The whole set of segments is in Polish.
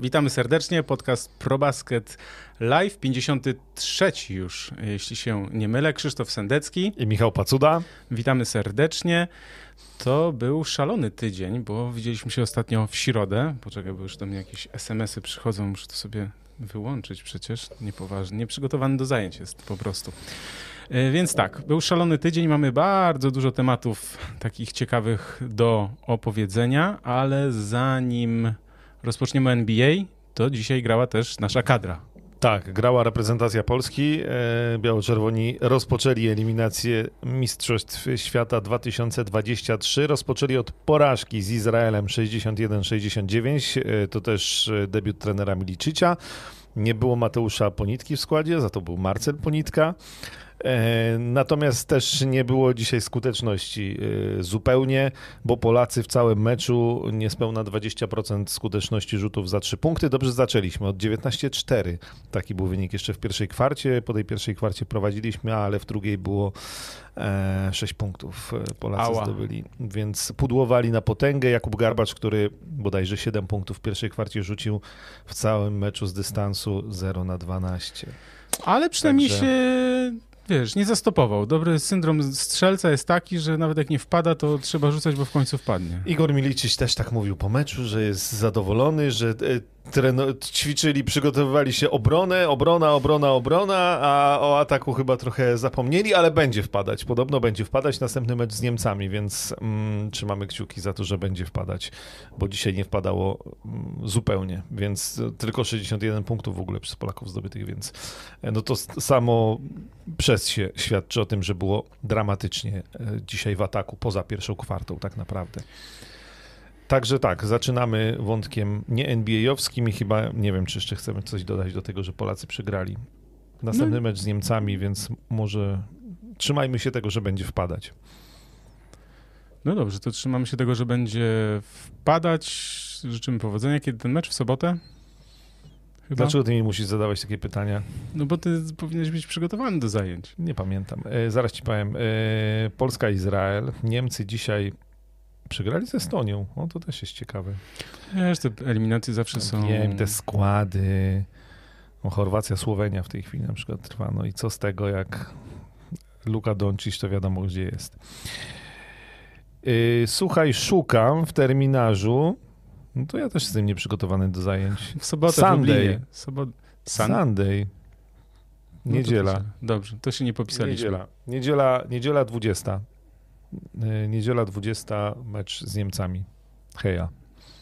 Witamy serdecznie. Podcast ProBasket Live, 53 już, jeśli się nie mylę. Krzysztof Sendecki. I Michał Pacuda. Witamy serdecznie. To był szalony tydzień, bo widzieliśmy się ostatnio w środę. Poczekaj, bo już do mnie jakieś SMS-y przychodzą, muszę to sobie wyłączyć przecież. Niepoważnie, nieprzygotowany do zajęć jest po prostu. E, więc tak, był szalony tydzień, mamy bardzo dużo tematów takich ciekawych do opowiedzenia, ale zanim rozpoczniemy NBA, to dzisiaj grała też nasza kadra. Tak, grała reprezentacja Polski. E, biało-czerwoni rozpoczęli eliminację Mistrzostw Świata 2023. Rozpoczęli od porażki z Izraelem 61-69. E, to też debiut trenera Milicicia. Nie było Mateusza Ponitki w składzie, za to był Marcel Ponitka. E, natomiast też nie było dzisiaj skuteczności e, zupełnie, bo Polacy w całym meczu niespełna 20% skuteczności rzutów za 3 punkty. Dobrze zaczęliśmy od 19-4. Taki był wynik jeszcze w pierwszej kwarcie. Po tej pierwszej kwarcie prowadziliśmy, ale w drugiej było 6 e, punktów Polacy Ała. zdobyli. Więc pudłowali na potęgę. Jakub Garbacz, który bodajże 7 punktów w pierwszej kwarcie rzucił w całym meczu z dystansu 0 na 12. Ale przynajmniej Także... się wiesz, nie zastopował. Dobry syndrom strzelca jest taki, że nawet jak nie wpada, to trzeba rzucać, bo w końcu wpadnie. Igor Milicic też tak mówił po meczu, że jest zadowolony, że e, treno- ćwiczyli, przygotowywali się obronę, obrona, obrona, obrona, a o ataku chyba trochę zapomnieli, ale będzie wpadać. Podobno będzie wpadać następny mecz z Niemcami, więc mm, trzymamy kciuki za to, że będzie wpadać, bo dzisiaj nie wpadało mm, zupełnie, więc tylko 61 punktów w ogóle przez Polaków zdobytych, więc e, no to samo przez się świadczy o tym, że było dramatycznie e, dzisiaj w ataku, poza pierwszą kwartą tak naprawdę. Także tak, zaczynamy wątkiem nie NBA-owskim i chyba nie wiem, czy jeszcze chcemy coś dodać do tego, że Polacy przegrali. Następny no. mecz z Niemcami, więc może trzymajmy się tego, że będzie wpadać. No dobrze, to trzymamy się tego, że będzie wpadać. Życzymy powodzenia. Kiedy ten mecz? W sobotę? Chyba? Dlaczego ty mi musisz zadawać takie pytania? No bo ty powinieneś być przygotowany do zajęć. Nie pamiętam. E, zaraz ci powiem. E, Polska-Izrael. Niemcy dzisiaj Przegrali z Estonią. O, to też jest ciekawe. Wiesz, te eliminacje zawsze są... Wiem, te składy. O, Chorwacja, Słowenia w tej chwili na przykład trwa. No i co z tego, jak Luka Doncic, to wiadomo, gdzie jest. Yy, słuchaj, szukam w terminarzu. No to ja też jestem nieprzygotowany do zajęć. W sobotę Sunday. W Sobot... Sun... Sunday. Niedziela. No to dobrze, to się nie popisaliśmy. Niedziela, niedziela, niedziela 20. E, niedziela 20, mecz z Niemcami. Heja.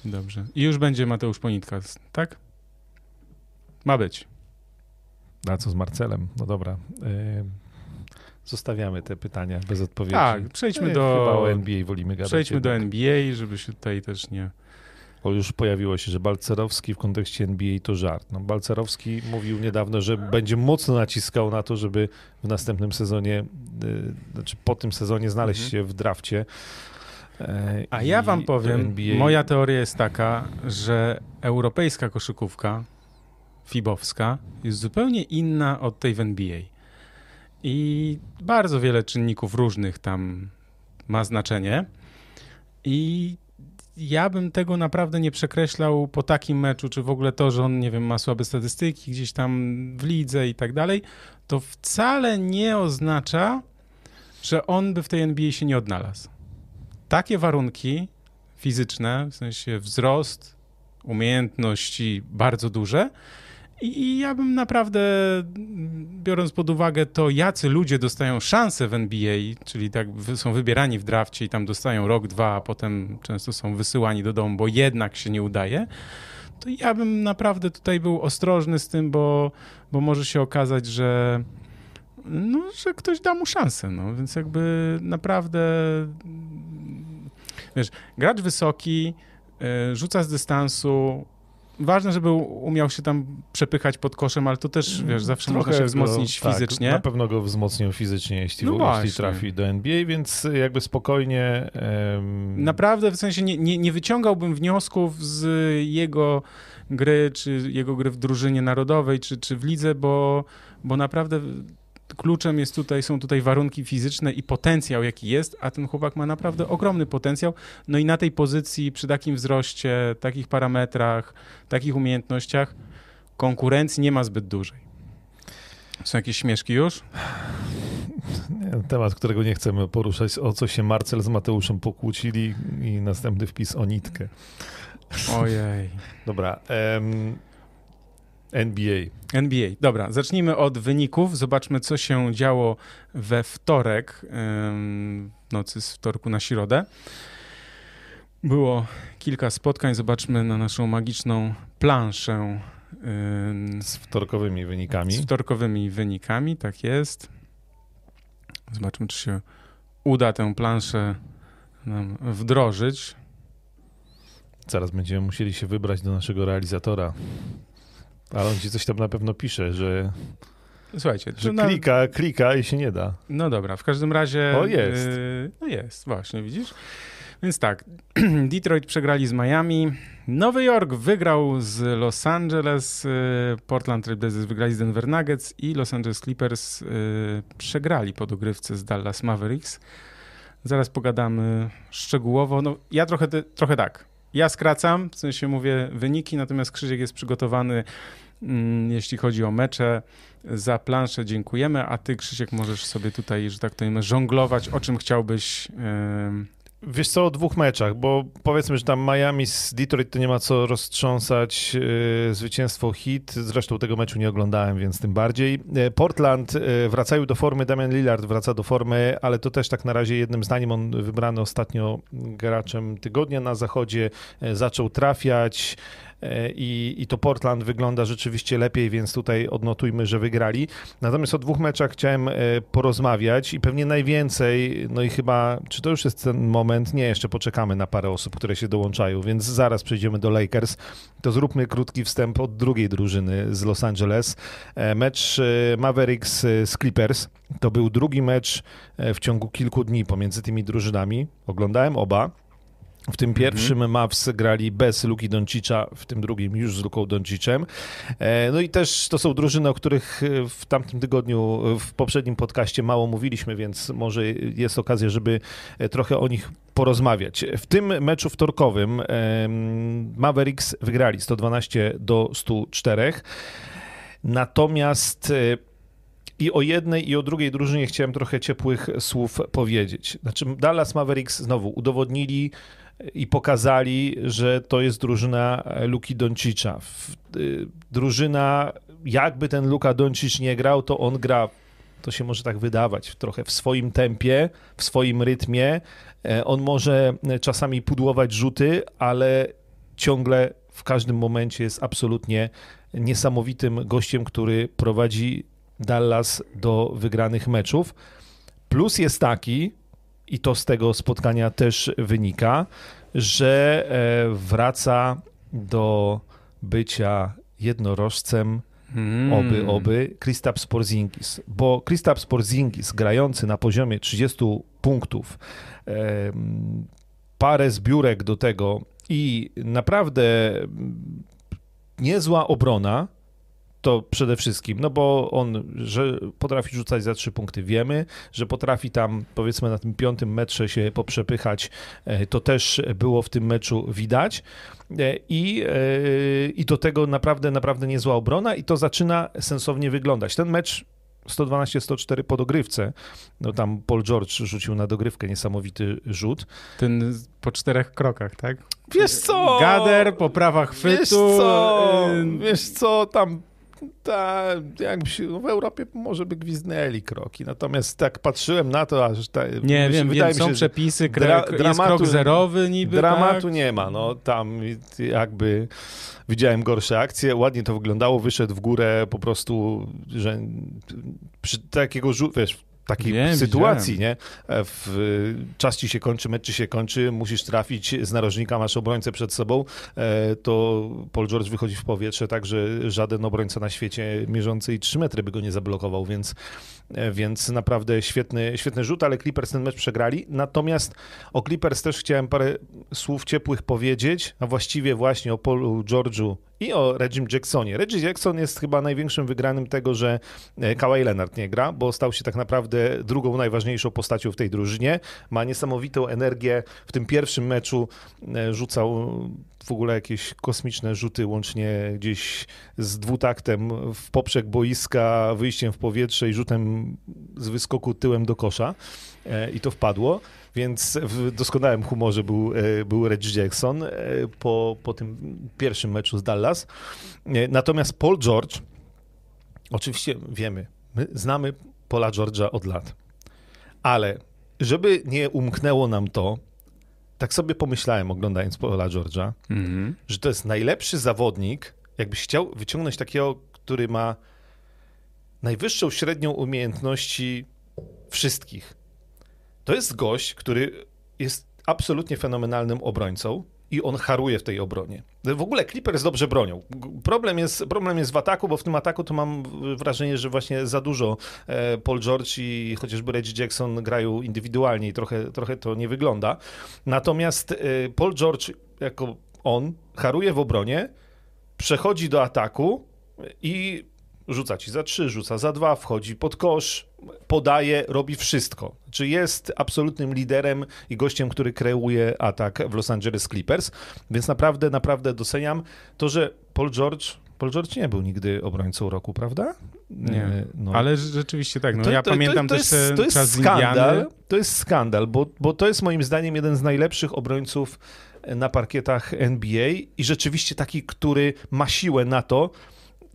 Dobrze. I już będzie Mateusz Ponitka, tak? Ma być. A co z Marcelem? No dobra. E, zostawiamy te pytania bez odpowiedzi. Tak, przejdźmy do... Chyba o NBA wolimy gadać. Przejdźmy jednak. do NBA, żeby się tutaj też nie już pojawiło się, że Balcerowski w kontekście NBA to żart. No, Balcerowski mówił niedawno, że będzie mocno naciskał na to, żeby w następnym sezonie, yy, znaczy po tym sezonie znaleźć mhm. się w drafcie. E, A ja wam powiem, NBA... moja teoria jest taka, że europejska koszykówka fibowska jest zupełnie inna od tej w NBA. I bardzo wiele czynników różnych tam ma znaczenie. I ja bym tego naprawdę nie przekreślał po takim meczu, czy w ogóle to, że on, nie wiem, ma słabe statystyki gdzieś tam w lidze i tak dalej, to wcale nie oznacza, że on by w tej NBA się nie odnalazł. Takie warunki fizyczne, w sensie wzrost, umiejętności bardzo duże, i ja bym naprawdę, biorąc pod uwagę to, jacy ludzie dostają szansę w NBA, czyli tak są wybierani w drafcie i tam dostają rok, dwa, a potem często są wysyłani do domu, bo jednak się nie udaje, to ja bym naprawdę tutaj był ostrożny z tym, bo, bo może się okazać, że, no, że ktoś da mu szansę. No. Więc jakby naprawdę, wiesz, gracz wysoki, e, rzuca z dystansu, ważne, żeby umiał się tam przepychać pod koszem, ale to też, wiesz, zawsze Trochę można się wzmocnić go, tak, fizycznie. Tak, na pewno go wzmocnią fizycznie, jeśli, no jeśli trafi do NBA, więc jakby spokojnie... Um... Naprawdę, w sensie nie, nie, nie wyciągałbym wniosków z jego gry, czy jego gry w drużynie narodowej, czy, czy w lidze, bo, bo naprawdę kluczem jest tutaj, są tutaj warunki fizyczne i potencjał, jaki jest, a ten chłopak ma naprawdę ogromny potencjał. No i na tej pozycji, przy takim wzroście, takich parametrach, takich umiejętnościach, konkurencji nie ma zbyt dużej. Są jakieś śmieszki już? temat, którego nie chcemy poruszać, o co się Marcel z Mateuszem pokłócili i następny wpis o nitkę. Ojej. Dobra. Um, NBA. NBA. Dobra, zacznijmy od wyników. Zobaczmy, co się działo we wtorek, w nocy z wtorku na środę. Było kilka spotkań. Zobaczmy na naszą magiczną planszę. Z wtorkowymi wynikami. Z wtorkowymi wynikami, tak jest. Zobaczmy, czy się uda tę planszę nam wdrożyć. Zaraz będziemy musieli się wybrać do naszego realizatora. Ale on ci coś tam na pewno pisze, że. Słuchajcie, że na... klika, klika i się nie da. No dobra, w każdym razie. O, jest. Yy, no jest, właśnie, widzisz? Więc tak, Detroit przegrali z Miami, Nowy Jork wygrał z Los Angeles, yy, Portland Trail Blazers wygrali z Denver Nuggets i Los Angeles Clippers yy, przegrali po dogrywce z Dallas Mavericks. Zaraz pogadamy szczegółowo. No, ja trochę, trochę tak. Ja skracam, w sensie mówię wyniki, natomiast Krzysiek jest przygotowany, jeśli chodzi o mecze. Za planszę dziękujemy, a ty, Krzysiek, możesz sobie tutaj, że tak powiem, żonglować, o czym chciałbyś Wiesz co, o dwóch meczach, bo powiedzmy, że tam Miami z Detroit to nie ma co roztrząsać. Yy, zwycięstwo hit, zresztą tego meczu nie oglądałem, więc tym bardziej. Yy, Portland yy, wracają do formy, Damian Lillard wraca do formy, ale to też tak na razie jednym zdaniem on wybrany ostatnio graczem tygodnia na zachodzie, zaczął trafiać. E, i, i to Portland wygląda rzeczywiście lepiej, więc tutaj odnotujmy, że wygrali. Natomiast o dwóch meczach chciałem e, porozmawiać i pewnie najwięcej, no i chyba, czy to już jest ten moment? Nie, jeszcze poczekamy na parę osób, które się dołączają, więc zaraz przejdziemy do Lakers. To zróbmy krótki wstęp od drugiej drużyny z Los Angeles. E, mecz Mavericks z Clippers. To był drugi mecz w ciągu kilku dni pomiędzy tymi drużynami. Oglądałem oba. W tym pierwszym mhm. Mavs grali bez Luki Doncicza, w tym drugim już z Luką Doncicem. E, no i też to są drużyny, o których e, w tamtym tygodniu, e, w poprzednim podcaście mało mówiliśmy, więc może jest okazja, żeby trochę o nich porozmawiać. W tym meczu wtorkowym Mavericks wygrali 112 do 104. Natomiast i o jednej i o drugiej drużynie chciałem trochę ciepłych słów powiedzieć. Znaczy Dallas Mavericks znowu udowodnili i pokazali, że to jest drużyna Luki Doncicza. Y, drużyna, jakby ten Luka Doncic nie grał, to on gra to się może tak wydawać, trochę w swoim tempie, w swoim rytmie. E, on może czasami pudłować rzuty, ale ciągle w każdym momencie jest absolutnie niesamowitym gościem, który prowadzi Dallas do wygranych meczów. Plus jest taki, i to z tego spotkania też wynika, że e, wraca do bycia jednorożcem Hmm. Oby, oby, Kristaps Porzingis. Bo Kristaps Porzingis grający na poziomie 30 punktów, parę zbiórek do tego i naprawdę niezła obrona, to przede wszystkim, no bo on, że potrafi rzucać za trzy punkty, wiemy, że potrafi tam powiedzmy na tym piątym metrze się poprzepychać, e, to też było w tym meczu widać e, i, e, i do tego naprawdę, naprawdę niezła obrona i to zaczyna sensownie wyglądać. Ten mecz 112-104 po dogrywce. No tam Paul George rzucił na dogrywkę niesamowity rzut. Ten po czterech krokach, tak? Wiesz co? Gader, poprawa chwytu. Wiesz co? Wiesz co? Tam ta, jakby się, no w Europie może by gwizdnęli kroki, natomiast tak patrzyłem na to, aż ta, Nie wiem, wydaje wiem, mi się, są przepisy, dra, dramatu, krok zerowy niby, Dramatu tak? nie ma, no tam jakby widziałem gorsze akcje, ładnie to wyglądało, wyszedł w górę po prostu, że przy takiego wiesz, takiej Wiem, sytuacji, widziałem. nie? E, w, czas ci się kończy, mecz ci się kończy, musisz trafić z narożnika, masz obrońcę przed sobą, e, to Paul George wychodzi w powietrze tak, że żaden obrońca na świecie mierzący i 3 metry by go nie zablokował, więc, więc naprawdę świetny, świetny rzut, ale Clippers ten mecz przegrali. Natomiast o Clippers też chciałem parę słów ciepłych powiedzieć, a właściwie właśnie o Paulu George'u i o Reggie Jacksonie. Reggie Jackson jest chyba największym wygranym tego, że e, Kawhi Leonard nie gra, bo stał się tak naprawdę drugą najważniejszą postacią w tej drużynie. Ma niesamowitą energię. W tym pierwszym meczu e, rzucał w ogóle jakieś kosmiczne rzuty, łącznie gdzieś z dwutaktem w poprzek boiska, wyjściem w powietrze i rzutem z wyskoku tyłem do kosza. E, I to wpadło. Więc w doskonałym humorze był, e, był Reggie Jackson e, po, po tym pierwszym meczu z Dallas. Natomiast Paul George, oczywiście wiemy, my znamy Paula George'a od lat, ale żeby nie umknęło nam to, tak sobie pomyślałem oglądając Paula George'a, mm-hmm. że to jest najlepszy zawodnik, jakbyś chciał wyciągnąć takiego, który ma najwyższą średnią umiejętności wszystkich to jest gość, który jest absolutnie fenomenalnym obrońcą i on haruje w tej obronie. W ogóle Clippers dobrze bronią. Problem jest, problem jest w ataku, bo w tym ataku to mam wrażenie, że właśnie za dużo e, Paul George i chociażby Reggie Jackson grają indywidualnie i trochę, trochę to nie wygląda. Natomiast e, Paul George jako on haruje w obronie, przechodzi do ataku i rzuca ci za trzy, rzuca za dwa, wchodzi pod kosz, podaje, robi wszystko. Czy jest absolutnym liderem i gościem, który kreuje atak w Los Angeles Clippers, więc naprawdę, naprawdę doceniam to, że Paul George Paul George nie był nigdy obrońcą roku, prawda? Nie, e, no. ale rzeczywiście tak. No, to, ja to, pamiętam to, to też jest, to jest czas skandal, To jest skandal, bo, bo to jest moim zdaniem jeden z najlepszych obrońców na parkietach NBA i rzeczywiście taki, który ma siłę na to,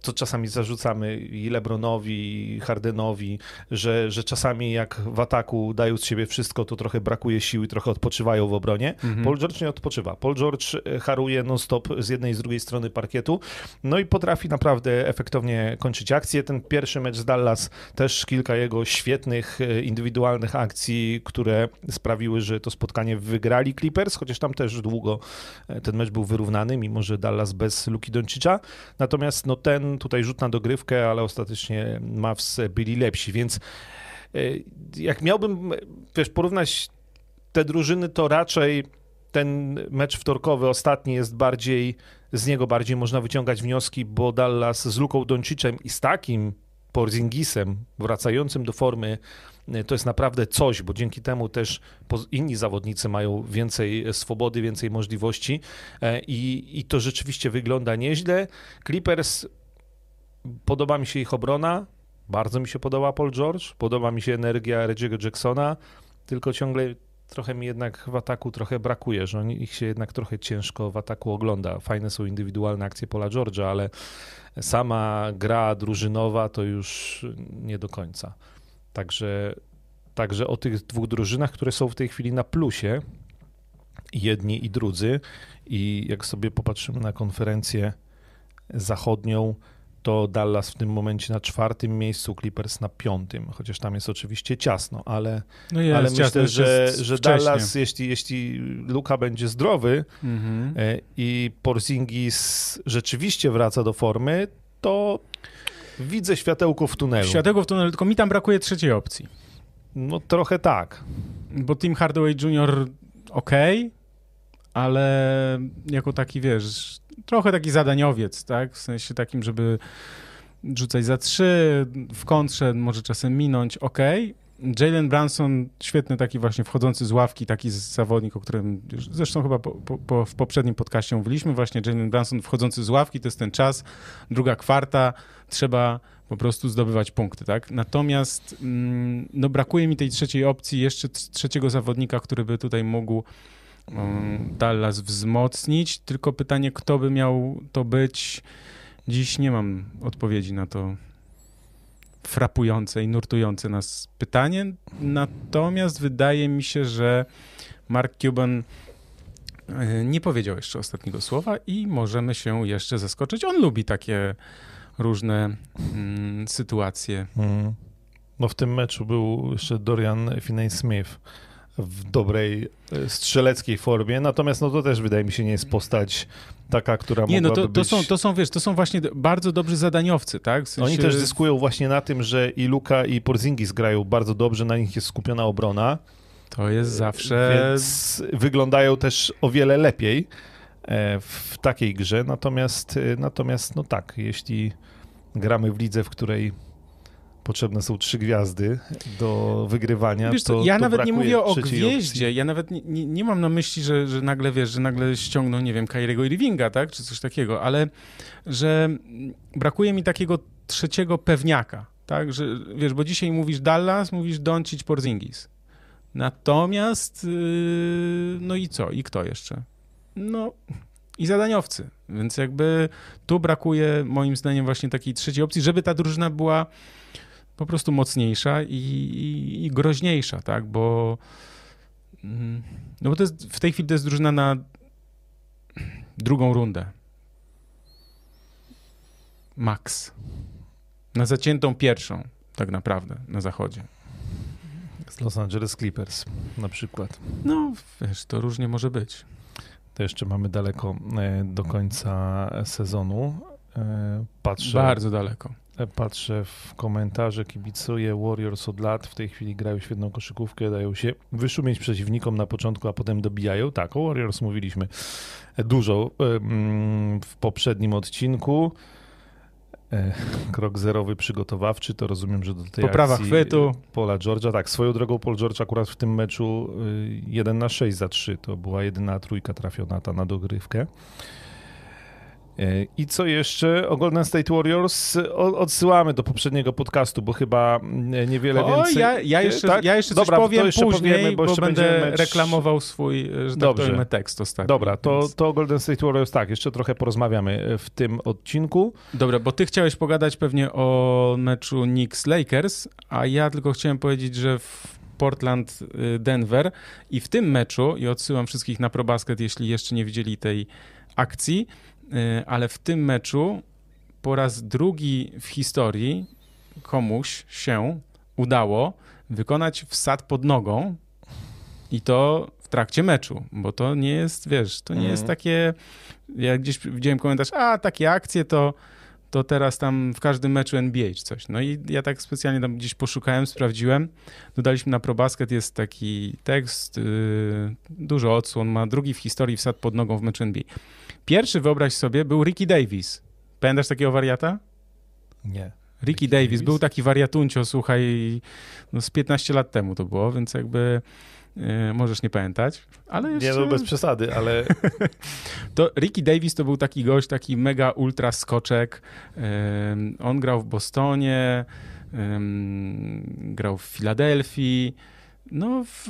co czasami zarzucamy i Lebronowi, i Hardenowi, że, że czasami jak w ataku dają z siebie wszystko, to trochę brakuje siły, trochę odpoczywają w obronie. Mhm. Paul George nie odpoczywa. Paul George e, haruje non-stop z jednej i z drugiej strony parkietu, no i potrafi naprawdę efektownie kończyć akcje. Ten pierwszy mecz z Dallas też kilka jego świetnych e, indywidualnych akcji, które sprawiły, że to spotkanie wygrali Clippers, chociaż tam też długo e, ten mecz był wyrównany, mimo że Dallas bez Luki Doncicza. Natomiast no ten tutaj rzut na dogrywkę, ale ostatecznie Mavs byli lepsi, więc e, jak miałbym, wiesz, porównać te drużyny, to raczej ten mecz wtorkowy, ostatni jest bardziej, z niego bardziej można wyciągać wnioski, bo Dallas z Luką Doncicem i z takim Porzingisem wracającym do formy e, to jest naprawdę coś, bo dzięki temu też inni zawodnicy mają więcej swobody, więcej możliwości e, i, i to rzeczywiście wygląda nieźle. Clippers Podoba mi się ich obrona, bardzo mi się podoba Paul George, podoba mi się energia Reggie'ego Jacksona, tylko ciągle trochę mi jednak w ataku trochę brakuje, że oni, ich się jednak trochę ciężko w ataku ogląda. Fajne są indywidualne akcje Paula George'a, ale sama gra drużynowa to już nie do końca. Także, także o tych dwóch drużynach, które są w tej chwili na plusie, jedni i drudzy, i jak sobie popatrzymy na konferencję zachodnią, to Dallas w tym momencie na czwartym miejscu, Clippers na piątym, chociaż tam jest oczywiście ciasno, ale, no jest, ale myślę, że, że Dallas, jeśli, jeśli Luka będzie zdrowy mhm. E, i Porzingis rzeczywiście wraca do formy, to widzę światełko w tunelu. Światełko w tunelu, tylko mi tam brakuje trzeciej opcji. No trochę tak. Bo Tim Hardaway Jr. ok, ale jako taki, wiesz, trochę taki zadaniowiec, tak? W sensie takim, żeby rzucać za trzy, w kontrze może czasem minąć, ok. Jalen Branson, świetny taki właśnie wchodzący z ławki, taki zawodnik, o którym zresztą chyba po, po, w poprzednim podcaście mówiliśmy, właśnie Jalen Branson wchodzący z ławki, to jest ten czas, druga kwarta, trzeba po prostu zdobywać punkty, tak? Natomiast mm, no brakuje mi tej trzeciej opcji, jeszcze trzeciego zawodnika, który by tutaj mógł Dallas wzmocnić, tylko pytanie, kto by miał to być. Dziś nie mam odpowiedzi na to frapujące i nurtujące nas pytanie. Natomiast wydaje mi się, że Mark Cuban e, nie powiedział jeszcze ostatniego słowa i możemy się jeszcze zaskoczyć. On lubi takie różne mm, sytuacje. Mm. No w tym meczu był jeszcze Dorian Finney-Smith w dobrej e, strzeleckiej formie, natomiast no to też wydaje mi się nie jest postać taka, która nie, no to, to być... są, to są, wiesz, to są właśnie bardzo dobrzy zadaniowcy, tak? W sensie... Oni też zyskują właśnie na tym, że i Luka i Porzingis grają bardzo dobrze, na nich jest skupiona obrona. To jest zawsze... Więc wyglądają też o wiele lepiej. e, w takiej grze. Natomiast, natomiast no tak, jeśli gramy w lidze, w której potrzebne są trzy gwiazdy do wygrywania. Wiesz to, ja to nawet nie mówię o gwieździe, opcji. ja nawet nie, nie, nie, mam na myśli, że, że nagle wiesz, że nagle ściągną, nie wiem, Kairiego Irvinga, tak, czy coś takiego, ale że brakuje mi takiego trzeciego pewniaka, tak, że wiesz, bo dzisiaj mówisz Dallas, mówisz Doncic, Porzingis. Natomiast, yy, no i co? I kto jeszcze? No i zadaniowcy. Więc jakby tu brakuje moim zdaniem właśnie takiej trzeciej opcji, żeby ta drużyna była po prostu mocniejsza i, i, i groźniejsza, tak? Bo mm, no bo to jest, w tej chwili to jest drużyna na drugą rundę. Max. Na zaciętą pierwszą, tak naprawdę, na zachodzie. Z Los Angeles Clippers na przykład. No, wiesz, to różnie może być. To jeszcze mamy daleko e, do końca sezonu. E, patrzę, Bardzo daleko. Patrzę w komentarze, kibicuję Warriors od lat, w tej chwili grają świetną koszykówkę, dają się wyszumieć przeciwnikom na początku, a potem dobijają. Tak, o Warriors mówiliśmy dużo w poprzednim odcinku. E, krok zerowy przygotowawczy, to rozumiem, że do tej Poprawa akcji chwytu. Pola George'a, tak, swoją drogą Paul George akurat w tym meczu 1 y, na 6 za 3, to była jedyna trójka trafiona ta na dogrywkę. E, I co jeszcze o Golden State Warriors? Odsyłamy do poprzedniego podcastu, bo chyba mm, niewiele o, więcej. Ja, ja jeszcze, tak? ja jeszcze Dobra, coś powiem jeszcze później, powiemy, bo, bo będę mecz... reklamował swój, że tak Dobrze. powiem, tekst ostatni. Dobra, to, więc... to Golden State Warriors, tak, jeszcze trochę porozmawiamy e, w tym odcinku. Dobra, bo ty chciałeś pogadać pewnie o meczu Knicks-Lakers, a ja tylko chciałem powiedzieć, że w Portland, y, Denver i w tym meczu, i odsyłam wszystkich na ProBasket, jeśli jeszcze nie widzieli tej akcji, ale w tym meczu po raz drugi w historii komuś się udało wykonać wsad pod nogą i to w trakcie meczu, bo to nie jest, wiesz, to nie jest mhm. takie, ja gdzieś widziałem komentarz, a takie akcje to, to teraz tam w każdym meczu NBA czy coś. No i ja tak specjalnie tam gdzieś poszukałem, sprawdziłem, dodaliśmy na ProBasket, jest taki tekst, yy, dużo odsłon, ma drugi w historii wsad pod nogą w meczu NBA. Pierwszy, wyobraź sobie, był Ricky Davis. Pamiętasz takiego wariata? Nie. Ricky, Davis. Davis. był taki wariatuncio, słuchaj, no z 15 lat temu to było, więc jakby yy, możesz nie pamiętać, ale jeszcze... Nie, no bez przesady, ale... to Ricky Davis to był taki gość, taki mega ultra skoczek. Yy, on grał w Bostonie, yy, grał w Filadelfii, no w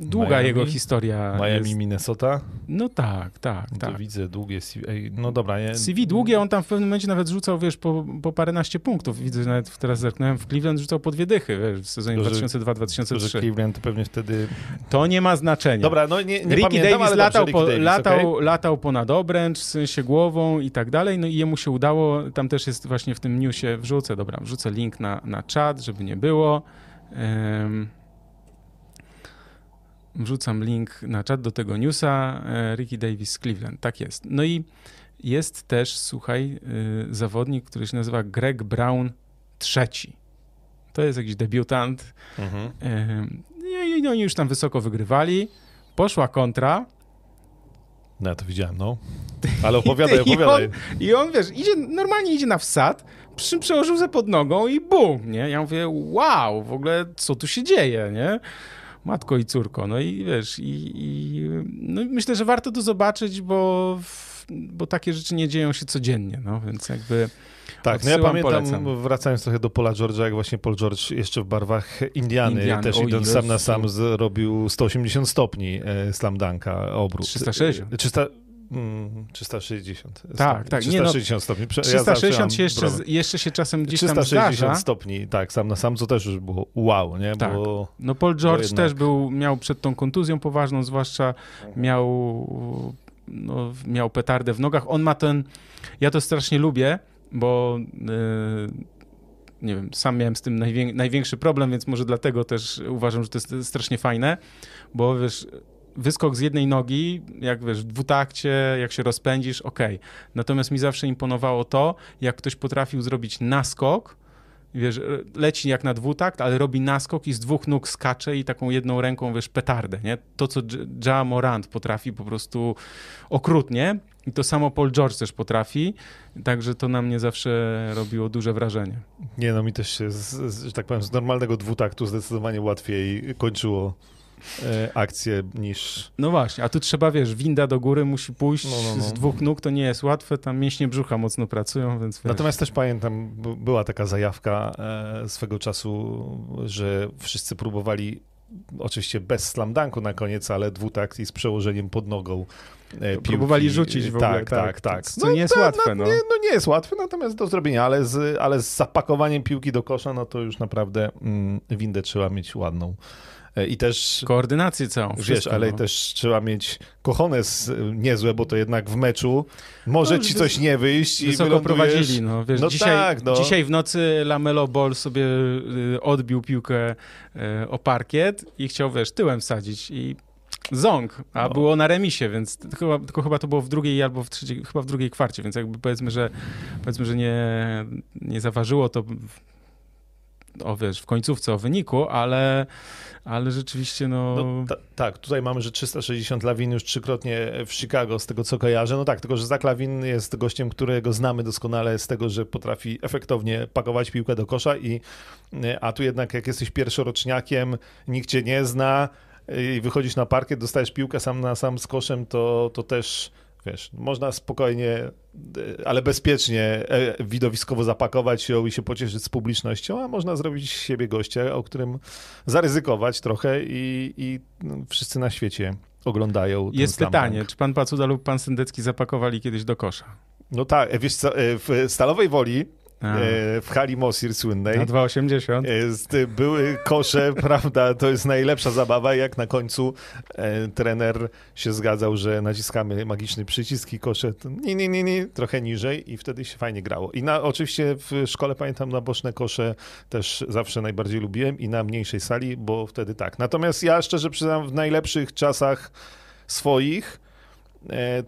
długa Miami? jego historia. Miami, jest... Minnesota? No tak, tak, tak. widzę długie CV. No dobra. Nie... CV długie, on tam w pewnym momencie nawet rzucał, wiesz, po, po paręnaście punktów. Widzę, że nawet teraz zerknąłem, w Cleveland rzucał po dwie dychy, wiesz, w sezonie 2002-2003. Cleveland to pewnie wtedy... To nie ma znaczenia. Dobra, no nie, nie Ricky pamiętam, Davis, latał, po, Davis, latał, okay? latał ponad obręcz, w sensie głową i tak dalej, no i jemu się udało, tam też jest właśnie w tym newsie, wrzucę, dobra, wrzucę link na, na czat, żeby nie było. Um, wrzucam link na czat do tego newsa. E, Ricky Davis z Cleveland. Tak jest. No i jest też, słuchaj, e, zawodnik, który się nazywa Greg Brown III. To jest jakiś debiutant. Mhm. E, I oni już tam wysoko wygrywali. Poszła kontra. No ja to widziałem, no. Ale opowiadaj, opowiadaj. I on, I on, wiesz, idzie, normalnie idzie na wsad, przy przełożył ze pod nogą i bum, nie? Ja mówię, wow, w ogóle co tu się dzieje, nie? Matko i córko. No i wiesz, i, i no myślę, że warto to zobaczyć, bo, bo takie rzeczy nie dzieją się codziennie, no więc jakby. Tak, no ja pamiętam, polecam. wracając trochę do Pola George'a, jak właśnie Paul George jeszcze w barwach Indiany, też idąc sam na sam zrobił 180 stopni e, slam dunka obrót. 360. 300, 360 tak, tak. 360 nie no, stopni. 360 ja się jeszcze, jeszcze się czasem gdzieś 360 tam zdarza. stopni, tak, sam na sam, co też już było wow, nie? Tak. Bo, no Paul George jednak... też był, miał przed tą kontuzją poważną, zwłaszcza miał, no, miał petardę w nogach. On ma ten, ja to strasznie lubię, bo yy, nie wiem, sam miałem z tym najwię największy problem, więc może dlatego też uważam, że to jest strasznie fajne, bo wiesz, wyskok z jednej nogi, jak wiesz, w dwutakcie, jak się rozpędzisz, ok. Natomiast mi zawsze imponowało to, jak ktoś potrafił zrobić naskok wiesz, leci jak na dwutakt, ale robi naskok i z dwóch nóg skacze i taką jedną ręką, wiesz, petardę, nie? To, co Ja Morant potrafi po prostu okrutnie i to samo Paul George też potrafi, także to na mnie zawsze robiło duże wrażenie. Nie, no mi też się, z, z, że tak powiem, z normalnego dwutaktu zdecydowanie łatwiej kończyło akcję niż... No właśnie, a tu trzeba, wiesz, winda do góry musi pójść no, no, no. z dwóch nóg, to nie jest łatwe, tam mięśnie brzucha mocno pracują, więc wiesz. Natomiast też pamiętam, była taka zajawka e, swego czasu, że wszyscy próbowali oczywiście bez slam dunku na koniec, ale dwutakt i z przełożeniem pod nogą e, Próbowali rzucić w ogóle. Tak, tak, tak. Co no, nie jest łatwe. No. Nie, no nie jest łatwe, natomiast do zrobienia, ale z, ale z zapakowaniem piłki do kosza, no to już naprawdę mm, windę trzeba mieć ładną. E, I też... Koordynację całą. Wiesz, ale no. też trzeba mieć kochones niezłe, bo to jednak w meczu może no, ci coś nie wyjść i wysoko prowadzili. No, wiesz, no dzisiaj, tak, no. dzisiaj w nocy Lamelo Ball sobie y, odbił piłkę y, o parkiet i chciał, wiesz, tyłem wsadzić i Ząg, a no. było na remisie, więc tylko, tylko, chyba to było w drugiej albo w trzeciej, chyba w drugiej kwarcie, więc jakby powiedzmy, że powiedzmy, że nie, nie zaważyło to o wiesz, w końcówce o wyniku, ale, ale rzeczywiście no... no ta, tak, tutaj mamy, że 360 Lawin już trzykrotnie w Chicago, z tego co kojarzę. No tak, tylko że Zach Lawin jest gościem, którego znamy doskonale z tego, że potrafi efektownie pakować piłkę do kosza i a tu jednak jak jesteś pierwszoroczniakiem, nikt cię nie zna i wychodzisz na parkiet, dostajesz piłkę sam na sam z koszem, to, to też wiesz, można spokojnie, e, ale bezpiecznie e, widowiskowo zapakować ją i się pocieszyć z publicznością, a można zrobić z siebie gościa, o którym zaryzykować trochę i, i no, wszyscy na świecie oglądają. Jest pytanie, czy pan Pacuda lub pan Sendecki zapakowali kiedyś do kosza? No tak, wiesz co, e, w Stalowej Woli E, w hali Mosir słynnej. Na 2,80. Jest, były kosze, prawda, to jest najlepsza zabawa, jak na końcu e, trener się zgadzał, że naciskamy magiczny przycisk i kosze nie, nie, nie, nie, trochę niżej i wtedy się fajnie grało. I na, oczywiście w szkole, pamiętam, na boczne kosze też zawsze najbardziej lubiłem i na mniejszej sali, bo wtedy tak. Natomiast ja szczerze przyznam, w najlepszych czasach swoich E,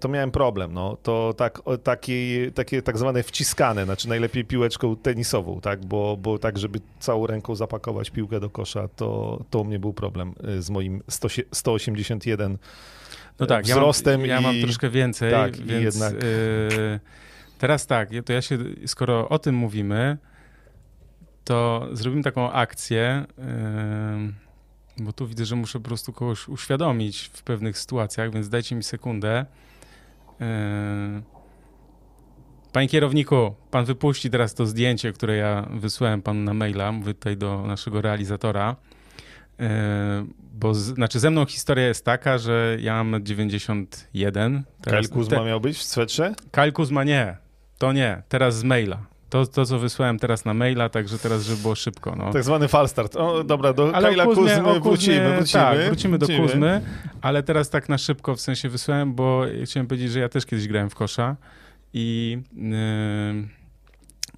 to miałem problem. No. To tak, taki, takie tak zwane wciskane, znaczy najlepiej piłeczką tenisową, tak? Bo, bo tak, żeby całą ręką zapakować piłkę do kosza, to, to u mnie był problem e, z moim 100, 181 no tak, wzrostem. Ja mam, ja mam troszkę więcej, tak, więc jednak... Yy, teraz tak, to ja się, skoro o tym mówimy, to zrobimy taką akcję. Yy, bo tu widzę, że muszę po prostu kogoś uświadomić w pewnych sytuacjach, więc dajcie mi sekundę. Yy, panie kierowniku, pan wypuści teraz to zdjęcie, które ja wysłałem panu na maila, mówię tutaj do naszego realizatora. Yy, bo z, znaczy ze mną historia jest taka, że ja mam 91. Kyle Kuzma te... miał być w swetrze? Kyle Kuzma nie, to nie, teraz z maila. To, to, co wysłałem teraz na maila, także teraz, żeby było szybko. No. Tak zwany falstart. O, dobra, do ale Kajla Kuzmy, Kuzmy wrócimy, wrócimy. Tak, wrócimy do wrócimy. Kuzmy, ale teraz tak na szybko w sensie wysłałem, bo chciałem powiedzieć, że ja też kiedyś grałem w kosza i... Yy...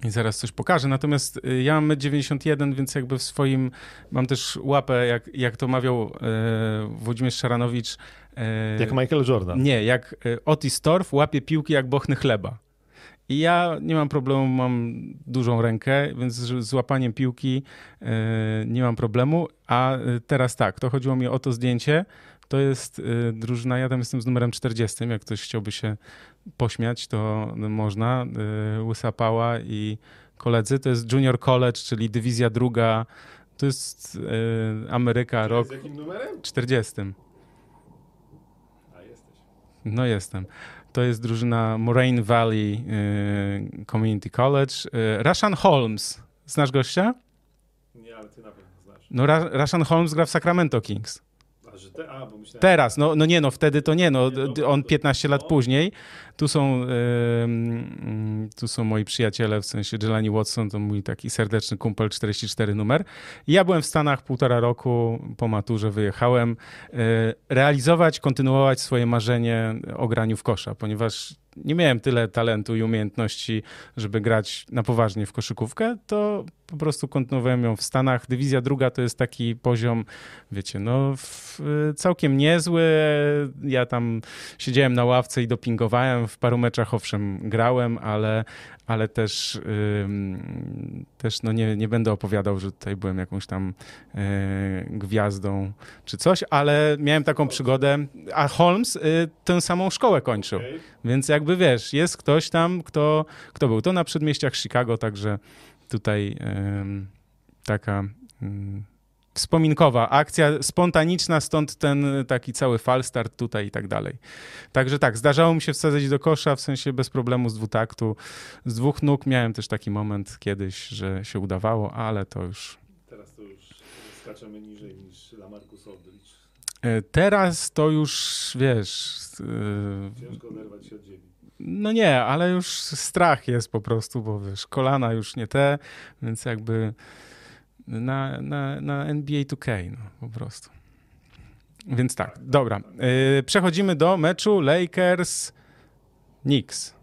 I zaraz coś pokażę. Natomiast y, ja mam 91, więc jakby w swoim mam też łapę, jak, jak to mawiał e, Włodzimierz Szaranowicz. E, jak Michael Jordan. Nie, jak Otis Torf łapie piłki jak bochny chleba. I ja nie mam problemu, mam dużą rękę, więc z łapaniem piłki yy, nie mam problemu. A e, teraz tak, to chodziło mi o to zdjęcie. To jest yy, drużyna, ja tam jestem z numerem 40. Jak ktoś chciałby się pośmiać, to można. Yy, Łysa Pała i koledzy. To jest Junior College, czyli dywizja druga. To jest Ameryka, rok. Z jakim numerem? 40. A jesteś. No jestem to jest drużyna Moraine Valley y, Community College. Y, Rashan Holmes, znasz gościa? Nie, ale ty na pewno znasz. No, Ra Rashan Holmes gra w Sacramento Kings. A, te, a, myślałem... Teraz, no, no nie, no wtedy to nie, no, nie, no on 15 lat później. Tu są, tu są moi przyjaciele, w sensie Jelani Watson, to mój taki serdeczny kumpel 44 numer. Ja byłem w Stanach półtora roku, po maturze wyjechałem yy, realizować, kontynuować swoje marzenie o graniu w kosza, ponieważ nie miałem tyle talentu i umiejętności, żeby grać na poważnie w koszykówkę, to po prostu kontynuowałem ją w Stanach. Dywizja druga to jest taki poziom, wiecie, no w, całkiem niezły. Ja tam siedziałem na ławce i dopingowałem w paru meczach owszem grałem, ale, ale też, też no nie, nie będę opowiadał, że tutaj byłem jakąś tam yy, gwiazdą czy coś, ale miałem taką przygodę, a Holmes yy, tę samą szkołę kończył, okay. więc jakby wiesz, jest ktoś tam, kto, kto był. To na przedmieściach Chicago, także tutaj taka wspominkowa akcja, spontaniczna, stąd ten taki cały falstart tutaj i tak dalej. Także tak, zdarzało mi się wsadzać do kosza, w sensie bez problemu z dwutaktu. Z dwóch nóg miałem też taki moment kiedyś, że się udawało, ale to już... Teraz to już skaczemy niżej niż Lamarcus Aldridge. Teraz to już, wiesz... E, Ciężko oderwać się od ziemi. No nie, ale już strach jest po prostu, bo wiesz, kolana już nie te, więc jakby na, na, na NBA 2K, no, po prostu. Więc tak, dobra. Yy, przechodzimy do meczu Lakers-Knicks.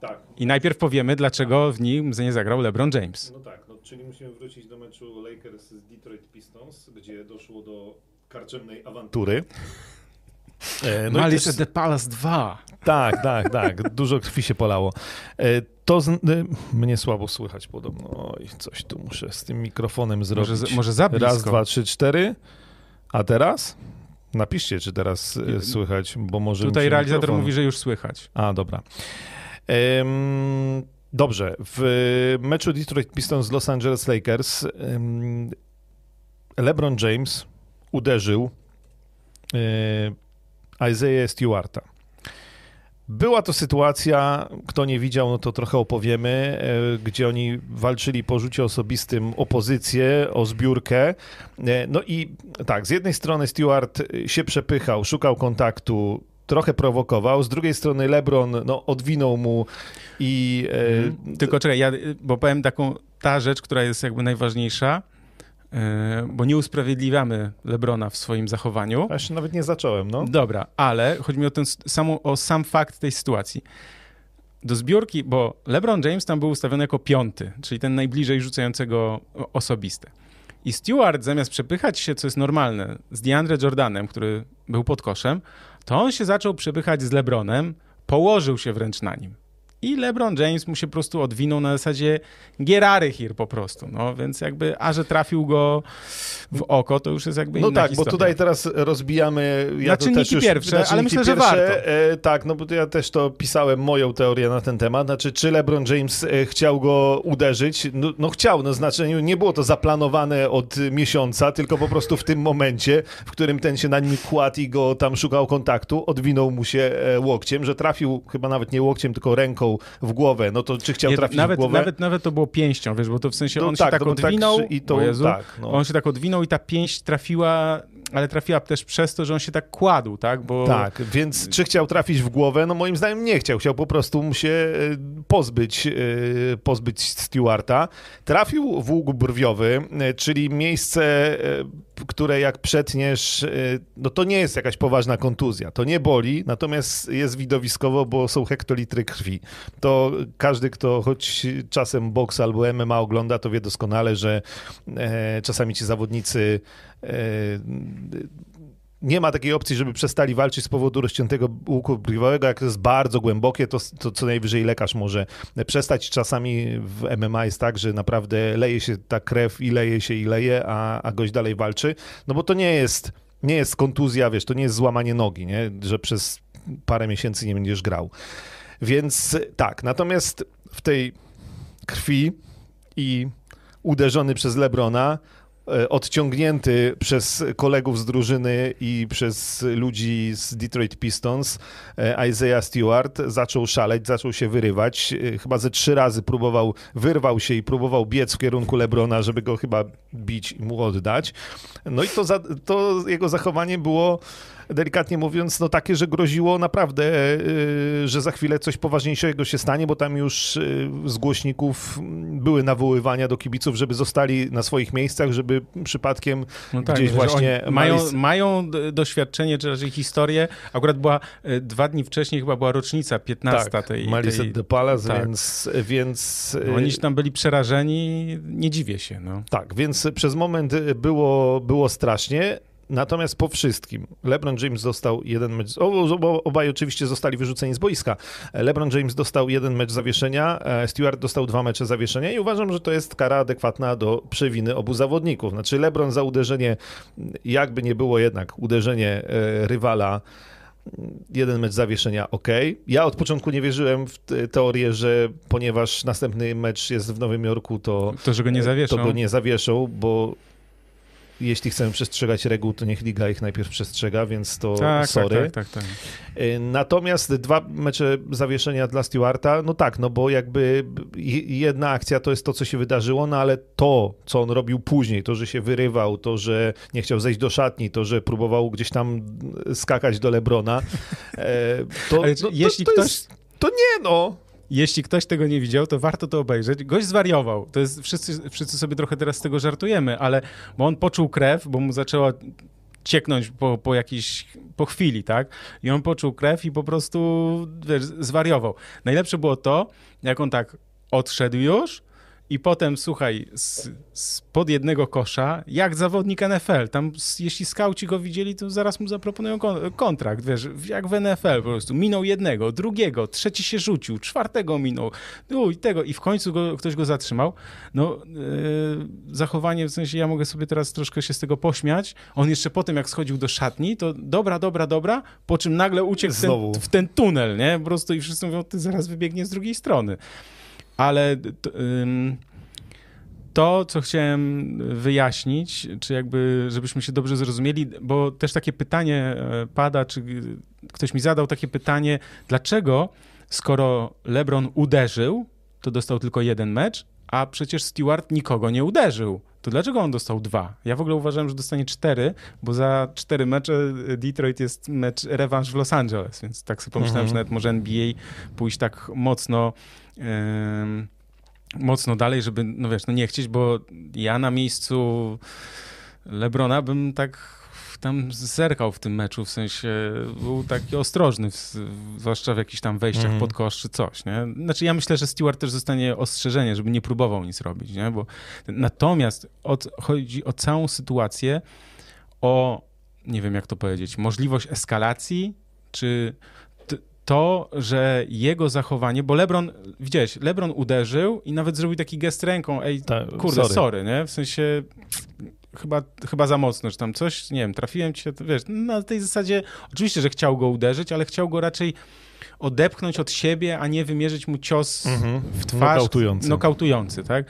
Tak. I najpierw powiemy, dlaczego w nim nie zagrał LeBron James. No tak, no, czyli musimy wrócić do meczu Lakers z Detroit Pistons, gdzie doszło do karczemnej awantury. E, no Malice też... de Palace 2. Tak, tak, tak. Dużo krwi się polało. E, to z... E, mnie słabo słychać podobno. Oj, coś tu muszę z tym mikrofonem zrobić. Może, może za blisko. Raz, dwa, trzy, cztery. A teraz? Napiszcie, czy teraz słychać, bo może. Tutaj realizator mikrofon... mówi, że już słychać. A, dobra. Dobrze. W meczu Detroit Pistons z Los Angeles Lakers LeBron James uderzył Isaiah Stewarta. Była to sytuacja, kto nie widział, no to trochę opowiemy, e, gdzie oni walczyli po rzucie osobistym o pozycję, o zbiórkę. E, no i tak, z jednej strony Stewart się przepychał, szukał kontaktu, trochę prowokował, z drugiej strony LeBron no, odwinął mu i... Mhm. Tylko czekaj, ja, bo powiem taką, ta rzecz, która jest jakby najważniejsza, E, bo nie usprawiedliwiamy Lebrona w swoim zachowaniu. A jeszcze nawet nie zacząłem, no. Dobra, ale chodzi mi o, ten, o sam fakt tej sytuacji. Do zbiórki, bo LeBron James tam był ustawiony jako piąty, czyli ten najbliżej rzucającego osobiste. I Stewart zamiast przepychać się, co jest normalne, z DeAndre Jordanem, który był pod koszem, to on się zaczął przepychać z LeBronem, położył się wręcz na nim. I LeBron James mu się po prostu odwinął na zasadzie Gerary here po prostu. No więc jakby, a że trafił go w oko, to już jest jakby No tak, historia. bo tutaj teraz rozbijamy... Ja na czynniki już, pierwsze, ale myślę, pierwsze, że warto. E, tak, no bo ja też to pisałem moją teorię na ten temat. Znaczy, czy LeBron James e, chciał go uderzyć? No, no chciał, no znaczy nie było to zaplanowane od miesiąca, tylko po prostu w tym momencie, w którym ten się na nim kładł i go tam szukał kontaktu, odwinął mu się e, łokciem, że trafił chyba nawet nie łokciem, tylko ręką w głowę, no to czy chciał trafić nawet, w głowę? Nawet, nawet to było pięścią, wiesz, bo to w sensie no on tak, się tak, tak odwinął, tak, i to, Jezu, tak, no. on się tak odwinął i ta pięść trafiła ale trafiła też przez to, że on się tak kładł, tak? Bo... Tak, więc czy chciał trafić w głowę? No moim zdaniem nie chciał. Chciał po prostu mu się e, pozbyć, e, pozbyć Stewarta. Trafił w łuk brwiowy, e, czyli miejsce, które jak przetniesz, no to nie jest jakaś poważna kontuzja. To nie boli, natomiast jest widowiskowo, bo są hektolitry krwi. To każdy, kto choć czasem boks albo MMA ogląda, to wie doskonale, że czasami ci zawodnicy nie ma takiej opcji, żeby przestali walczyć z powodu rozciętego łuku brwiowego. Jak to jest bardzo głębokie, to, to co najwyżej lekarz może przestać. Czasami w MMA jest tak, że naprawdę leje się ta krew i leje się i leje, a, a gość dalej walczy. No bo to nie jest, nie jest kontuzja, wiesz, to nie jest złamanie nogi, nie? że przez parę miesięcy nie będziesz grał. Więc tak, natomiast w tej krwi i uderzony przez Lebrona E, odciągnięty przez kolegów z drużyny i przez ludzi z Detroit Pistons, e, Isaiah Stewart zaczął szaleć, zaczął się wyrywać. E, chyba ze trzy razy próbował, wyrwał się i próbował biec w kierunku Lebrona, żeby go chyba bić i mu oddać. No i to, za, to jego zachowanie było delikatnie mówiąc, no takie, że groziło naprawdę, e, że za chwilę coś poważniejszego się stanie, bo tam już e, z głośników były nawoływania do kibiców, żeby zostali na swoich miejscach, żeby przypadkiem no tak, gdzieś właśnie... Mają, mali... mają doświadczenie, czy raczej historię. Akurat była e, dwa dni wcześniej, chyba była rocznica 15 tak, tej... Malice tej... de Palace, tak. więc... więc... No, oni tam byli przerażeni, nie dziwię się. No. Tak, więc przez moment było, było strasznie. Natomiast po wszystkim LeBron James dostał jeden mecz, obaj oczywiście zostali wyrzuceni z boiska. LeBron James dostał jeden mecz zawieszenia, e, Stewart dostał dwa mecze zawieszenia i uważam, że to jest kara adekwatna do przewiny obu zawodników. Znaczy LeBron za uderzenie, jakby nie było jednak, uderzenie e, rywala jeden mecz zawieszenia, ok. Ja od początku nie wierzyłem w teorię, że ponieważ następny mecz jest w Nowym Jorku, to, to, że go nie zawieszą. To go nie zawieszą, bo jeśli chcemy przestrzegać reguł, to niech liga ich najpierw przestrzega, więc to tak, tak sorry. Tak, tak, tak, tak. Natomiast dwa mecze zawieszenia dla Stewarta, no tak, no bo jakby jedna akcja to jest to, co się wydarzyło, no ale to, co on robił później, to, że się wyrywał, to, że nie chciał zejść do szatni, to, że próbował gdzieś tam skakać do Lebrona, e, to, no, to, to. Jest, to nie no. Jeśli ktoś tego nie widział, to warto to obejrzeć. Gość zwariował. To jest, wszyscy, wszyscy sobie trochę teraz z tego żartujemy, ale bo on poczuł krew, bo mu zaczęła cieknąć po, po jakiejś, po chwili, tak? I on poczuł krew i po prostu, wiesz, zwariował. Najlepsze było to, jak on tak odszedł już, i potem, słuchaj, z, z pod jednego kosza, jak zawodnik NFL, tam jeśli skauci go widzieli, to zaraz mu zaproponują kontrakt, wiesz, jak w NFL po prostu. Minął jednego, drugiego, trzeci się rzucił, czwartego minął, no i tego, i w końcu go, ktoś go zatrzymał. No, yy, zachowanie, w sensie ja mogę sobie teraz troszkę się z tego pośmiać. On jeszcze potem, jak schodził do szatni, to dobra, dobra, dobra, po czym nagle uciekł ten, w ten tunel, nie? Po prostu i wszyscy mówią, ty zaraz wybiegnie z drugiej strony. Ale to, co chciałem wyjaśnić, czy jakby, żebyśmy się dobrze zrozumieli, bo też takie pytanie e, pada, czy ktoś mi zadał takie pytanie, dlaczego skoro LeBron uderzył, to dostał tylko jeden mecz, a przecież Stewart nikogo nie uderzył. To dlaczego on dostał dwa? Ja w ogóle uważałem, że dostanie cztery, bo za cztery mecze Detroit jest mecz rewanż w Los Angeles, więc tak sobie pomyślałem, mhm. że nawet może NBA pójść tak mocno mocno dalej, żeby, no wiesz, no nie chcieć, bo ja na miejscu Lebrona bym tak tam zerkał w tym meczu, w sensie był taki ostrożny, w, zwłaszcza w jakichś tam wejściach mm. pod kosz czy coś, nie? Znaczy ja myślę, że Stewart też zostanie ostrzeżenie, żeby nie próbował nic robić, nie? Bo natomiast od, chodzi o całą sytuację, o, nie wiem jak to powiedzieć, możliwość eskalacji, czy to, że jego zachowanie, bo LeBron, widziałeś, LeBron uderzył i nawet zrobił taki gest ręką, ej, Ta, kurde, sorry. sorry, nie? W sensie chyba, chyba za mocno, że tam coś, nie wiem, trafiłem cię, wiesz, na tej zasadzie, oczywiście, że chciał go uderzyć, ale chciał go raczej odepchnąć od siebie, a nie wymierzyć mu cios mhm. w twarz. Nokautujący. Nokautujący, tak?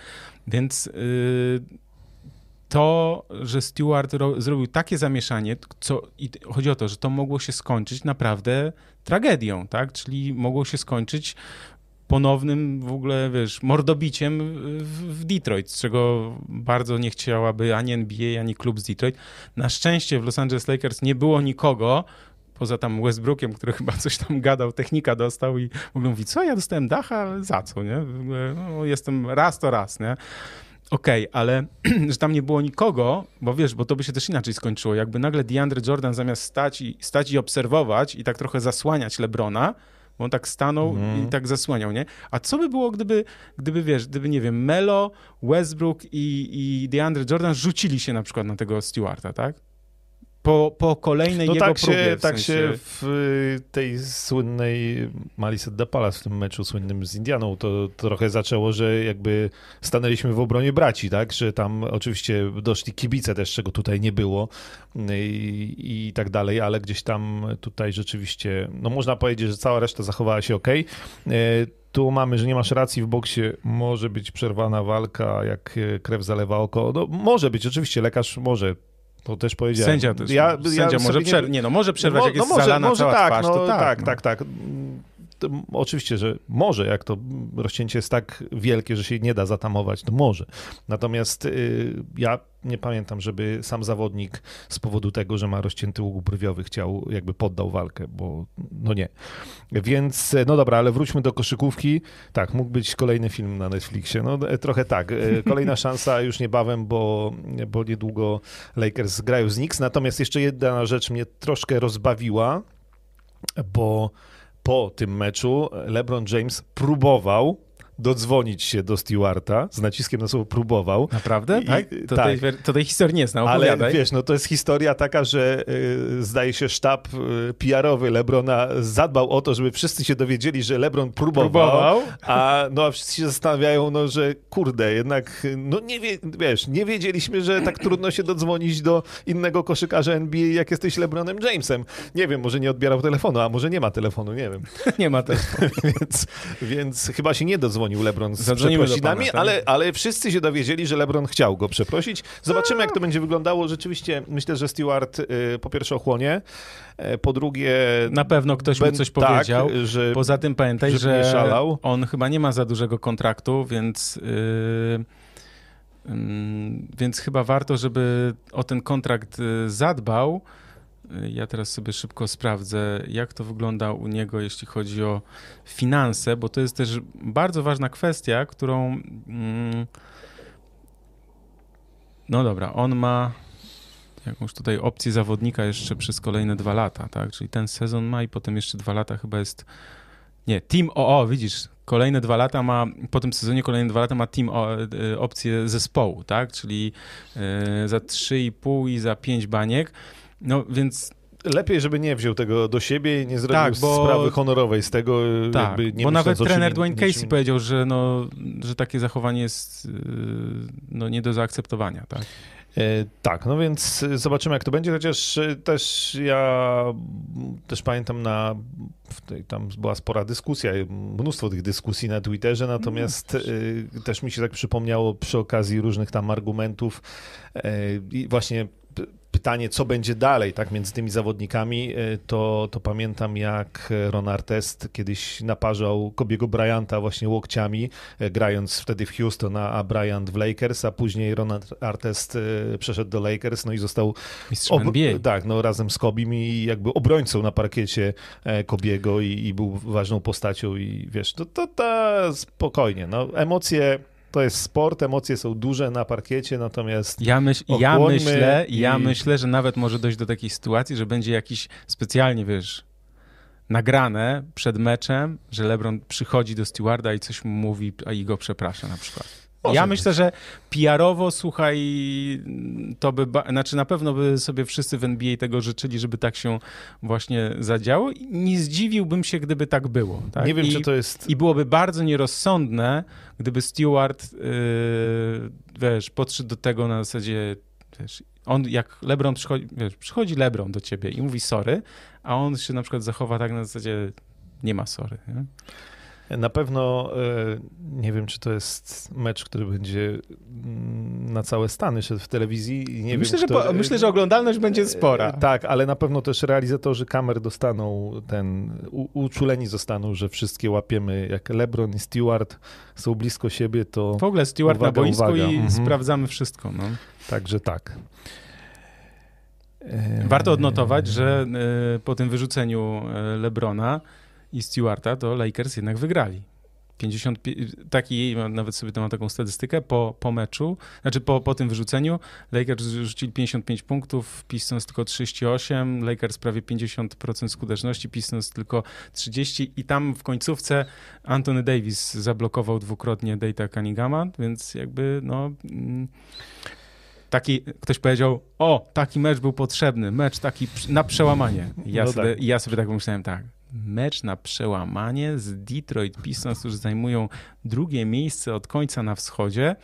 Więc... Yy, to, że Stewart zrobił takie zamieszanie, co, i chodzi o to, że to mogło się skończyć naprawdę tragedią, tak? Czyli mogło się skończyć ponownym w ogóle, wiesz, mordobiciem w, Detroit, z czego bardzo nie chciałaby ani NBA, ani klub z Detroit. Na szczęście w Los Angeles Lakers nie było nikogo, poza tam Westbrookiem, który chyba coś tam gadał, technika dostał i w ogóle mówi, co, ja dostałem dacha, za co, nie? No, jestem raz to raz, nie? Okej, okay, ale że tam nie było nikogo, bo wiesz, bo to by się też inaczej skończyło. Jakby nagle DeAndre Jordan zamiast stać i, stać i obserwować i tak trochę zasłaniać Lebrona, on tak stanął mm. i mhm. tak zasłaniał, nie? A co by było, gdyby, gdyby wiesz, gdyby, nie wiem, Melo, Westbrook i, i DeAndre Jordan rzucili się na przykład na tego Stewarta, tak? Po, po kolejnej no jego tak próbie. Się, w tak sensie... się w tej słynnej Malice de Palace, w tym meczu słynnym z Indianą, to trochę zaczęło, że jakby stanęliśmy w obronie braci, tak? Że tam oczywiście doszli kibice też, czego tutaj nie było i, i tak dalej, ale gdzieś tam tutaj rzeczywiście, no można powiedzieć, że cała reszta zachowała się ok. Tu mamy, że nie masz racji w boksie, może być przerwana walka, jak krew zalewa oko. No, może być, oczywiście, lekarz może to też powiedziałem. Sędzia też. Ja, sędzia ja może przerwać. Nie, nie, no może przerwać, no, jak jest no może, zalana może cała tak, twarz, no, tak. Tak, no. tak, tak. Oczywiście, że może, jak to rozcięcie jest tak wielkie, że się nie da zatamować, to może. Natomiast y, ja nie pamiętam, żeby sam zawodnik z powodu tego, że ma rozcięty łuk brwiowy chciał, jakby poddał walkę, bo no nie. Więc, no dobra, ale wróćmy do koszykówki. Tak, mógł być kolejny film na Netflixie. No trochę tak. E, kolejna szansa już niebawem, bo, bo niedługo Lakers grają z Knicks. Natomiast jeszcze jedna rzecz mnie troszkę rozbawiła, bo po tym meczu LeBron James próbował dodzwonić się do Stewarta z naciskiem na słowo próbował. Naprawdę? I, tak? To, tak. Tej, to tej historii nie znam, opowiadaj. Ale wiesz, no to jest historia taka, że y, zdaje się sztab y, PR-owy Lebrona zadbał o to, żeby wszyscy się dowiedzieli, że Lebron próbował, próbował. A, no, a wszyscy się zastanawiają, no, że kurde, jednak no nie wie, wiesz, nie wiedzieliśmy, że tak trudno się dodzwonić do innego koszykarza NBA, jak jesteś LeBronem Jamesem. Nie wiem, może nie odbierał telefonu, a może nie ma telefonu, nie wiem. nie ma telefonu. więc, więc chyba się nie dodzwonił LeBron z Zadzwonimy przeprosinami, pana, tak? ale, ale wszyscy się dowiedzieli, że LeBron chciał go przeprosić. Zobaczymy, jak to będzie wyglądało. Rzeczywiście myślę, że Stewart y, po pierwsze ochłonie, y, po drugie... Na pewno ktoś mu coś tak, powiedział. Że, Poza tym pamiętaj, że on chyba nie ma za dużego kontraktu, więc... Yy więc chyba warto, żeby o ten kontrakt y, zadbał. Ja teraz sobie szybko sprawdzę, jak to wygląda u niego, jeśli chodzi o finanse, bo to jest też bardzo ważna kwestia, którą. Mm, no dobra, on ma jakąś tutaj opcję zawodnika jeszcze przez kolejne dwa lata, tak? Czyli ten sezon ma i potem jeszcze dwa lata chyba jest. Nie, Team OO, widzisz, kolejne dwa lata ma, po tym sezonie kolejne dwa lata ma team o, e, opcję zespołu, tak? Czyli y, za 3,5 i za 5 baniek. No więc lepiej, żeby nie wziął tego do siebie i nie zrobił tak, bo... sprawy honorowej z tego. Tak, nie bo nawet trener Dwayne Casey niczym... powiedział, że, no, że takie zachowanie jest e, no, nie do zaakceptowania. Tak? E, tak, no więc zobaczymy, jak to będzie, chociaż e, też ja też pamiętam na tam była spora dyskusja, mnóstwo tych dyskusji na Twitterze, natomiast no, też mi się tak przypomniało przy okazji różnych tam argumentów i właśnie pytanie, co będzie dalej, tak, między tymi zawodnikami, e, to, to pamiętam jak Ron Artest kiedyś naparzał Kobiego Bryanta właśnie łokciami, e, grając wtedy w Houston, a Bryant w Lakers, a później Ron Artest e, przeszedł do Lakers, no i został ob... tak, no razem z Kobim i jakby obrońcą na parkiecie Kobiego i, i był ważną postacią i wiesz, to, to, to spokojnie, no emocje to jest sport, emocje są duże na parkiecie, natomiast. Ja, myśl, ja myślę, i... ja myślę, że nawet może dojść do takiej sytuacji, że będzie jakiś specjalnie, wiesz, nagrane przed meczem, że LeBron przychodzi do stewarda i coś mu mówi, a i go przeprasza na przykład. Ja myślę, że PR-owo, słuchaj, to by, znaczy na pewno by sobie wszyscy w NBA tego życzyli, żeby tak się właśnie zadziało. Nie zdziwiłbym się, gdyby tak było. Tak? Nie wiem, I, czy to jest... I byłoby bardzo nierozsądne, gdyby Stewart, yy, wiesz, podszedł do tego na zasadzie, wiesz, on jak LeBron przychodzi, wiesz, przychodzi LeBron do ciebie i mówi sorry, a on się na przykład zachowa tak na zasadzie nie ma sorry. Nie? Na pewno e, nie wiem, czy to jest mecz, który będzie mm, na całe Stany szedł w telewizji. Nie myślę, wiem, że po, myślę, że oglądalność będzie spora. E, tak, ale na pewno też realizatorzy kamer dostaną ten, u, uczuleni zostaną, że wszystkie łapiemy, jak LeBron i Stewart są blisko siebie, to W ogóle Stewart uwaga, na boisku uwaga. i mhm. sprawdzamy wszystko. No. Także tak. Warto odnotować, że e, po tym wyrzuceniu Lebrona i Stewarta, to Lakers jednak wygrali. 50, taki, nawet sobie tam mam taką statystykę, po, po meczu, znaczy po, po tym wyrzuceniu, Lakers rzucili 55 punktów, Pistons tylko 38, Lakers prawie 50% skuteczności, Pistons tylko 30 i tam w końcówce Anthony Davis zablokował dwukrotnie Data Cunninghama, więc jakby no... Mm, taki, ktoś powiedział, o, taki mecz był potrzebny, mecz taki na przełamanie. Ja, no sobie, tak. ja sobie tak pomyślałem, tak, mecz na przełamanie z Detroit Pistons, którzy zajmują drugie miejsce od końca na wschodzie.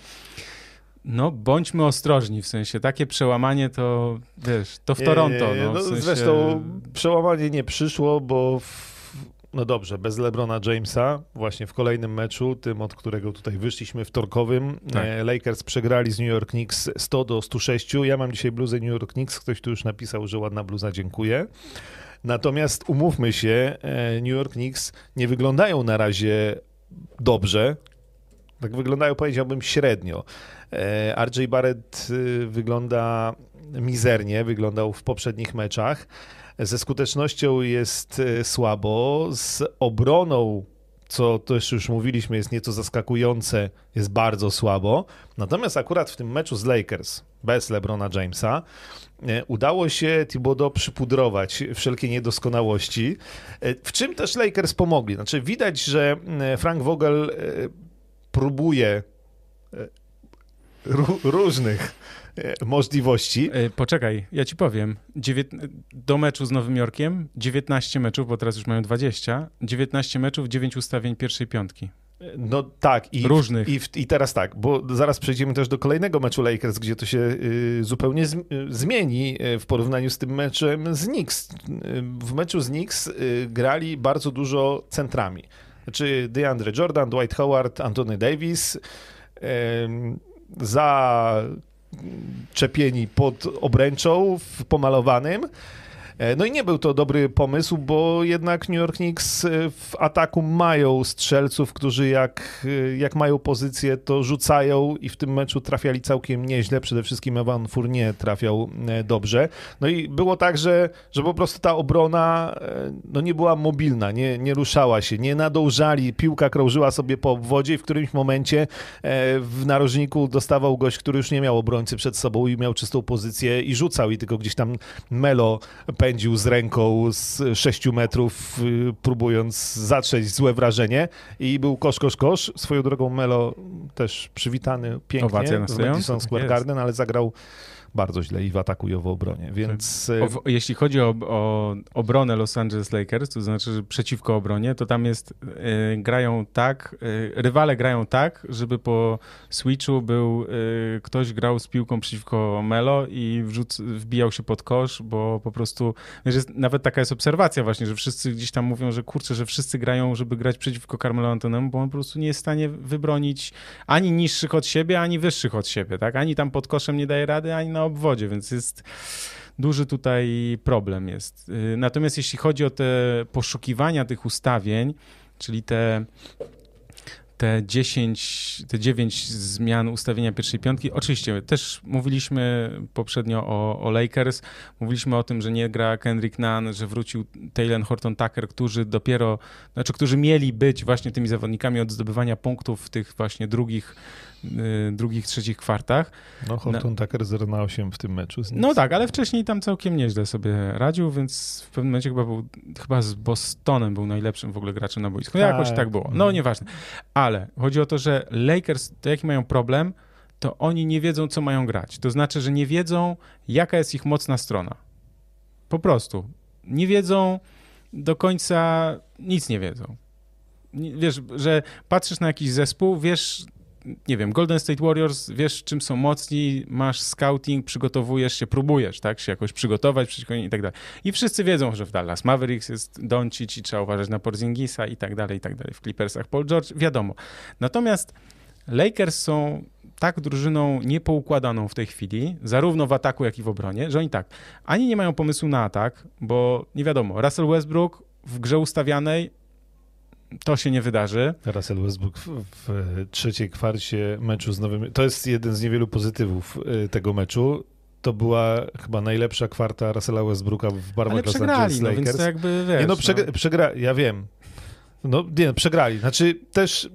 No, bądźmy ostrożni, w sensie takie przełamanie to, wiesz, to w Toronto. No, w no, sensie... Zresztą przełamanie nie przyszło, bo w... No dobrze, bez LeBrona Jamesa, właśnie w kolejnym meczu, tym od którego tutaj wyszliśmy, wtorkowym, tak. E, Lakers przegrali z New York Knicks 100 do 106. Ja mam dzisiaj bluzę New York Knicks, ktoś tu już napisał, że ładna bluza, dziękuję. Natomiast umówmy się, e, New York Knicks nie wyglądają na razie dobrze. Tak wyglądają, powiedziałbym, średnio. E, RJ Barrett y, wygląda mizernie, wyglądał w poprzednich meczach. Ze skutecznością jest e, słabo, z obroną co też już mówiliśmy, jest nieco zaskakujące, jest bardzo słabo. Natomiast akurat w tym meczu z Lakers, bez LeBrona Jamesa, udało się Thibodeau przypudrować wszelkie niedoskonałości, e, w czym też Lakers pomogli. Znaczy widać, że e, Frank Vogel próbuje różnych możliwości. Poczekaj, ja ci powiem. Dziewię... Do meczu z Nowym Jorkiem 19 meczów, bo teraz już mają 20. 19 meczów, 9 ustawień pierwszej piątki. No tak. I, Różnych. I, I teraz tak, bo zaraz przejdziemy też do kolejnego meczu Lakers, gdzie to się y, zupełnie z, y, zmieni w porównaniu z tym meczem z Knicks. Y, w meczu z Knicks y, grali bardzo dużo centrami. Znaczy DeAndre Jordan, Dwight Howard, Anthony Davis za czepieni pod obręczą w pomalowanym. E, no i nie był to dobry pomysł, bo jednak New York Knicks e, w ataku mają strzelców, którzy jak, e, jak mają pozycję, to rzucają i w tym meczu trafiali całkiem nieźle. Przede wszystkim Evan Fournier trafiał dobrze. No i było tak, że, że po prostu ta obrona no nie była mobilna, nie, nie ruszała się, nie nadążali. Piłka krążyła sobie po obwodzie i w którymś momencie w narożniku dostawał gość, który już nie miał obrońcy przed sobą i miał czystą pozycję i rzucał i tylko gdzieś tam Melo pędził z ręką z 6 metrów, y, próbując zatrzeć złe wrażenie. I był kosz, kosz, kosz. Swoją drogą Melo też przywitany pięknie w Madison Square Garden, ale zagrał bardzo źle i w ataku i w obronie, więc... O, e, jeśli chodzi o, o, obronę Los Angeles Lakers, to znaczy że przeciwko obronie, to tam jest, y, grają tak, y, rywale grają tak, żeby po switchu był, y, ktoś grał z piłką przeciwko Melo i wrzuc, wbijał się pod kosz, bo po prostu, wiesz, jest, nawet taka jest obserwacja właśnie, że wszyscy gdzieś tam mówią, że kurczę, że wszyscy grają, żeby grać przeciwko Carmelo Antonemu, bo on po prostu nie jest w stanie wybronić ani niższych od siebie, ani wyższych od siebie, tak? Ani tam pod koszem nie daje rady, ani na obwodzie, więc jest duży tutaj problem jest. Y, natomiast jeśli chodzi o te poszukiwania tych ustawień, czyli te te 10, te 9 zmian ustawienia pierwszej piątki. Oczywiście też mówiliśmy poprzednio o, o, Lakers, mówiliśmy o tym, że nie gra Kendrick Nunn, że wrócił Taylor Horton Tucker, którzy dopiero, znaczy którzy mieli być właśnie tymi zawodnikami od zdobywania punktów w tych właśnie drugich drugich, trzecich kwartach. No, Horton na... Tucker 0 na 8 w tym meczu. No tak, ale wcześniej tam całkiem nieźle sobie radził, więc w pewnym momencie chyba był, chyba z Bostonem był najlepszym w ogóle graczem na boisku. Tak. Jakoś tak było. No nieważne. Ale chodzi o to, że Lakers, to jaki mają problem, to oni nie wiedzą, co mają grać. To znaczy, że nie wiedzą, jaka jest ich mocna strona. Po prostu. Nie wiedzą do końca, nic nie wiedzą. Wiesz, że patrzysz na jakiś zespół, wiesz nie wiem, Golden State Warriors, wiesz czym są mocni, masz scouting, przygotowujesz się, próbujesz, tak, się jakoś przygotować przeciwko nim i tak dalej. I wszyscy wiedzą, że w Dallas Mavericks jest Doncic i trzeba uważać na Porzingisa i tak dalej, i tak dalej. W Clippersach Paul George, wiadomo. Natomiast Lakers są tak drużyną niepoukładaną w tej chwili, zarówno w ataku, jak i w obronie, że oni tak, ani nie mają pomysłu na atak, bo nie wiadomo, Russell Westbrook w grze ustawianej to się nie wydarzy. Russell Westbrook w, w trzeciej kwarcie meczu z Nowym... To jest jeden z niewielu pozytywów y, tego meczu to była chyba najlepsza kwarta Russella Westbrooka w barwach Los Angeles Lakers. No, to jakby, wiesz, nie, no, przegra, no. przegra, ja wiem. No nie, przegrali. Znaczy też...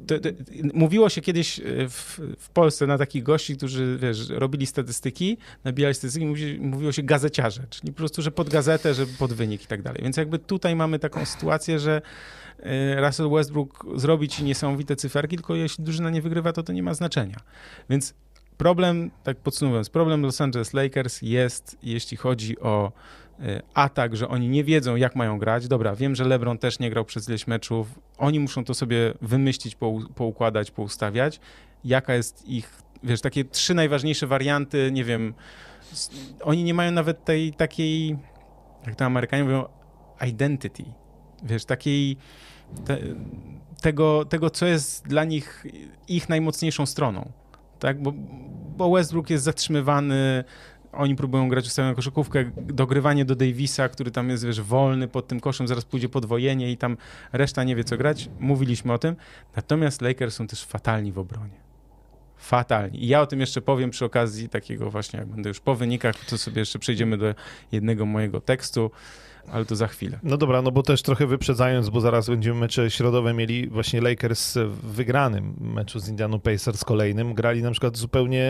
Mówiło się kiedyś y, w, w, Polsce na takich gości, którzy, wiesz, robili statystyki, nabijali statystyki, mówi, mówiło się gazeciarze, czyli po prostu, że pod gazetę, że pod wynik i tak dalej. Więc jakby tutaj mamy taką sytuację, że Russell Westbrook zrobi ci niesamowite cyferki, tylko jeśli drużyna nie wygrywa, to to nie ma znaczenia. Więc problem, tak podsumowując, problem Los Angeles Lakers jest, jeśli chodzi o y, atak, że oni nie wiedzą, jak mają grać. Dobra, wiem, że LeBron też nie grał przez ileś meczów. Oni muszą to sobie wymyślić, poukładać, poustawiać. Jaka jest ich, wiesz, takie trzy najważniejsze warianty, nie wiem, oni nie mają nawet tej takiej, jak to Amerykanie mówią, identity. Wiesz, takiej te, tego, tego, co jest dla nich ich najmocniejszą stroną. Tak? Bo, bo Westbrook jest zatrzymywany, oni próbują grać ustawioną koszykówkę, dogrywanie do Davisa, który tam jest, wiesz, wolny pod tym koszem, zaraz pójdzie podwojenie i tam reszta nie wie, co grać. Mówiliśmy o tym. Natomiast Lakers są też fatalni w obronie. Fatalni. I ja o tym jeszcze powiem przy okazji takiego właśnie, jak będę już po wynikach, to sobie jeszcze przejdziemy do jednego mojego tekstu ale to za chwilę. No dobra, no bo też trochę wyprzedzając, bo zaraz będziemy mecze środowe mieli właśnie Lakers w wygranym meczu z Indianą Pacers kolejnym. Grali na przykład zupełnie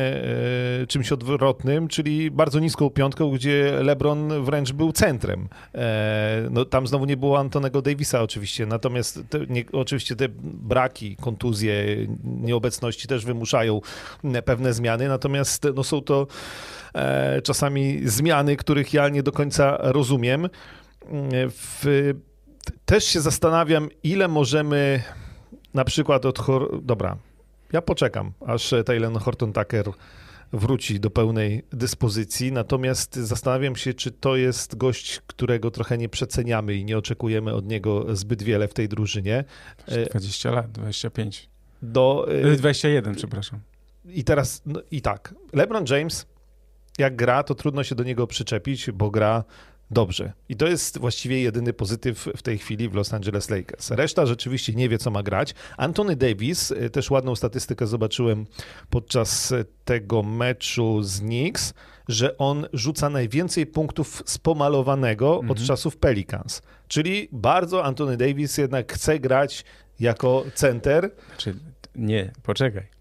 e, czymś odwrotnym, czyli bardzo niską piątką, gdzie LeBron wręcz był centrem. E, no tam znowu nie było Antonego Davisa oczywiście, natomiast te, nie, oczywiście te braki, kontuzje, nieobecności też wymuszają pewne zmiany, natomiast no są to czasami zmiany, których ja nie do końca rozumiem. W, też się zastanawiam, ile możemy na przykład od. Dobra, ja poczekam, aż Taylor Horton Tucker wróci do pełnej dyspozycji. Natomiast zastanawiam się, czy to jest gość, którego trochę nie przeceniamy i nie oczekujemy od niego zbyt wiele w tej drużynie. 20 lat, 25. Do, 21, y, przepraszam. I teraz, no, i tak, LeBron James, jak gra, to trudno się do niego przyczepić, bo gra dobrze. I to jest właściwie jedyny pozytyw w tej chwili w Los Angeles Lakers. Reszta rzeczywiście nie wie, co ma grać. Anthony Davis, y, też ładną statystykę zobaczyłem podczas tego meczu z Knicks, że on rzuca najwięcej punktów z pomalowanego mhm. od czasów Pelicans. Czyli bardzo Anthony Davis jednak chce grać jako center. Czy nie, poczekaj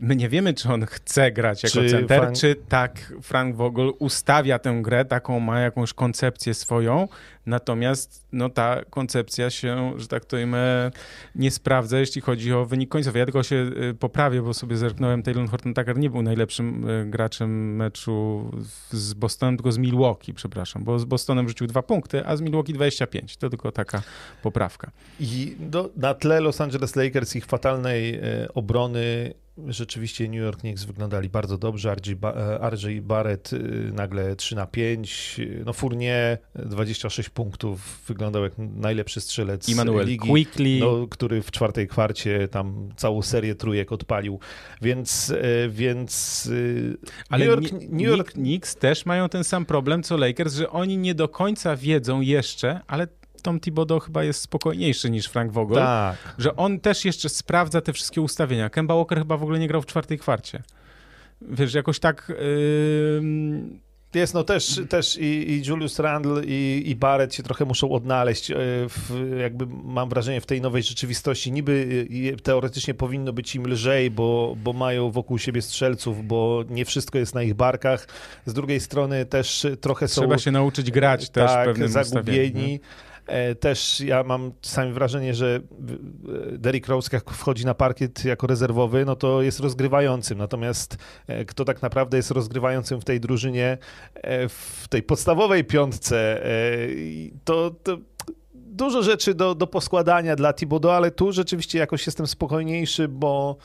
my nie wiemy, czy on chce grać jako czy center, Frank... czy tak Frank Vogel ustawia tę grę, taką ma jakąś koncepcję swoją, natomiast no, ta koncepcja się, że tak to ujmę, nie sprawdza, jeśli chodzi o wynik końcowy. Ja tylko się y, poprawię, bo sobie zerknąłem, Taylor Horton Tucker nie był najlepszym y, graczem meczu z Bostonem, tylko z Milwaukee, przepraszam, bo z Bostonem rzucił dwa punkty, a z Milwaukee 25. To tylko taka poprawka. I do, na tle Los Angeles Lakers ich fatalnej e, obrony rzeczywiście New York Knicks wyglądali bardzo dobrze. RJ, e, Barrett y, nagle 3 na 5. No Fournier 26 punktów. Wyglądał jak najlepszy strzelec Emmanuel ligi. Quickly. No, który w czwartej kwarcie tam całą serię trójek odpalił. Więc, e, więc y, Ale New York, New York... Knicks też mają ten sam problem co Lakers, że oni nie do końca wiedzą jeszcze, ale Tom Thibodeau chyba jest spokojniejszy niż Frank Vogel, tak. że on też jeszcze sprawdza te wszystkie ustawienia. Kemba Walker chyba w ogóle nie grał w czwartej kwarcie. Wiesz, jakoś tak... Yy... Jest, no też, też i, i Julius Randle i, i Barrett się trochę muszą odnaleźć, e, w, jakby mam wrażenie, w tej nowej rzeczywistości. Niby teoretycznie powinno być im lżej, bo, bo mają wokół siebie strzelców, bo nie wszystko jest na ich barkach. Z drugiej strony też trochę są... Trzeba się nauczyć grać też tak, pewnym zagubieni. E, też ja mam czasami wrażenie, że e, Derrick Rose jak wchodzi na parkiet jako rezerwowy, no to jest rozgrywającym. Natomiast e, kto tak naprawdę jest rozgrywającym w tej drużynie, w tej podstawowej piątce, to, to dużo rzeczy do, do poskładania dla Thibodeau, ale tu rzeczywiście jakoś jestem spokojniejszy, bo,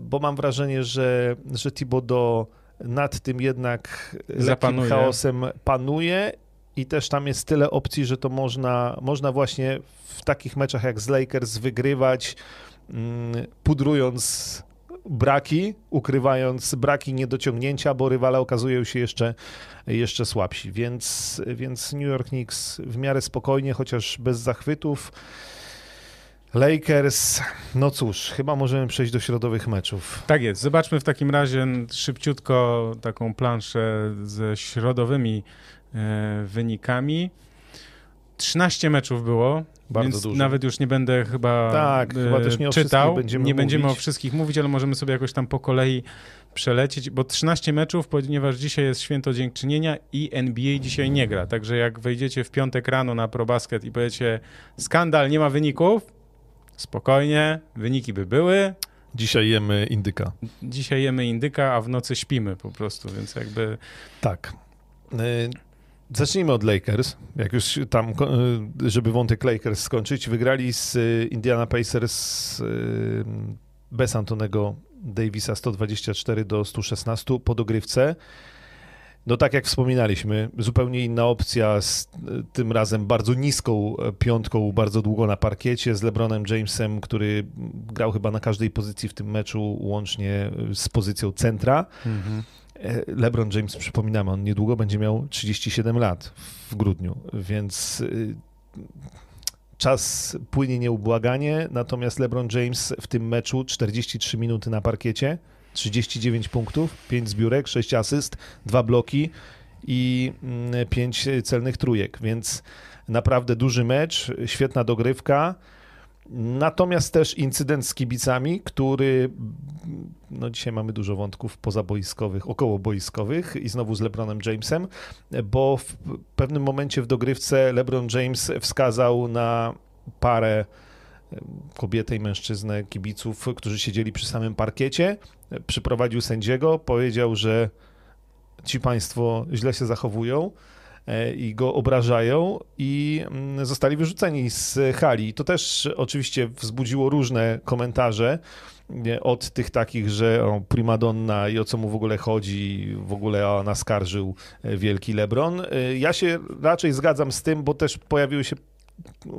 bo mam wrażenie, że, że Thibodeau nad tym jednak Zapanuje. chaosem panuje i też tam jest tyle opcji, że to można, można właśnie w takich meczach jak z Lakers wygrywać, mm, pudrując braki, ukrywając braki niedociągnięcia, bo rywale okazują się jeszcze, jeszcze słabsi. Więc, więc New York Knicks w miarę spokojnie, chociaż bez zachwytów. Lakers, no cóż, chyba możemy przejść do środowych meczów. Tak jest. Zobaczmy w takim razie szybciutko taką planszę ze środowymi wynikami. 13 meczów było, Bardzo więc dużo. nawet już nie będę chyba, tak, chyba też nie czytał. Będziemy nie mówić. będziemy o wszystkich mówić, ale możemy sobie jakoś tam po kolei przelecieć, bo 13 meczów, ponieważ dzisiaj jest święto dziękczynienia i NBA dzisiaj nie gra. Także jak wejdziecie w piątek rano na ProBasket i powiecie skandal, nie ma wyników, spokojnie, wyniki by były. Dzisiaj jemy indyka. Dzisiaj jemy indyka, a w nocy śpimy po prostu, więc jakby... Tak. Zacznijmy od Lakers. Jak już tam, y, żeby wątek Lakers skończyć, wygrali z y, Indiana Pacers y, bez Antonego Davisa 124 do 116 po dogrywce. No tak jak wspominaliśmy, zupełnie inna opcja z tym razem bardzo niską piątką, bardzo długo na parkiecie z LeBronem Jamesem, który grał chyba na każdej pozycji w tym meczu, łącznie z pozycją centra. Mhm. E, LeBron James, przypominamy, on niedługo będzie miał 37 lat w grudniu, więc y, czas płynie nieubłaganie, natomiast LeBron James w tym meczu 43 minuty na parkiecie, 39 punktów, 5 zbiórek, 6 asyst, 2 bloki i mm, pięć celnych trójek, więc naprawdę duży mecz, świetna dogrywka. Natomiast też incydent z kibicami, który, no dzisiaj mamy dużo wątków pozaboiskowych, okołoboiskowych i znowu z LeBronem Jamesem, bo w pewnym momencie w dogrywce LeBron James wskazał na parę kobietę i mężczyznę kibiców, którzy siedzieli przy samym parkiecie, przyprowadził sędziego, powiedział, że ci państwo źle się zachowują, i go obrażają i mm, zostali wyrzuceni z hali. To też oczywiście wzbudziło różne komentarze od tych takich, że o, primadonna i o co mu w ogóle chodzi, w ogóle o, naskarżył e, wielki LeBron. E, ja się raczej zgadzam z tym, bo też pojawiły się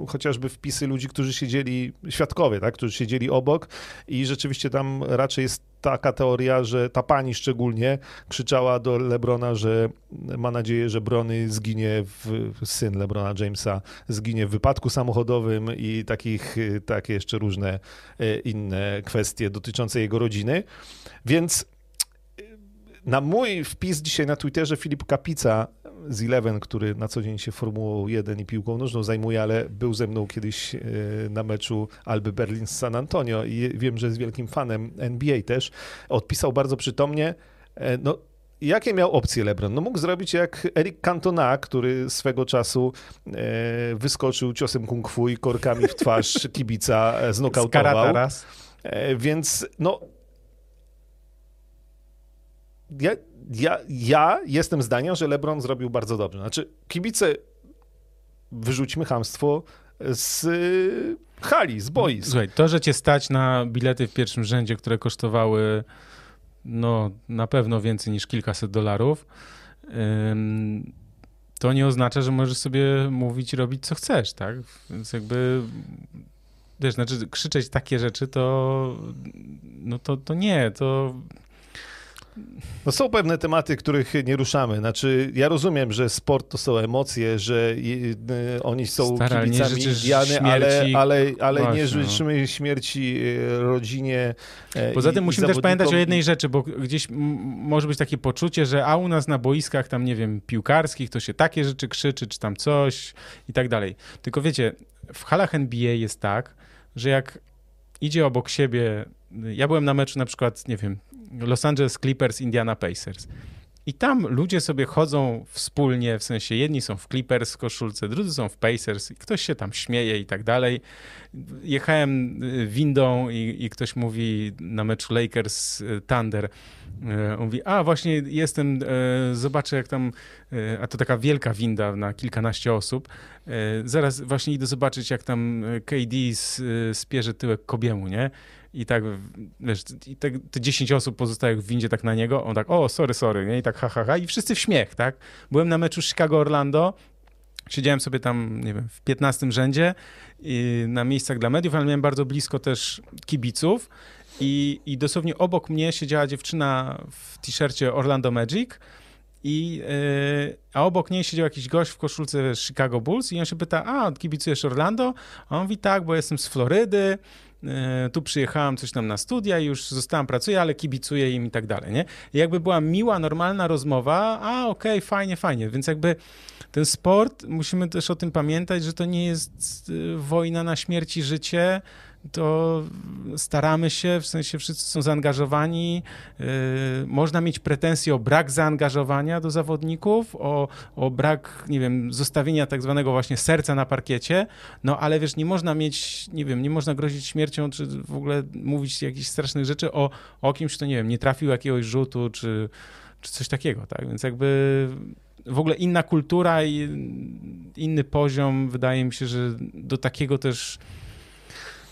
chociażby wpisy ludzi, którzy siedzieli, świadkowie, tak, którzy siedzieli obok i rzeczywiście tam raczej jest taka teoria, że ta pani szczególnie krzyczała do Lebrona, że ma nadzieję, że Brony zginie, w, syn Lebrona Jamesa zginie w wypadku samochodowym i takich, takie jeszcze różne e, inne kwestie dotyczące jego rodziny. Więc na mój wpis dzisiaj na Twitterze Filip Kapica z Eleven, który na co dzień się Formułą 1 i piłką nożną zajmuje, ale był ze mną kiedyś e, na meczu Alby Berlin z San Antonio i wiem, że jest wielkim fanem NBA też, odpisał bardzo przytomnie, e, no Jakie miał opcje LeBron? No mógł zrobić jak Eric Cantona, który swego czasu e, wyskoczył ciosem kung fu i korkami w twarz kibica znokautował. Więc no ja, ja, ja jestem zdania, że LeBron zrobił bardzo dobrze. Znaczy, kibice, wyrzućmy hamstwo z hali, z boisk. Słuchaj, to, że cię stać na bilety w pierwszym rzędzie, które kosztowały no, na pewno więcej niż kilkaset dolarów, to nie oznacza, że możesz sobie mówić robić co chcesz, tak? Więc jakby wiesz, znaczy krzyczeć takie rzeczy, to no to, to nie, to no są pewne tematy, których nie ruszamy. Znaczy, ja rozumiem, że sport to są emocje, że y, oni są Stara, kibicami Indiany, ale, ale, ale Właśnie, nie no. życzymy no. śmierci y, rodzinie. E, Poza tym musimy też pamiętać o jednej rzeczy, bo gdzieś może być takie poczucie, że a u nas na boiskach tam, nie wiem, piłkarskich to się takie rzeczy krzyczy, czy tam coś i tak dalej. Tylko wiecie, w halach NBA jest tak, że jak idzie obok siebie ja byłem na meczu na przykład, nie wiem, Los Angeles Clippers, Indiana Pacers. I tam ludzie sobie chodzą wspólnie, w sensie jedni są w Clippers w koszulce, drudzy są w Pacers i ktoś się tam śmieje i tak dalej. Jechałem y, windą i, i ktoś mówi na meczu Lakers y, Thunder, y, mówi, a właśnie jestem, zobaczę jak tam, a to taka wielka winda na kilkanaście osób, zaraz właśnie idę zobaczyć jak tam KD spierze tyłek Kobiemu, nie? I tak, wiesz, i te, te 10 osób pozostałych w windzie tak na niego, on tak, o, sorry, sorry, nie? I tak ha, ha, ha, i wszyscy w śmiech, tak? Byłem na meczu Chicago-Orlando, siedziałem sobie tam, nie wiem, w 15 rzędzie na miejscach dla mediów, ale miałem bardzo blisko też kibiców i, i dosłownie obok mnie siedziała dziewczyna w t-shircie Orlando Magic, i, yy, a obok niej siedział jakiś gość w koszulce Chicago Bulls i on się pyta, a kibicujesz Orlando? A on mówi, tak, bo jestem z Florydy, tu przyjechałem coś tam na studia, już zostałam, pracuję, ale kibicuję im i tak dalej, nie? I jakby była miła, normalna rozmowa, a okej, okay, fajnie, fajnie, więc jakby ten sport, musimy też o tym pamiętać, że to nie jest e, wojna na śmierć i życie, to staramy się, w sensie wszyscy są zaangażowani. Yy, można mieć pretensje o brak zaangażowania do zawodników, o, o brak, nie wiem, zostawienia tak zwanego właśnie serca na parkiecie, no ale wiesz, nie można mieć, nie wiem, nie można grozić śmiercią, czy w ogóle mówić jakichś strasznych rzeczy o, o kimś, kto, nie wiem, nie trafił jakiegoś rzutu, czy, czy coś takiego, tak? Więc jakby w ogóle inna kultura i inny poziom, wydaje mi się, że do takiego też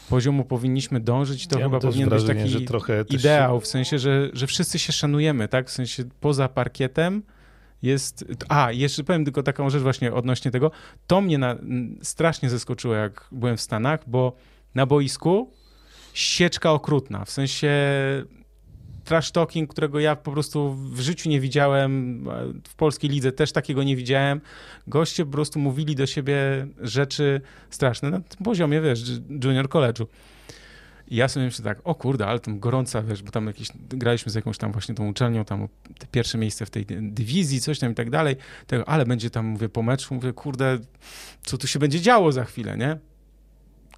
poziomu powinniśmy dążyć, to ja chyba powinien wrażenie, być taki ideał, w sensie, że, że wszyscy się szanujemy, tak? W sensie poza parkietem jest... A, jeszcze powiem tylko taką rzecz właśnie odnośnie tego. To mnie na, strasznie zaskoczyło, jak byłem w Stanach, bo na boisku sieczka okrutna, w sensie trash talking, którego ja po prostu w życiu nie widziałem, w polskiej lidze też takiego nie widziałem. Goście po prostu mówili do siebie rzeczy straszne na tym poziomie, wiesz, junior college'u. I ja sobie myślę tak, o kurde, ale tam gorąca, wiesz, bo tam jakieś, graliśmy z jakąś tam właśnie tą uczelnią, tam te pierwsze miejsce w tej dywizji, coś tam i tak dalej, tego, ale będzie tam, mówię, po meczu, mówię, kurde, co tu się będzie działo za chwilę, nie?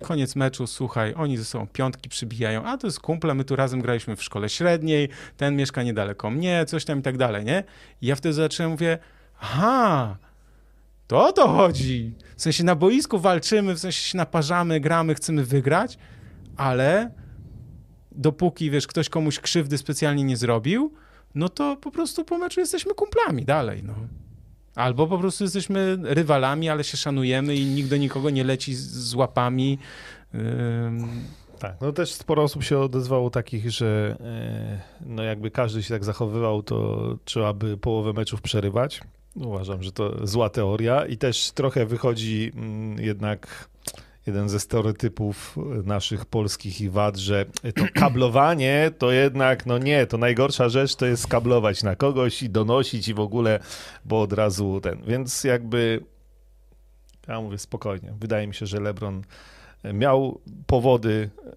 Koniec meczu, słuchaj, oni ze sobą piątki przybijają, a to jest kumple, my tu razem graliśmy w szkole średniej, ten mieszka niedaleko mnie, coś tam i tak dalej, nie? I ja wtedy zacząłem, mówię, aha, to o to chodzi. W sensie na boisku walczymy, w sensie się naparzamy, gramy, chcemy wygrać, ale dopóki, wiesz, ktoś komuś krzywdy specjalnie nie zrobił, no to po prostu po meczu jesteśmy kumplami dalej, no. Albo po prostu jesteśmy rywalami, ale się szanujemy i nikt do nikogo nie leci z łapami. Tak, no też sporo osób się odezwało takich, że e, no jakby każdy się tak zachowywał, to trzeba by połowę meczów przerywać. Uważam, że to zła teoria i też trochę wychodzi mm, jednak jeden ze stereotypów naszych polskich i wad, że to kablowanie to jednak, no nie, to najgorsza rzecz to jest kablować na kogoś i donosić i w ogóle, bo od razu ten. Więc jakby, ja mówię spokojnie, wydaje mi się, że LeBron miał powody e,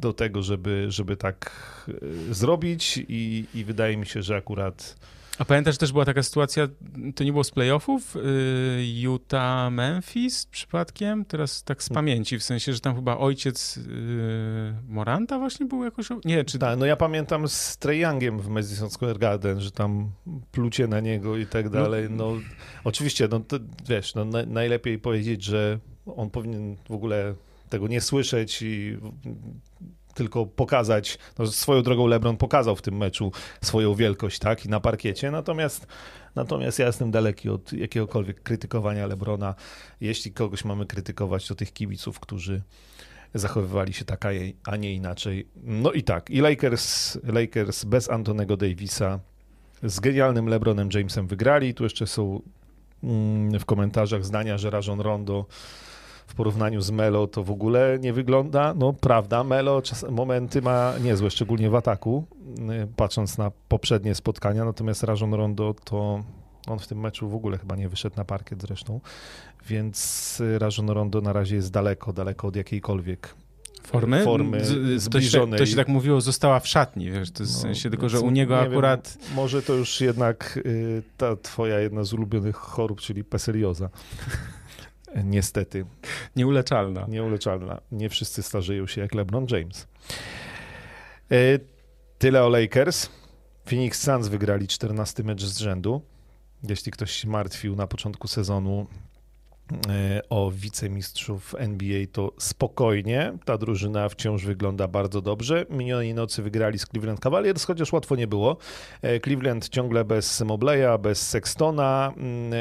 do tego, żeby, żeby tak e, zrobić i, i wydaje mi się, że akurat a pamiętasz, też była taka sytuacja, to nie było z playoffów, y, Utah-Memphis przypadkiem? Teraz tak z pamięci, w sensie, że tam chyba ojciec y, Moranta właśnie był jakoś... Nie, czy... Tak, no ja pamiętam z Trey Youngiem w Madison Square Garden, że tam plucie na niego i tak no- dalej. No, no oczywiście, no to, wiesz, no, na, najlepiej powiedzieć, że on powinien w ogóle tego nie słyszeć i tylko pokazać, no swoją drogą LeBron pokazał w tym meczu swoją wielkość, tak, i na parkiecie, natomiast Natomiast ja jestem daleki od jakiegokolwiek krytykowania LeBrona. Jeśli kogoś mamy krytykować, to tych kibiców, którzy zachowywali się tak, a nie inaczej. No i tak, i Lakers, Lakers bez Antonego Davisa z genialnym LeBronem Jamesem wygrali. Tu jeszcze są mm, w komentarzach zdania, że Rajon Rondo w porównaniu z Melo to w ogóle nie wygląda. No prawda, Melo czas, momenty ma niezłe, szczególnie w ataku, y, patrząc na poprzednie spotkania, natomiast Rajon Rondo to on w tym meczu w ogóle chyba nie wyszedł na parkiet zresztą, więc Rajon Rondo na razie jest daleko, daleko od jakiejkolwiek formy, formy zbliżonej. To się, to się tak mówiło, została w szatni, wiesz, to jest no, w sensie tylko, że u niego akurat... Wiem, może to już jednak y, ta twoja jedna z ulubionych chorób, czyli peselioza. Niestety. Nieuleczalna. Nieuleczalna. Nie wszyscy starzeją się jak LeBron James. E, tyle o Lakers. Phoenix Suns wygrali 14 mecz z rzędu. Jeśli ktoś się martwił na początku sezonu e, o wicemistrzów NBA, to spokojnie. Ta drużyna wciąż wygląda bardzo dobrze. Minionej nocy wygrali z Cleveland Cavaliers, chociaż łatwo nie było. E, Cleveland ciągle bez Mobleya, bez Sextona, mm,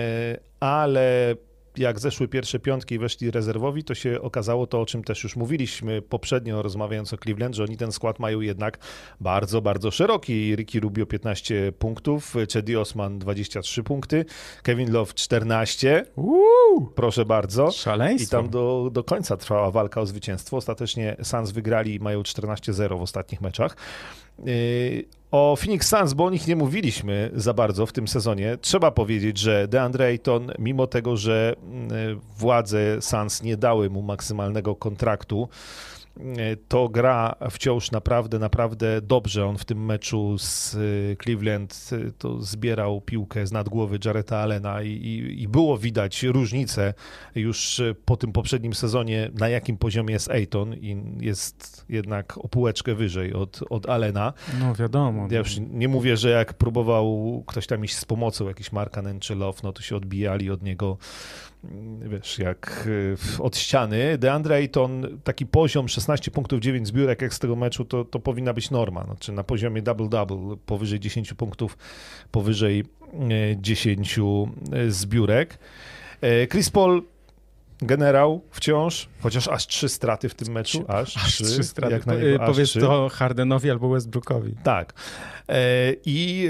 ale jak zeszły pierwsze piątki i weszli rezerwowi, to się okazało to, o czym też już mówiliśmy poprzednio rozmawiając o Cleveland, że oni ten skład mają jednak bardzo, bardzo szeroki. Ricky Rubio 15 punktów, Chedi Osman 23 punkty, Kevin Love 14. Uuu, proszę bardzo. Szaleństwo. I tam do, do końca trwała walka o zwycięstwo. Ostatecznie Suns wygrali i mają 14-0 w ostatnich meczach. O Phoenix Suns, bo o nich nie mówiliśmy za bardzo w tym sezonie, trzeba powiedzieć, że DeAndre Ayton, mimo tego, że yy, władze Suns nie dały mu maksymalnego kontraktu, to gra wciąż naprawdę, naprawdę dobrze. On w tym meczu z y, Cleveland y, to zbierał piłkę z nad głowy Jareta Allena i, i, i, było widać różnicę już po tym poprzednim sezonie, na jakim poziomie jest Ayton i jest jednak o półeczkę wyżej od, od Allena. No wiadomo. Ja już nie mówię, że jak próbował ktoś tam iść z pomocą, jakiś Markanen czy Love, no to się odbijali od niego wiesz, jak y, od ściany. DeAndre Ayton, taki poziom 16 punktów, 9 zbiórek jak z tego meczu, to, to powinna być norma. Znaczy na poziomie double-double, powyżej 10 punktów, powyżej 10 y, zbiórek. Y, Chris Paul generał wciąż, chociaż aż trzy straty w tym meczu, aż, aż trzy, trzy straty. Jak na niego, Powiedz trzy. to Hardenowi albo Westbrookowi. Tak. I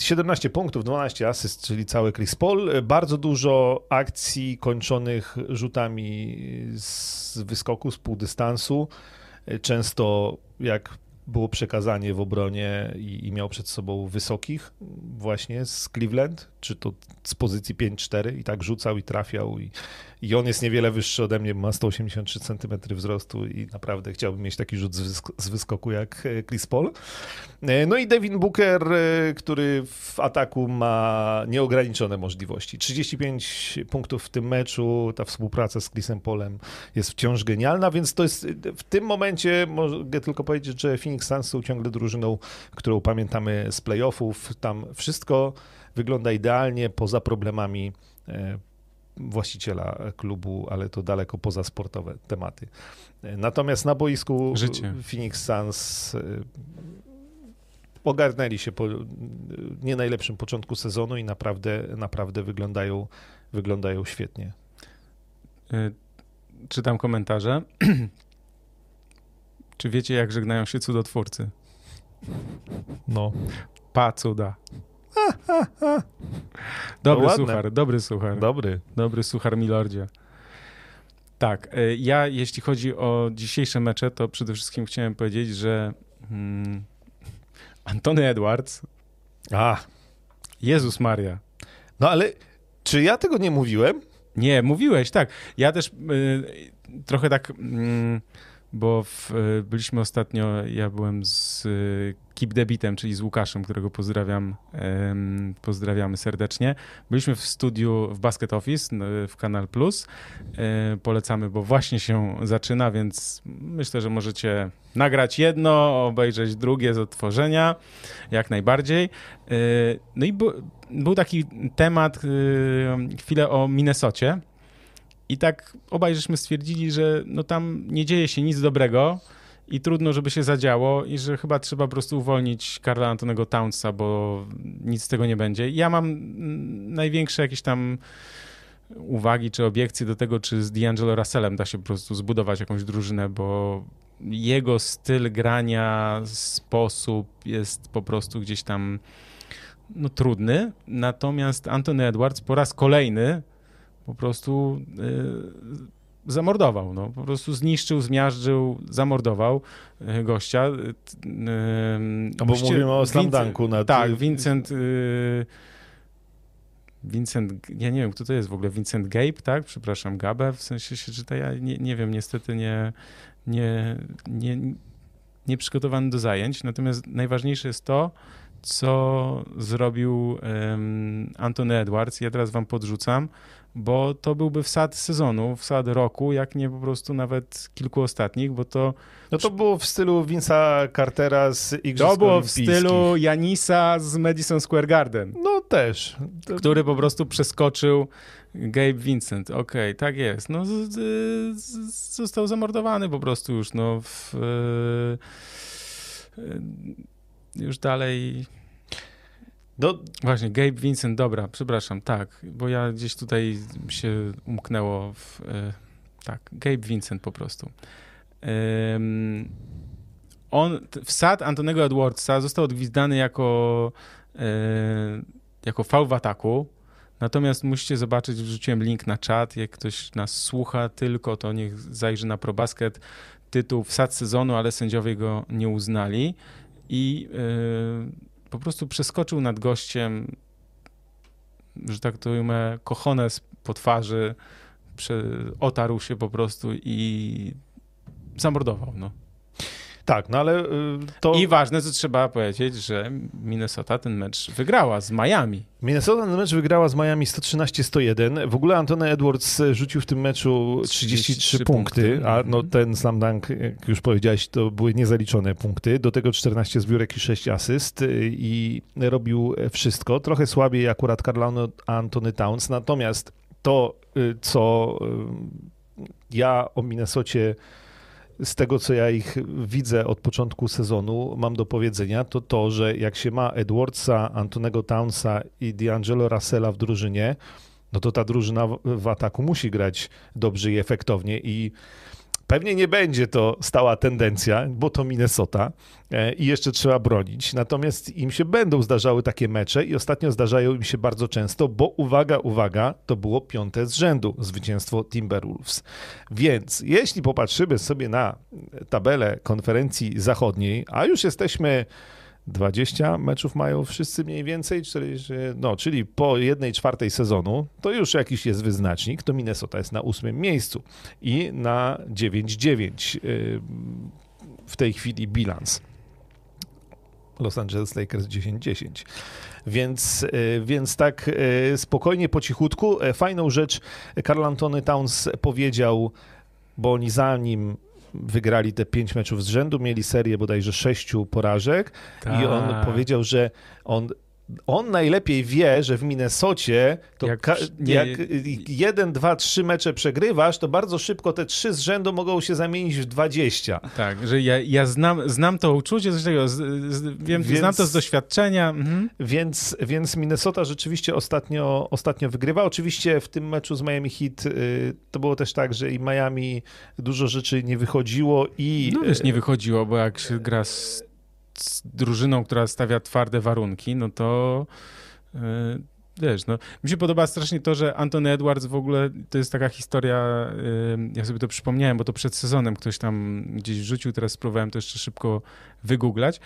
17 punktów, 12 asyst, czyli cały Chris Paul. Bardzo dużo akcji kończonych rzutami z wyskoku, z półdystansu. Często jak było przekazanie w obronie i, i, miał przed sobą wysokich właśnie z Cleveland, czy to z pozycji 5-4 i tak rzucał i trafiał i, i on jest niewiele wyższy ode mnie, ma 183 cm wzrostu i naprawdę chciałbym mieć taki rzut z, z wyskoku jak e, Chris Paul. E, no i Devin Booker, e, który w ataku ma nieograniczone możliwości. 35 punktów w tym meczu, ta współpraca z Chrisem Polem jest wciąż genialna, więc to jest w tym momencie mogę tylko powiedzieć, że Phoenix Suns są ciągle drużyną, którą pamiętamy z playoffów. Tam wszystko wygląda idealnie poza problemami e, właściciela klubu, ale to daleko poza sportowe tematy. Natomiast na boisku Życie. Phoenix Suns e, ogarnęli się po nie najlepszym początku sezonu i naprawdę, naprawdę wyglądają, wyglądają świetnie. E, czytam komentarze. Czy wiecie, jak żegnają się cudotwórcy? No. Pa cuda. Dobry no suchar, dobry suchar. Dobry. Dobry suchar, milordzie. Tak, e, ja jeśli chodzi o dzisiejsze mecze, to przede wszystkim chciałem powiedzieć, że hmm, Antony Edwards. A. Jezus Maria. No ale czy ja tego nie mówiłem? Nie, mówiłeś, tak. Ja też y, trochę tak. Y, bo w, e, byliśmy ostatnio, ja byłem z Keep Debitem, czyli z Łukaszem, którego pozdrawiam, pozdrawiamy serdecznie. Byliśmy w studiu w Basket Office w Kanal Plus. E, polecamy, bo właśnie się zaczyna, więc myślę, że możecie nagrać jedno, obejrzeć drugie z odtworzenia, jak najbardziej. No i był taki temat, chwilę o Minnesocie i tak obaj żeśmy stwierdzili, że no tam nie dzieje się nic dobrego i trudno, żeby się zadziało i że chyba trzeba po prostu uwolnić Karla Antonego Townsa, bo nic z tego nie będzie. Ja mam największe jakieś tam uwagi czy obiekcje do tego, czy z D'Angelo Russellem da się po prostu zbudować jakąś drużynę, bo jego styl grania, sposób jest po prostu gdzieś tam no, trudny. Natomiast Anthony Edwards po raz kolejny po prostu y, zamordował, no, po prostu zniszczył, zmiażdżył, zamordował y, gościa. Y, no bo mówimy o Slamdanku. Na tak, Vincent... Vincent, ja nie wiem, kto to jest w ogóle, Vincent Gabe, tak? Przepraszam, Gabe, w sensie się czyta, ja nie, nie wiem, niestety nie, nie, nie, nie przygotowany do zajęć, natomiast najważniejsze jest to, co zrobił um, Antony Edwards. Ja teraz wam podrzucam bo to byłby wsad sezonu, wsad roku, jak nie po prostu nawet kilku ostatnich, bo to... No to było w stylu Vince'a Cartera z Igrzysk To było w stylu Janisa z Madison Square Garden. No też. To... Który po prostu przeskoczył Gabe Vincent. Okej, okay, tak jest. No z, z, został zamordowany po prostu już, no w, yy, już dalej no. Właśnie, Gabe Vincent, dobra, przepraszam, tak, bo ja gdzieś tutaj się umknęło w... E, tak, Gabe Vincent po prostu. on, wsad Antonego Edwardsa został odgwizdany jako, e, jako fał w ataku, natomiast musicie zobaczyć, wrzuciłem link na czat, jak ktoś nas słucha tylko, to niech zajrzy na ProBasket, tytuł wsad sezonu, ale sędziowie go nie uznali i e, po prostu przeskoczył nad gościem, że tak to ujmę, kochones po twarzy, prze, otarł się po prostu i zamordował, no. Tak, no ale y, to... I ważne, co trzeba powiedzieć, że Minnesota ten mecz wygrała z Miami. Minnesota ten mecz wygrała z Miami 113-101. W ogóle Antony Edwards rzucił w tym meczu 33, 33 punkty, a no mhm. ten slam dunk, jak już powiedziałeś, to były niezaliczone punkty. Do tego 14 zbiórek i 6 asyst y, i robił wszystko. Trochę słabiej akurat Carlano Antony Towns, natomiast to, y, co ja o Minnesocie z tego, co ja ich widzę od początku sezonu, mam do powiedzenia, to to, że jak się ma Edwardsa, Antonego Townsa i D'Angelo Russella w drużynie, no to ta drużyna w ataku musi grać dobrze i efektownie i Pewnie nie będzie to stała tendencja, bo to Minnesota e, i jeszcze trzeba bronić. Natomiast im się będą zdarzały takie mecze i ostatnio zdarzają im się bardzo często, bo uwaga, uwaga, to było piąte z rzędu zwycięstwo Timberwolves. Więc jeśli popatrzymy sobie na tabelę konferencji zachodniej, a już jesteśmy 20 meczów mają wszyscy mniej więcej, czyli, no, czyli po jednej czwartej sezonu to już jakiś jest wyznacznik, to Minnesota jest na ósmym miejscu i na 9-9 y, w tej chwili bilans. Los Angeles Lakers 10-10. Więc, y, więc tak y, spokojnie, po cichutku. E, fajną rzecz Karl Antony Towns powiedział, bo oni zanim wygrali te pięć meczów z rzędu, mieli serię bodajże sześciu porażek Ta. i on tak. powiedział, że on on najlepiej wie, że w Minnesocie to jak, nie, jak jeden, dwa, trzy mecze przegrywasz, to bardzo szybko te trzy z rzędu mogą się zamienić w 20. Tak, że ja, ja znam, znam to uczucie, coś takiego, z, z, wiem, więc, znam to z doświadczenia. Mhm. Więc, więc Minnesota rzeczywiście ostatnio, ostatnio wygrywa. Oczywiście w tym meczu z Miami Heat y, to było też tak, że i Miami dużo rzeczy nie wychodziło i... No wiesz, nie wychodziło, bo jak się gra z z drużyną, która stawia twarde warunki, no to yy, wiesz, no, mi się podoba strasznie to, że Anthony Edwards w ogóle, to jest taka historia, yy, ja sobie to przypomniałem, bo to przed sezonem ktoś tam gdzieś wrzucił, teraz spróbowałem to jeszcze szybko wygooglać.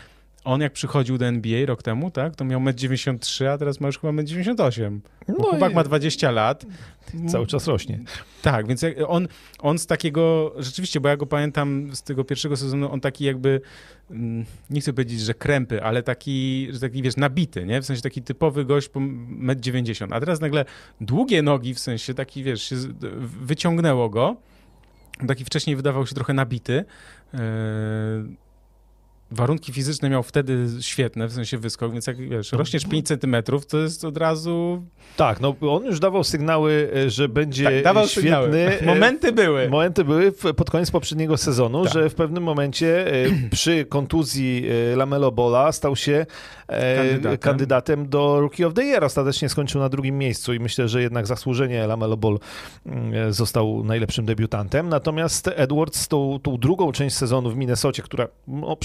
On jak przychodził do NBA rok temu, tak, to miał 1,93 m, a teraz ma już chyba 1,98 m. No chłopak i... ma 20 lat. Cały czas rośnie. Tak, więc on, on z takiego, rzeczywiście, bo ja go pamiętam z tego pierwszego sezonu, on taki jakby, mm, nie chcę powiedzieć, że krępy, ale taki, że taki, wiesz, nabity, nie? W sensie taki typowy gość po 1,90 m. A teraz nagle długie nogi, w sensie taki, wiesz, się wyciągnęło go. Taki wcześniej wydawał się trochę nabity. Warunki fizyczne miał wtedy świetne, w sensie wyskok, więc jak wiesz, rośniesz 5 centymetrów, to jest od razu... Tak, no on już dawał sygnały, e, że będzie tak, dawał świetny. Sygnały. Momenty były. Momenty były pod koniec poprzedniego sezonu, tak. że w pewnym momencie e, przy kontuzji e, Lamelo Bola stał się kandydatem. kandydatem. do Rookie of the Year. Ostatecznie skończył na drugim miejscu i myślę, że jednak zasłużenie Lamelo Ball mm, został najlepszym debiutantem. Natomiast Edwards tą, tą drugą część sezonu w Minnesocie, która no,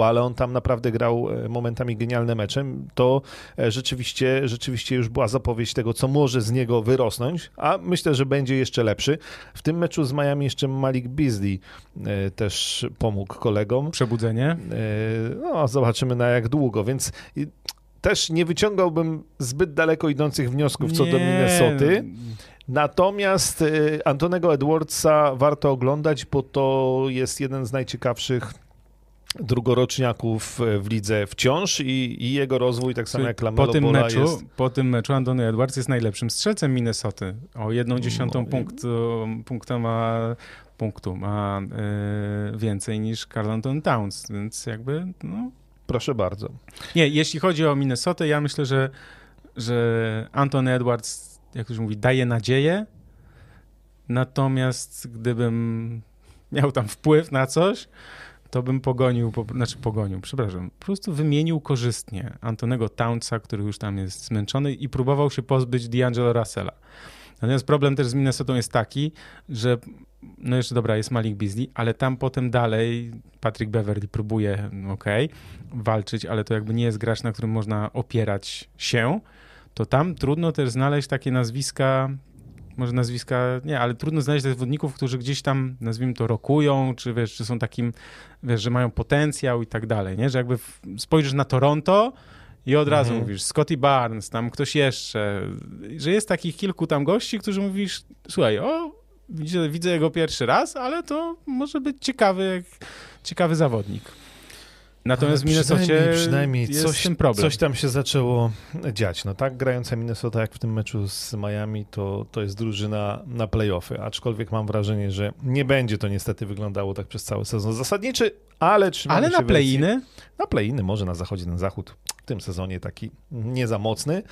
ale on tam naprawdę grał e, momentami genialne mecze, to e, rzeczywiście, rzeczywiście już była zapowiedź tego, co może z niego wyrosnąć, a myślę, że będzie jeszcze lepszy. W tym meczu z Miami jeszcze Malik Beasley e, też pomógł kolegom. Przebudzenie? No, zobaczymy na jak długo, więc też nie wyciągałbym zbyt daleko idących wniosków co nie. do Minnesoty. Natomiast Antonego Edwardsa warto oglądać, bo to jest jeden z najciekawszych drugoroczniaków w lidze wciąż i, i jego rozwój, tak samo jak Lamelo po tym meczu, jest... Po tym meczu Antony Edwards jest najlepszym strzelcem Minnesoty. O jedną dziesiątą no, punktu, punktu ma, punktu ma yy, więcej niż Carl Anton Towns, więc jakby no... Proszę bardzo. Nie, jeśli chodzi o Minnesotę, ja myślę, że, że Anton Edwards, jak już mówi, daje nadzieję, natomiast gdybym miał tam wpływ na coś, to bym pogonił, po, znaczy pogonił, przepraszam, po prostu wymienił korzystnie Antonego Townsa, który już tam jest zmęczony i próbował się pozbyć D'Angelo Russella. Natomiast problem też z Minnesotą jest taki, że no jeszcze dobra, jest Malik Beasley, ale tam potem dalej Patrick Beverly próbuje, ok, walczyć, ale to jakby nie jest gracz, na którym można opierać się, to tam trudno też znaleźć takie nazwiska może nazwiska, nie, ale trudno znaleźć zawodników, którzy gdzieś tam, nazwijmy to, rokują, czy wiesz, czy są takim, wiesz, że mają potencjał i tak dalej, nie? Że jakby spojrzysz na Toronto i od razu mhm. mówisz Scotty Barnes, tam ktoś jeszcze, że jest takich kilku tam gości, którzy mówisz, słuchaj, o, widzę, widzę jego pierwszy raz, ale to może być ciekawy, ciekawy zawodnik. Natomiast w Minnesocie przynajmniej, jest coś, tym problem. coś tam się zaczęło dziać. No tak, grająca Minnesota jak w tym meczu z Miami, to, to jest drużyna na playoffy, aczkolwiek mam wrażenie, że nie będzie to niestety wyglądało tak przez cały sezon zasadniczy, ale Ale na play-iny? Na play-iny, może na zachodzie ten zachód w tym sezonie taki nie za mocny.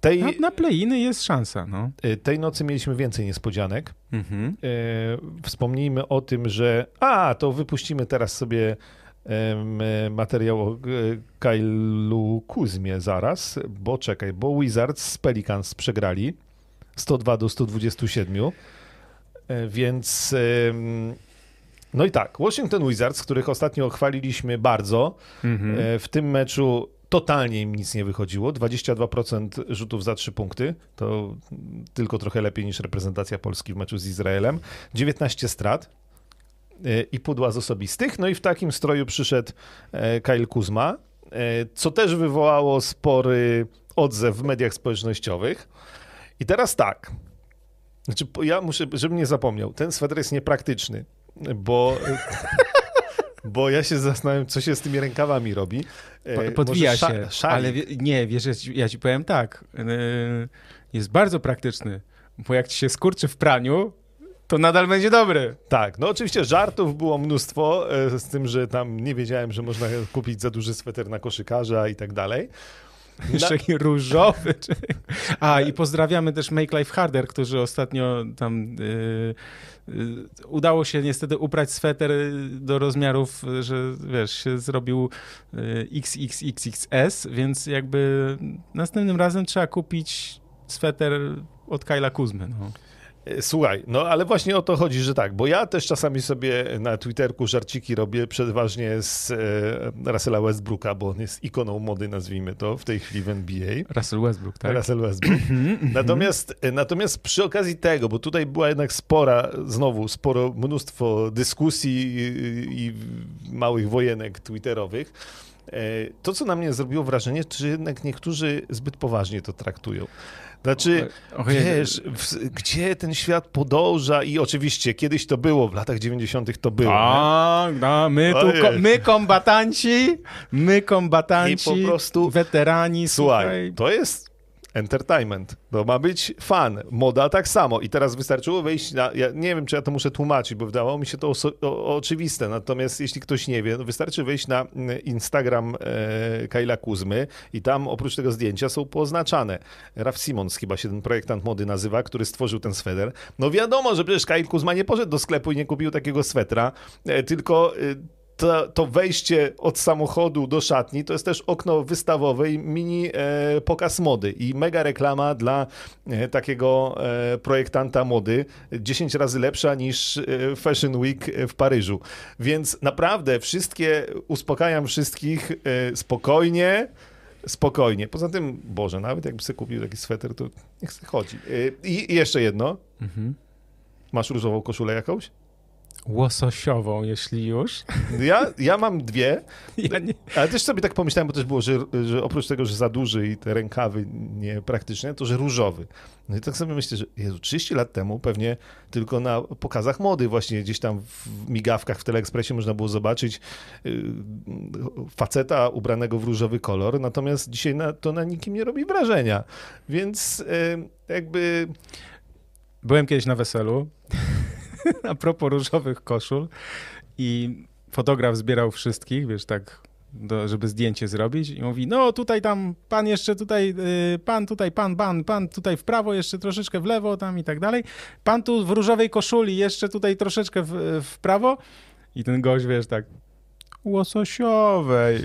Tej, na, na play-iny jest szansa. No. Y, tej nocy mieliśmy więcej niespodzianek. Mhm. E, wspomnijmy o tym, że a, to wypuścimy teraz sobie materiał o e, Kailu Kuzmie zaraz, bo czekaj, bo Wizards z Pelicans przegrali 102 do 127, e, więc no i tak, Washington Wizards, których ostatnio chwaliliśmy bardzo, mhm. E, w tym meczu totalnie im nic nie wychodziło. 22% rzutów za 3 punkty. To tylko trochę lepiej niż reprezentacja Polski w meczu z Izraelem. 19 strat. E, i pudła z osobistych. No i w takim stroju przyszedł e, Kyle Kuzma. co też wywołało spory odzew w mediach społecznościowych. I teraz tak. Znaczy, ja muszę, żebym nie zapomniał, ten sweter jest niepraktyczny, bo. bo ja się zastanawiam, co się z tymi rękawami robi. Podwija się, ale nie, wiesz, ja ci powiem tak, jest bardzo praktyczny, bo jak ci się skurczy w praniu, to nadal będzie dobry. Tak, no oczywiście żartów było mnóstwo, e, z tym, że tam nie wiedziałem, że można kupić za duży sweter na koszykarza i tak dalej. Jeszcze taki różowy. A i pozdrawiamy też Make Life Harder, którzy ostatnio tam yy, yy, udało się niestety uprać sweter do rozmiarów, że wiesz, się zrobił yy, XXXXS, więc jakby następnym razem trzeba kupić sweter od Kyla Kuzmy. No. E, słuchaj, no ale właśnie o to chodzi, że tak, bo ja też czasami sobie na Twitterku żarciki robię przeważnie z e, Russella Westbrooka, bo on jest ikoną mody, nazwijmy to, w tej chwili w NBA. Russell Westbrook, tak? Russell Westbrook. Mhm, mhm. natomiast, e, natomiast przy okazji tego, bo tutaj była jednak spora, znowu sporo, mnóstwo dyskusji i, i małych wojenek twitterowych, e, to, co na mnie zrobiło wrażenie, że jednak niektórzy zbyt poważnie to traktują. Znaczy, wiesz, w, gdzie ten świat podąża i oczywiście kiedyś to było, w latach 90. to było. A, no, my, tu, my kombatanci, my kombatanci, I po prostu, weterani, słuchaj, słuchaj, to jest entertainment. To ma być fan. Moda tak samo. I teraz wystarczyło wejść na. Ja nie wiem, czy ja to muszę tłumaczyć, bo wydawało mi się to oso- o- oczywiste. Natomiast jeśli ktoś nie wie, no wystarczy wejść na mm, Instagram e, Kuzmy i tam oprócz tego zdjęcia są poznaczane. Raf Simons chyba się ten projektant mody nazywa, który stworzył ten sweter. No wiadomo, że przecież Kajl Kuzma nie poszedł do sklepu i nie kupił takiego swetra, e, tylko. E, to, to, wejście od samochodu do szatni to jest też okno wystawowe i mini e, pokaz mody i mega reklama dla e, takiego e, projektanta mody, 10 razy lepsza niż e, Fashion Week w Paryżu. Więc naprawdę wszystkie, uspokajam wszystkich e, spokojnie, spokojnie. Poza tym, Boże, nawet jakby sobie kupił taki sweter, to niech sobie chodzi. E, I, I jeszcze jedno. Mhm. Masz różową koszulę jakąś? Łososiową, jeśli już. Ja, ja mam dwie, ja nie... ale też sobie tak pomyślałem, bo też było, że, że oprócz tego, że za duży i te rękawy niepraktyczne, to że różowy. No i tak sobie myślę, że Jezu, 30 lat temu pewnie tylko na pokazach mody właśnie gdzieś tam w migawkach w Teleekspresie można było zobaczyć yy, faceta ubranego w różowy kolor, natomiast dzisiaj na, to na nikim nie robi wrażenia. Więc yy, jakby... Byłem kiedyś na weselu a propos różowych koszul i fotograf zbierał wszystkich, wiesz, tak, do, żeby zdjęcie zrobić i mówi, no tutaj tam, pan jeszcze tutaj, y, pan tutaj, pan, pan, pan tutaj w prawo, jeszcze troszeczkę w lewo tam i tak dalej. Pan tu w różowej koszuli, jeszcze tutaj troszeczkę w, w prawo i ten gość, wiesz, tak, łososiowej.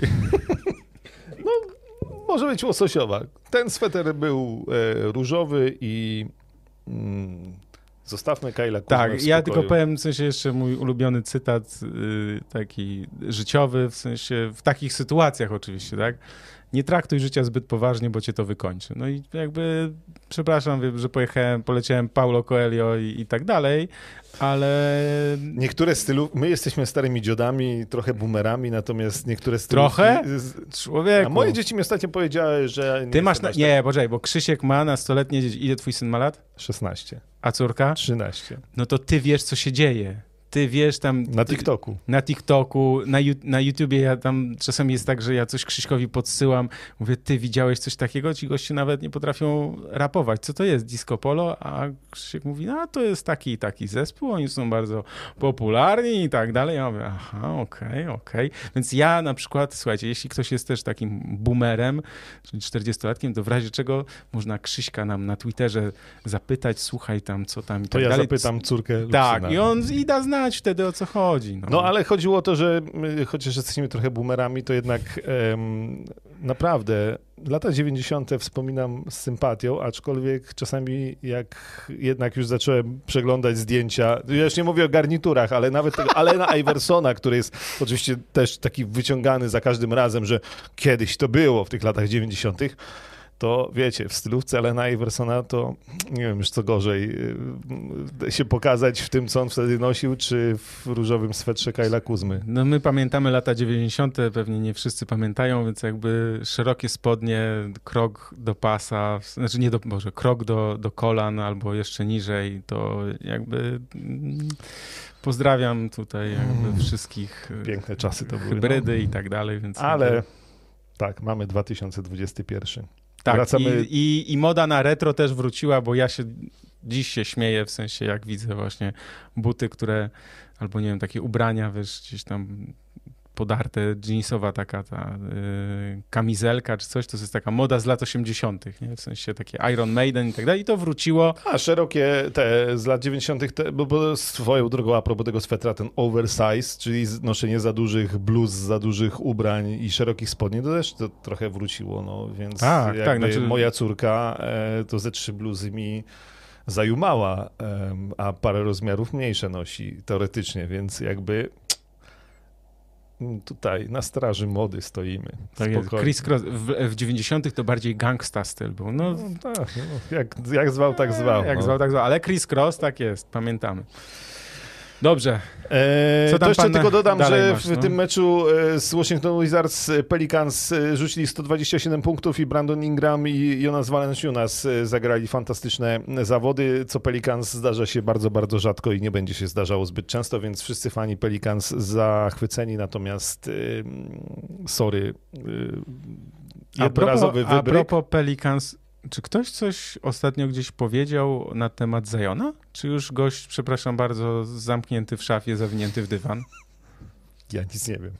No, może być łososiowa. Ten sweter był e, różowy i... Mm, Zostawmy Kyla Kuzmę Tak, ja tylko powiem w sensie jeszcze mój ulubiony cytat yy, taki życiowy, w sensie w takich sytuacjach oczywiście, tak? Nie traktuj życia zbyt poważnie, bo cię to wykończy. No i jakby, przepraszam, że pojechałem, poleciałem Paulo Coelho i, i tak dalej, ale... Niektóre stylów, my jesteśmy starymi dziodami, trochę boomerami, natomiast niektóre stylówki... Trochę? Człowieku. A moje dzieci mi ostatnio powiedziały, że... Nie Ty masz... Na... Nie, poczekaj, bo Krzysiek ma na stoletnie dzieci. Ile twój syn ma lat? 16. A córka? 13. No to ty wiesz, co się dzieje ty wiesz tam... Na TikToku. Na TikToku, na, na YouTubie ja tam czasem jest tak, że ja coś Krzyśkowi podsyłam, mówię, ty widziałeś coś takiego? Ci goście nawet nie potrafią rapować. Co to jest? Disco Polo? A Krzysiek mówi, no to jest taki i taki zespół, oni są bardzo popularni i tak dalej. Ja mówię, aha, okej, okay, okej. Okay. Więc ja na przykład, słuchajcie, jeśli ktoś jest też takim boomerem, czyli 40-latkiem, to w razie czego można Krzyśka nam na Twitterze zapytać, słuchaj tam, co tam i to tak ja dalej. zapytam córkę Tak, i on i da znać znać wtedy o co chodzi. No, no ale chodziło o to, że my, chociaż jesteśmy trochę boomerami, to jednak um, naprawdę lata 90. wspominam z sympatią, aczkolwiek czasami jak jednak już zacząłem przeglądać zdjęcia, ja już nie mówię o garniturach, ale nawet tego Alena Iversona, który jest oczywiście też taki wyciągany za każdym razem, że kiedyś to było w tych latach 90., to wiecie, w stylówce Elena Iversona to nie wiem już co gorzej, y, się pokazać w tym, co on wtedy nosił, czy w różowym swetrze Kajla Kuzmy. No my pamiętamy lata 90., pewnie nie wszyscy pamiętają, więc jakby szerokie spodnie, krok do pasa, znaczy nie do, może krok do, do kolan albo jeszcze niżej, to jakby mm, pozdrawiam tutaj jakby mm. wszystkich Piękne czasy to były. Hybrydy no. i tak dalej, więc... Ale... Tak, mamy 2021. Tak, Wracamy... i, i, i moda na retro też wróciła, bo ja się dziś się śmieję, w sensie jak widzę właśnie buty, które, albo nie wiem, takie ubrania, wiesz, gdzieś tam podarte, jeansowa taka ta y, kamizelka czy coś, to jest taka moda z lat 80., nie? w sensie takie Iron Maiden i tak dalej i to wróciło. A, szerokie te z lat 90., te, bo, bo swoją drogą a propos tego swetra, ten oversize, czyli noszenie za dużych bluz, za dużych ubrań i szerokich spodni, to też to trochę wróciło, no więc tak, tak, znaczy... moja córka e, to ze trzy bluzy mi zajumała, a parę rozmiarów mniejsze nosi teoretycznie, więc jakby tutaj na straży mody stoimy. Tak jest. Chris Cross w, w 90. to bardziej gangsta styl był. No, no tak, no, jak, jak zwał, tak zwał. Jak no. zwał, tak zwał, ale Chris Cross tak jest, pamiętamy. Dobrze. Eee, to jeszcze tylko dodam, że masz, w no? tym meczu e, z Washington Wizards e, Pelicans e, rzucili 127 punktów i Brandon Ingram i Jonas Valanciunas zagrali fantastyczne zawody, co Pelicans zdarza się bardzo, bardzo rzadko i nie będzie się zdarzało zbyt często, więc wszyscy fani Pelicans zachwyceni, natomiast sorry, jednorazowy a propos, wybryk. A propos Pelicans, czy ktoś coś ostatnio gdzieś powiedział na temat Zajona? Czy już gość, przepraszam bardzo, zamknięty w szafie, zawinięty w dywan? Ja nic nie wiem.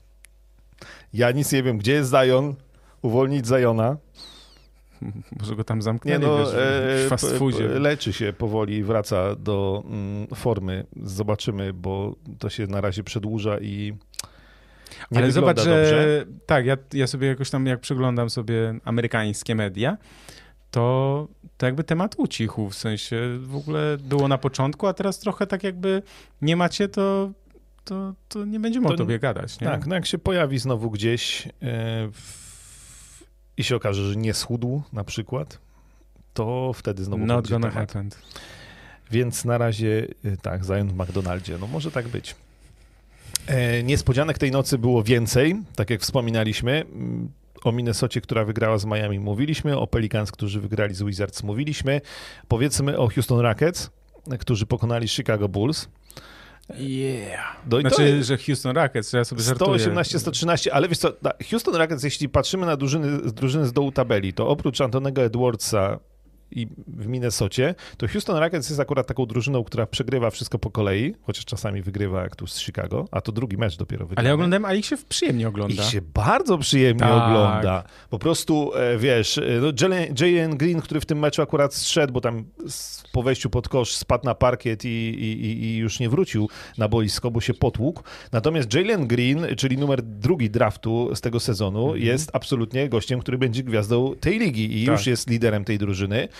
Ja nic nie wiem. Gdzie jest Zajon? Uwolnić Zajona. Może go tam zamknęli, nie, no, wiesz, w e, fast foodzie. Leczy się powoli, wraca do mm, formy. Zobaczymy, bo to się na razie przedłuża i nie Ale zobacz, że dobrze. tak, ja, ja sobie jakoś tam, jak przeglądam sobie amerykańskie media, to, to jakby temat ucichł, w sensie w ogóle było na początku, a teraz trochę tak jakby nie macie, to, to, to nie będziemy to, o tobie gadać. Nie? Tak, no jak się pojawi znowu gdzieś yy, w, i się okaże, że nie schudł na przykład, to wtedy znowu Not będzie gonna temat. happen. Więc na razie yy, tak, zajął w McDonaldzie. No może tak być. E, niespodzianek tej nocy było więcej, tak jak wspominaliśmy o Minnesocie, która wygrała z Miami mówiliśmy, o Pelicans, którzy wygrali z Wizards mówiliśmy. Powiedzmy o Houston Rockets, którzy pokonali Chicago Bulls. Yeah. No znaczy, że Houston Rockets, ja sobie 118-113, ale wiesz co, Houston Rockets, jeśli patrzymy na drużyny, drużyny z dołu tabeli, to oprócz Antonego Edwardsa, i w Minnesocie, to Houston Rockets jest akurat taką drużyną, która przegrywa wszystko po kolei, chociaż czasami wygrywa jak tu z Chicago, a to drugi mecz dopiero wygrywa. Ale ja oglądam, a ich się przyjemnie ogląda. Ich się bardzo przyjemnie tak. ogląda. Po prostu, e, wiesz, e, no Jalen Green, który w tym meczu akurat zszedł, bo tam po wejściu pod kosz spadł na parkiet i, i, i już nie wrócił na boisko, bo się potłukł. Natomiast Jalen Green, czyli numer drugi draftu z tego sezonu, mhm. jest absolutnie gościem, który będzie gwiazdą tej ligi i tak. już jest liderem tej drużyny.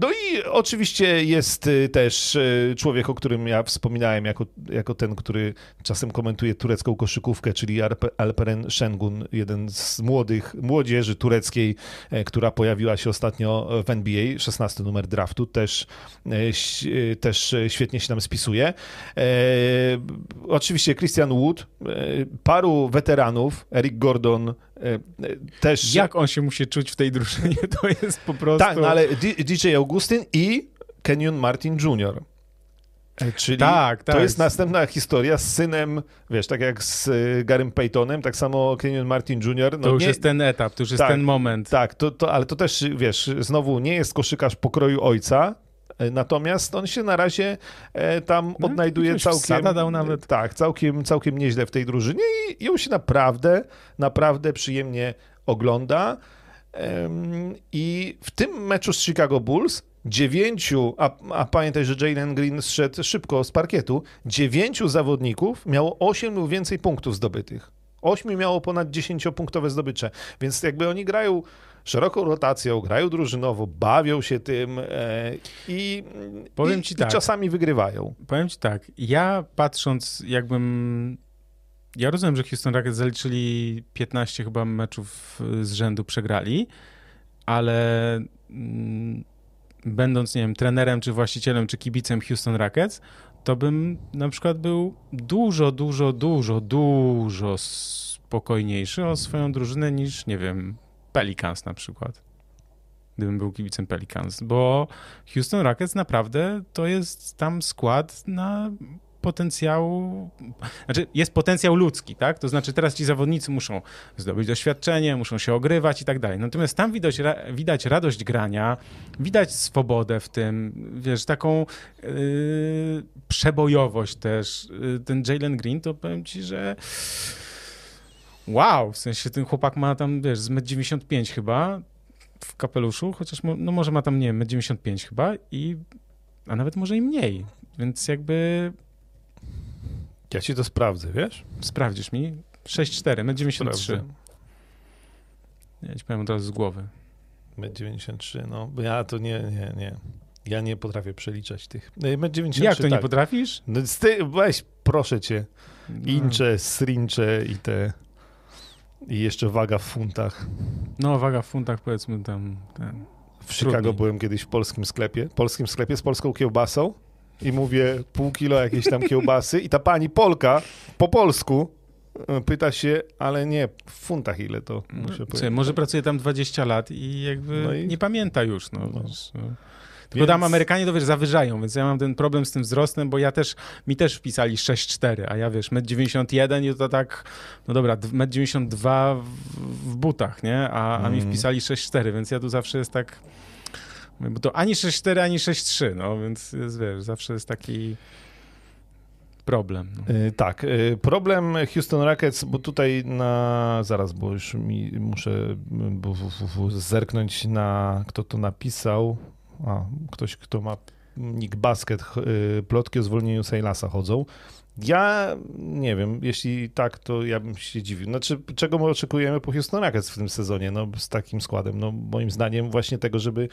no i oczywiście jest y, też y, człowiek, o którym ja wspominałem, jako, jako ten, który czasem komentuje turecką koszykówkę, czyli Alperen Şengün, jeden z młodych, młodzieży tureckiej, e, która pojawiła się ostatnio w NBA, 16 numer draftu, też, e, też świetnie się nam spisuje. Oczywiście Christian Wood, paru weteranów, Eric Gordon, też... Jak on się musi czuć w tej drużynie, to jest po prostu... Tak, no ale DJ Augustyn i Kenyon Martin Jr. E, czyli tak, tak. to jest następna historia z synem, wiesz, tak jak z e, Garym Paytonem, tak samo Kenyon Martin Jr. No to już nie, jest ten etap, to już jest tak, ten moment. Tak, to, to, ale to też, wiesz, znowu nie jest koszykarz pokroju ojca, e, Natomiast on się na razie tam no, odnajduje całkiem. Dał nawet. Tak, całkiem, całkiem nieźle w tej drużynie i ją się naprawdę, naprawdę przyjemnie ogląda. I w tym meczu z Chicago Bulls dziewięciu, a, a pamiętaj, że Jalen Green zszedł szybko z parkietu, dziewięciu zawodników miało osiem lub więcej punktów zdobytych. Ośmiu miało ponad dziesięciopunktowe zdobycze, więc jakby oni grają szeroką rotacją, grają drużynowo, bawią się tym e, i, Powiem i, ci tak, i czasami wygrywają. Powiem ci tak, ja patrząc jakbym ja rozumiem, że Houston Rockets zaliczyli 15 chyba meczów z rzędu, przegrali, ale mm, będąc, nie wiem, trenerem, czy właścicielem, czy kibicem Houston Rockets, to bym na przykład był dużo, dużo, dużo, dużo spokojniejszy o swoją drużynę niż, nie wiem, Pelicans na przykład. Gdybym był kibicem Pelicans, bo Houston Rockets naprawdę to jest tam skład na potencjału, znaczy jest potencjał ludzki, tak? To znaczy teraz ci zawodnicy muszą zdobyć doświadczenie, muszą się ogrywać i tak dalej. Natomiast tam widać, widać radość grania, widać swobodę w tym, wiesz, taką yy, przebojowość też. Yy, ten Jalen Green, to powiem ci, że wow, w sensie ten chłopak ma tam, wiesz, z 1,95 m chyba w kapeluszu, chociaż no może ma tam, nie wiem, 1,95 m chyba i a nawet może i mniej. Więc jakby ja ci to sprawdzę, wiesz? Sprawdzisz mi? 6,4, 1,93 Ja ci powiem od razu z głowy. 1,93 no ja to nie, nie, nie. Ja nie potrafię przeliczać tych. 1,93 Jak to tak. nie potrafisz? No, ty, weź, proszę cię. No. Incze, srincze i te... I jeszcze waga w funtach. No, waga w funtach powiedzmy tam... Ten, w Chicago byłem kiedyś w polskim sklepie. Polskim sklepie z polską kiełbasą i mówię pół kilo jakiejś tam kiełbasy i ta pani Polka po polsku e, pyta się, ale nie, w funtach ile to muszę powiedzieć. Może pracuje tam 20 lat i jakby no i... nie pamięta już. No, no. Wiesz, no. Tylko więc... tam Amerykanie to wiesz, zawyżają, więc ja mam ten problem z tym wzrostem, bo ja też, mi też wpisali 6,4, a ja wiesz, 1,91 m i to tak, no dobra, 1,92 m w, w butach, nie? A, a mi mm. wpisali 6,4, więc ja tu zawsze jest tak bo to ani 6-4, ani 6-3, no więc jest, wiesz, zawsze jest taki problem. No. Yy, tak, yy, problem Houston Rockets, bo tutaj na, zaraz, bo już mi muszę w, zerknąć na, kto to napisał, a, ktoś, kto ma Nick Basket, plotki o zwolnieniu Sailasa chodzą. Ja nie wiem, jeśli tak, to ja bym się dziwił. Znaczy, czego my oczekujemy po Houston Rockets w tym sezonie, no z takim składem? No moim zdaniem właśnie tego, żeby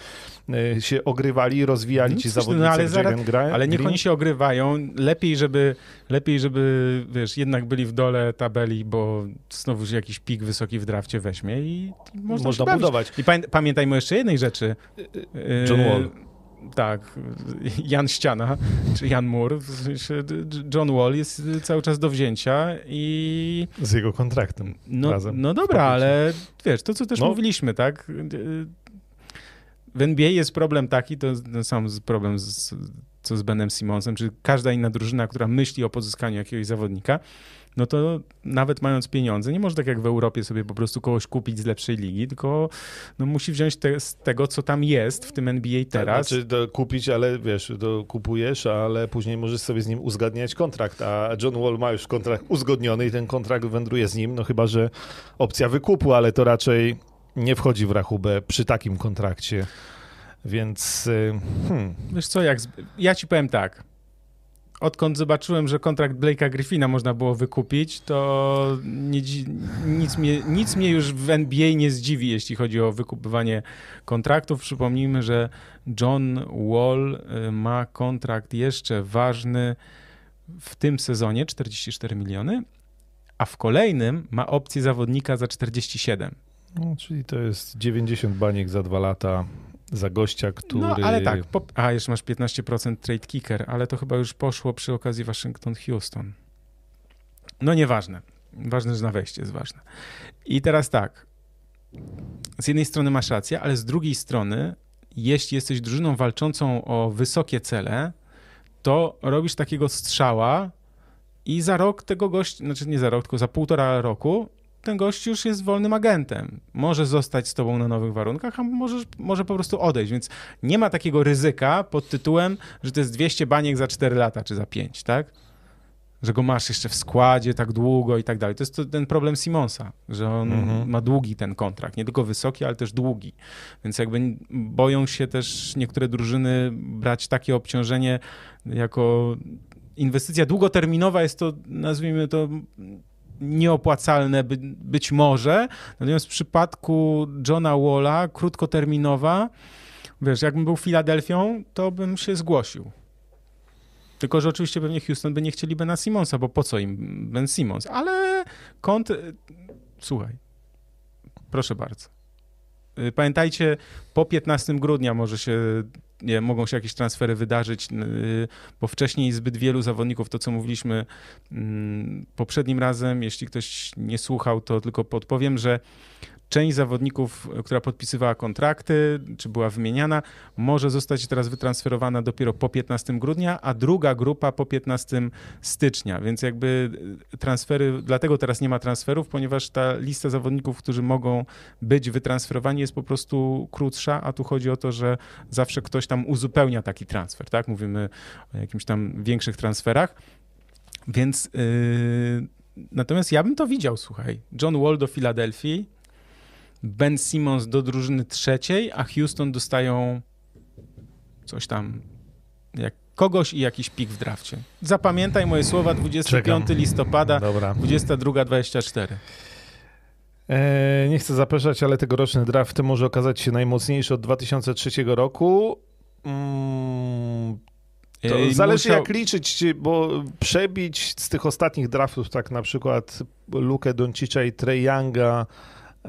e, się ogrywali, rozwijali no, ci zawodnicy, no, ale, zaraz, gra, ale niech oni się ogrywają. Lepiej, żeby lepiej, żeby, wiesz, jednak byli w dole tabeli, bo znowu się jakiś pik wysoki w drafcie weźmie i można, można budować. I pamiętajmy o jeszcze jednej rzeczy. John Wall. Tak, Jan Ściana, czy Jan Moore, John Wall jest cały czas do wzięcia i... Z jego kontraktem no, razem. No dobra, ale wiesz, to co też no. mówiliśmy, tak? W NBA jest problem taki, to ten sam problem z, co z Benem Simonsem, czy każda inna drużyna, która myśli o pozyskaniu jakiegoś zawodnika, no to nawet mając pieniądze, nie może tak jak w Europie sobie po prostu kogoś kupić z lepszej ligi, tylko no, musi wziąć te, z tego, co tam jest w tym NBA tak, teraz. Znaczy to kupić, ale wiesz, to kupujesz, ale później możesz sobie z nim uzgadniać kontrakt, a John Wall ma już kontrakt uzgodniony i ten kontrakt wędruje z nim, no chyba, że opcja wykupu, ale to raczej nie wchodzi w rachubę przy takim kontrakcie. Więc. Y, hmm. Wiesz co, jak. Ja ci powiem tak odkąd zobaczyłem, że kontrakt Blake'a Griffina można było wykupić, to nie, nic, mnie, nic mnie już w NBA nie zdziwi, jeśli chodzi o wykupywanie kontraktów. Przypomnijmy, że John Wall y, ma kontrakt jeszcze ważny w tym sezonie 44 miliony, a w kolejnym ma opcję zawodnika za 47. No, czyli to jest 90 baniek za dwa lata za gościa, który... No, ale tak. Po... A, jeszcze masz 15% trade kicker, ale to chyba już poszło przy okazji Waszyngton-Houston. No nieważne. Ważne, że na wejście jest ważne. I teraz tak. Z jednej strony masz rację, ale z drugiej strony, jeśli jesteś drużyną walczącą o wysokie cele, to robisz takiego strzała i za rok tego gościa, znaczy nie za rok, tylko za półtora roku ten gość już jest wolnym agentem. Może zostać z tobą na nowych warunkach, a może, może po prostu odejść. Więc nie ma takiego ryzyka pod tytułem, że to jest 200 baniek za 4 lata czy za 5, tak? Że go masz jeszcze w składzie tak długo i tak dalej. To jest to, ten problem Simonsa, że on mhm. ma długi ten kontrakt. Nie tylko wysoki, ale też długi. Więc jakby boją się też niektóre drużyny brać takie obciążenie jako inwestycja długoterminowa jest to, nazwijmy to, nieopłacalne by, być może, natomiast w przypadku Johna Walla krótkoterminowa, wiesz, jakbym był Filadelfią, to bym się zgłosił. Tylko, że oczywiście pewnie Houston by nie chcieli Bena Simonsa, bo po co im Ben Simons? Ale kąt... Słuchaj, proszę bardzo. y, pamiętajcie, po 15 grudnia może się nie, mogą się jakieś transfery wydarzyć, y, bo wcześniej zbyt wielu zawodników, to co mówiliśmy mm, poprzednim razem, jeśli ktoś nie słuchał, to tylko podpowiem, że część zawodników, która podpisywała kontrakty, czy była wymieniana, może zostać teraz wytransferowana dopiero po 15 grudnia, a druga grupa po 15 stycznia. Więc jakby transfery, dlatego teraz nie ma transferów, ponieważ ta lista zawodników, którzy mogą być wytransferowani, jest po prostu krótsza, a tu chodzi o to, że zawsze ktoś tam uzupełnia taki transfer, tak? Mówimy o jakimś tam większych transferach. Więc yy, natomiast ja bym to widział, słuchaj. John Wall do Filadelfii, Ben Simmons do drużyny trzeciej, a Houston dostają coś tam, jak kogoś i jakiś pik w drafcie. Zapamiętaj moje słowa, 25 Czekam. listopada, 22-24. E, nie chcę zapeszać, ale tegoroczny draft może okazać się najmocniejszy od 2003 roku. Mm, to zależy musiał... jak liczyć, bo przebić z tych ostatnich draftów, tak na przykład Lukę Doncicza i Trey Younga,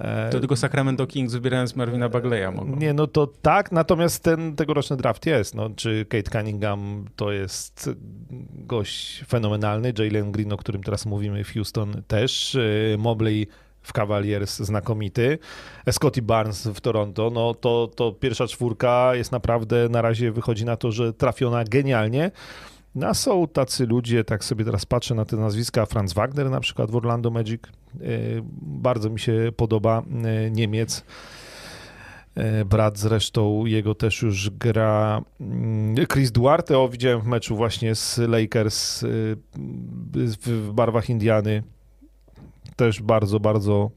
E, to tylko Sacramento Kings wybierając Marvina Bagleya mogą. Nie, no to tak, natomiast ten tegoroczny draft jest. No, czy Kate Cunningham to jest gość fenomenalny, Jalen Green, o którym teraz mówimy w Houston też, e, Mobley w Cavaliers znakomity, Scotty Barnes w Toronto, no to, to pierwsza czwórka jest naprawdę, na razie wychodzi na to, że trafiona genialnie. No, są tacy ludzie, tak sobie teraz patrzę na te nazwiska, Franz Wagner na przykład w Orlando Magic, e, bardzo mi się podoba e, Niemiec. E, brat zresztą, jego też już gra mm, Chris Duarte, o widziałem w meczu właśnie z Lakers w barwach Indiany. Też bardzo, bardzo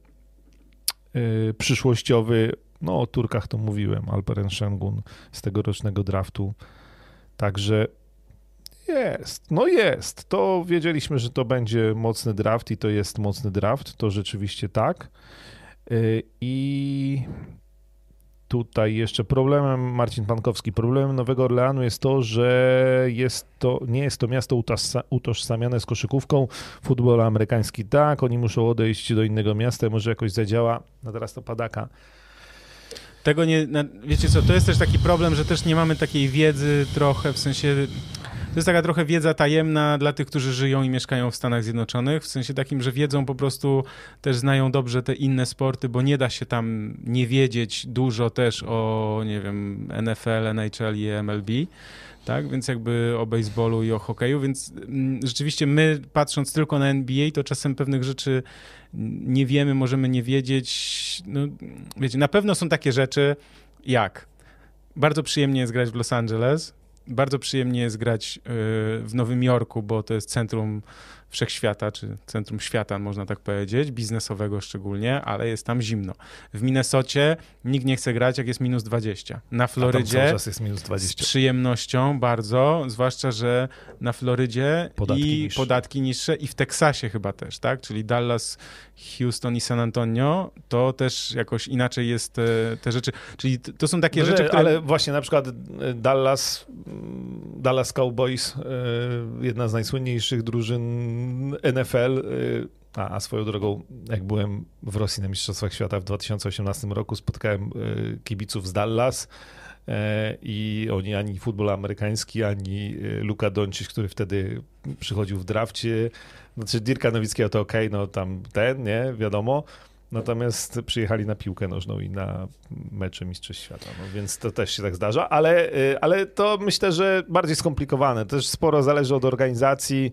przyszłościowy. No o Turkach to mówiłem, Alperen Şengün z tegorocznego draftu. Także jest, no jest. To wiedzieliśmy, że to będzie mocny draft i to jest mocny draft. To rzeczywiście tak. Y, I tutaj jeszcze problemem, Marcin Pankowski, problemem Nowego Orleanu jest to, że jest to, nie jest to miasto utożsamiane z koszykówką. Futbol amerykański tak, oni muszą odejść do innego miasta, może jakoś zadziała. No teraz to padaka. Tego nie, wiecie co, to jest też taki problem, że też nie mamy takiej wiedzy trochę, w sensie to jest taka trochę wiedza tajemna dla tych, którzy żyją i mieszkają w Stanach Zjednoczonych, w sensie takim, że wiedzą po prostu, też znają dobrze te inne sporty, bo nie da się tam nie wiedzieć dużo też o, nie wiem, NFL, NHL i MLB tak? Więc jakby o baseballu i o hokeju, więc mm, rzeczywiście my patrząc tylko na NBA, to czasem pewnych rzeczy nie wiemy, możemy nie wiedzieć. No, wiecie, na pewno są takie rzeczy jak bardzo przyjemnie jest grać w Los Angeles, bardzo przyjemnie jest grać y, w Nowym Jorku, bo to jest centrum wszechświata, czy centrum świata, można tak powiedzieć, biznesowego szczególnie, ale jest tam zimno. W Minnesocie nikt nie chce grać, jak jest minus 20. Na Florydzie jest minus 20. z przyjemnością bardzo, zwłaszcza, że na Florydzie podatki i niższe. podatki niższe i w Teksasie chyba też, tak? Czyli Dallas, Houston i San Antonio, to też jakoś inaczej jest te, te rzeczy. Czyli to są takie no, rzeczy, które... Ale właśnie na przykład e, Dallas, mm, Dallas Cowboys, e, jedna z najsłynniejszych drużyn NFL, y, a, a, swoją drogą, jak byłem w Rosji na Mistrzostwach Świata w 2018 roku, spotkałem y, kibiców z Dallas y, i oni ani futbol amerykański, ani Luka Doncic, który wtedy przychodził w drafcie, znaczy Dirka Nowickiego to ok, no tam ten, nie, wiadomo, Natomiast przyjechali na piłkę nożną i na mecze Mistrzostw Świata, no więc to też się tak zdarza, ale, ale to myślę, że bardziej skomplikowane. Też sporo zależy od organizacji.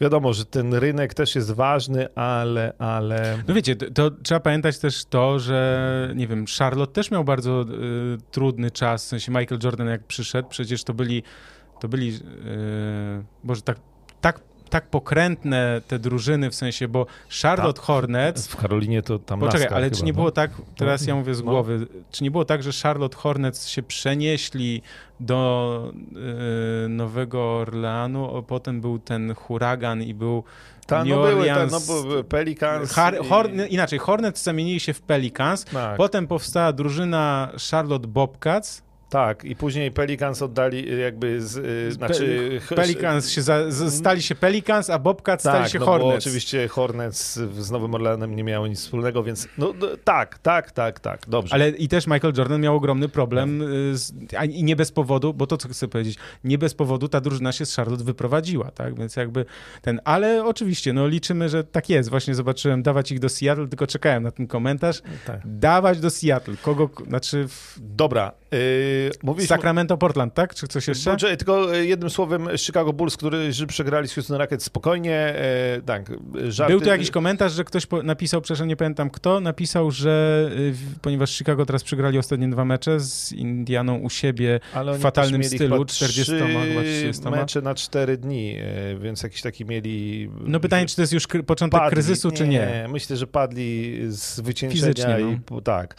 Wiadomo, że ten rynek też jest ważny, ale, ale... No wiecie, to, trzeba pamiętać też to, że nie wiem, Charlotte też miał bardzo y, trudny czas, w sensie Michael Jordan jak przyszedł, przecież to byli, to byli, y, Boże, tak, tak tak pokrętne te drużyny, w sensie, bo Charlotte tak. Hornets... W Karolinie to tam Poczekaj, ale chyba, czy nie było no. tak, teraz ja mówię z no. głowy, no. czy nie było tak, że Charlotte Hornets się przenieśli do y, Nowego Orleanu, a potem był ten huragan i był ta, New no Orleans... Były, ta, no były Pelicans Har, i... Inaczej, Hornets zamienili się w Pelicans, tak. potem powstała drużyna Charlotte Bobcats, Tak, i później Pelicans oddali y, jakby, z, y, znaczy... Pelicans się za, stali się Pelicans, a Bobcat tak, stali się no Hornets. Bo oczywiście Hornets z Nowym Orleanem nie miało nic wspólnego, więc no, tak, tak, tak, tak, dobrze. Ale i też Michael Jordan miał ogromny problem tak. z, a, i nie bez powodu, bo to co chcę powiedzieć, nie bez powodu ta drużyna się z Charlotte wyprowadziła, tak, więc jakby ten, ale oczywiście, no liczymy, że tak jest, właśnie zobaczyłem dawać ich do Seattle, tylko czekałem na ten komentarz, tak. dawać do Seattle, kogo, znaczy... W... Dobra, Yy, mówisz... Sacramento, Portland, tak? Czy coś jeszcze? Boże, tylko e, jednym słowem Chicago Bulls, który przegrali z Houston Rockets spokojnie. E, tak, żarty... Był tu jakiś komentarz, że ktoś napisał, przepraszam, nie pamiętam kto, napisał, że e, ponieważ Chicago teraz przegrali ostatnie dwa mecze z Indianą u siebie w fatalnym stylu, 40 chyba 30 mecze na 4 dni, e, więc jakiś taki mieli... No pytanie, czy to jest już początek padli, kryzysu, czy nie? Nie, myślę, że padli z wycieńczenia Fizycznie, no. i tak.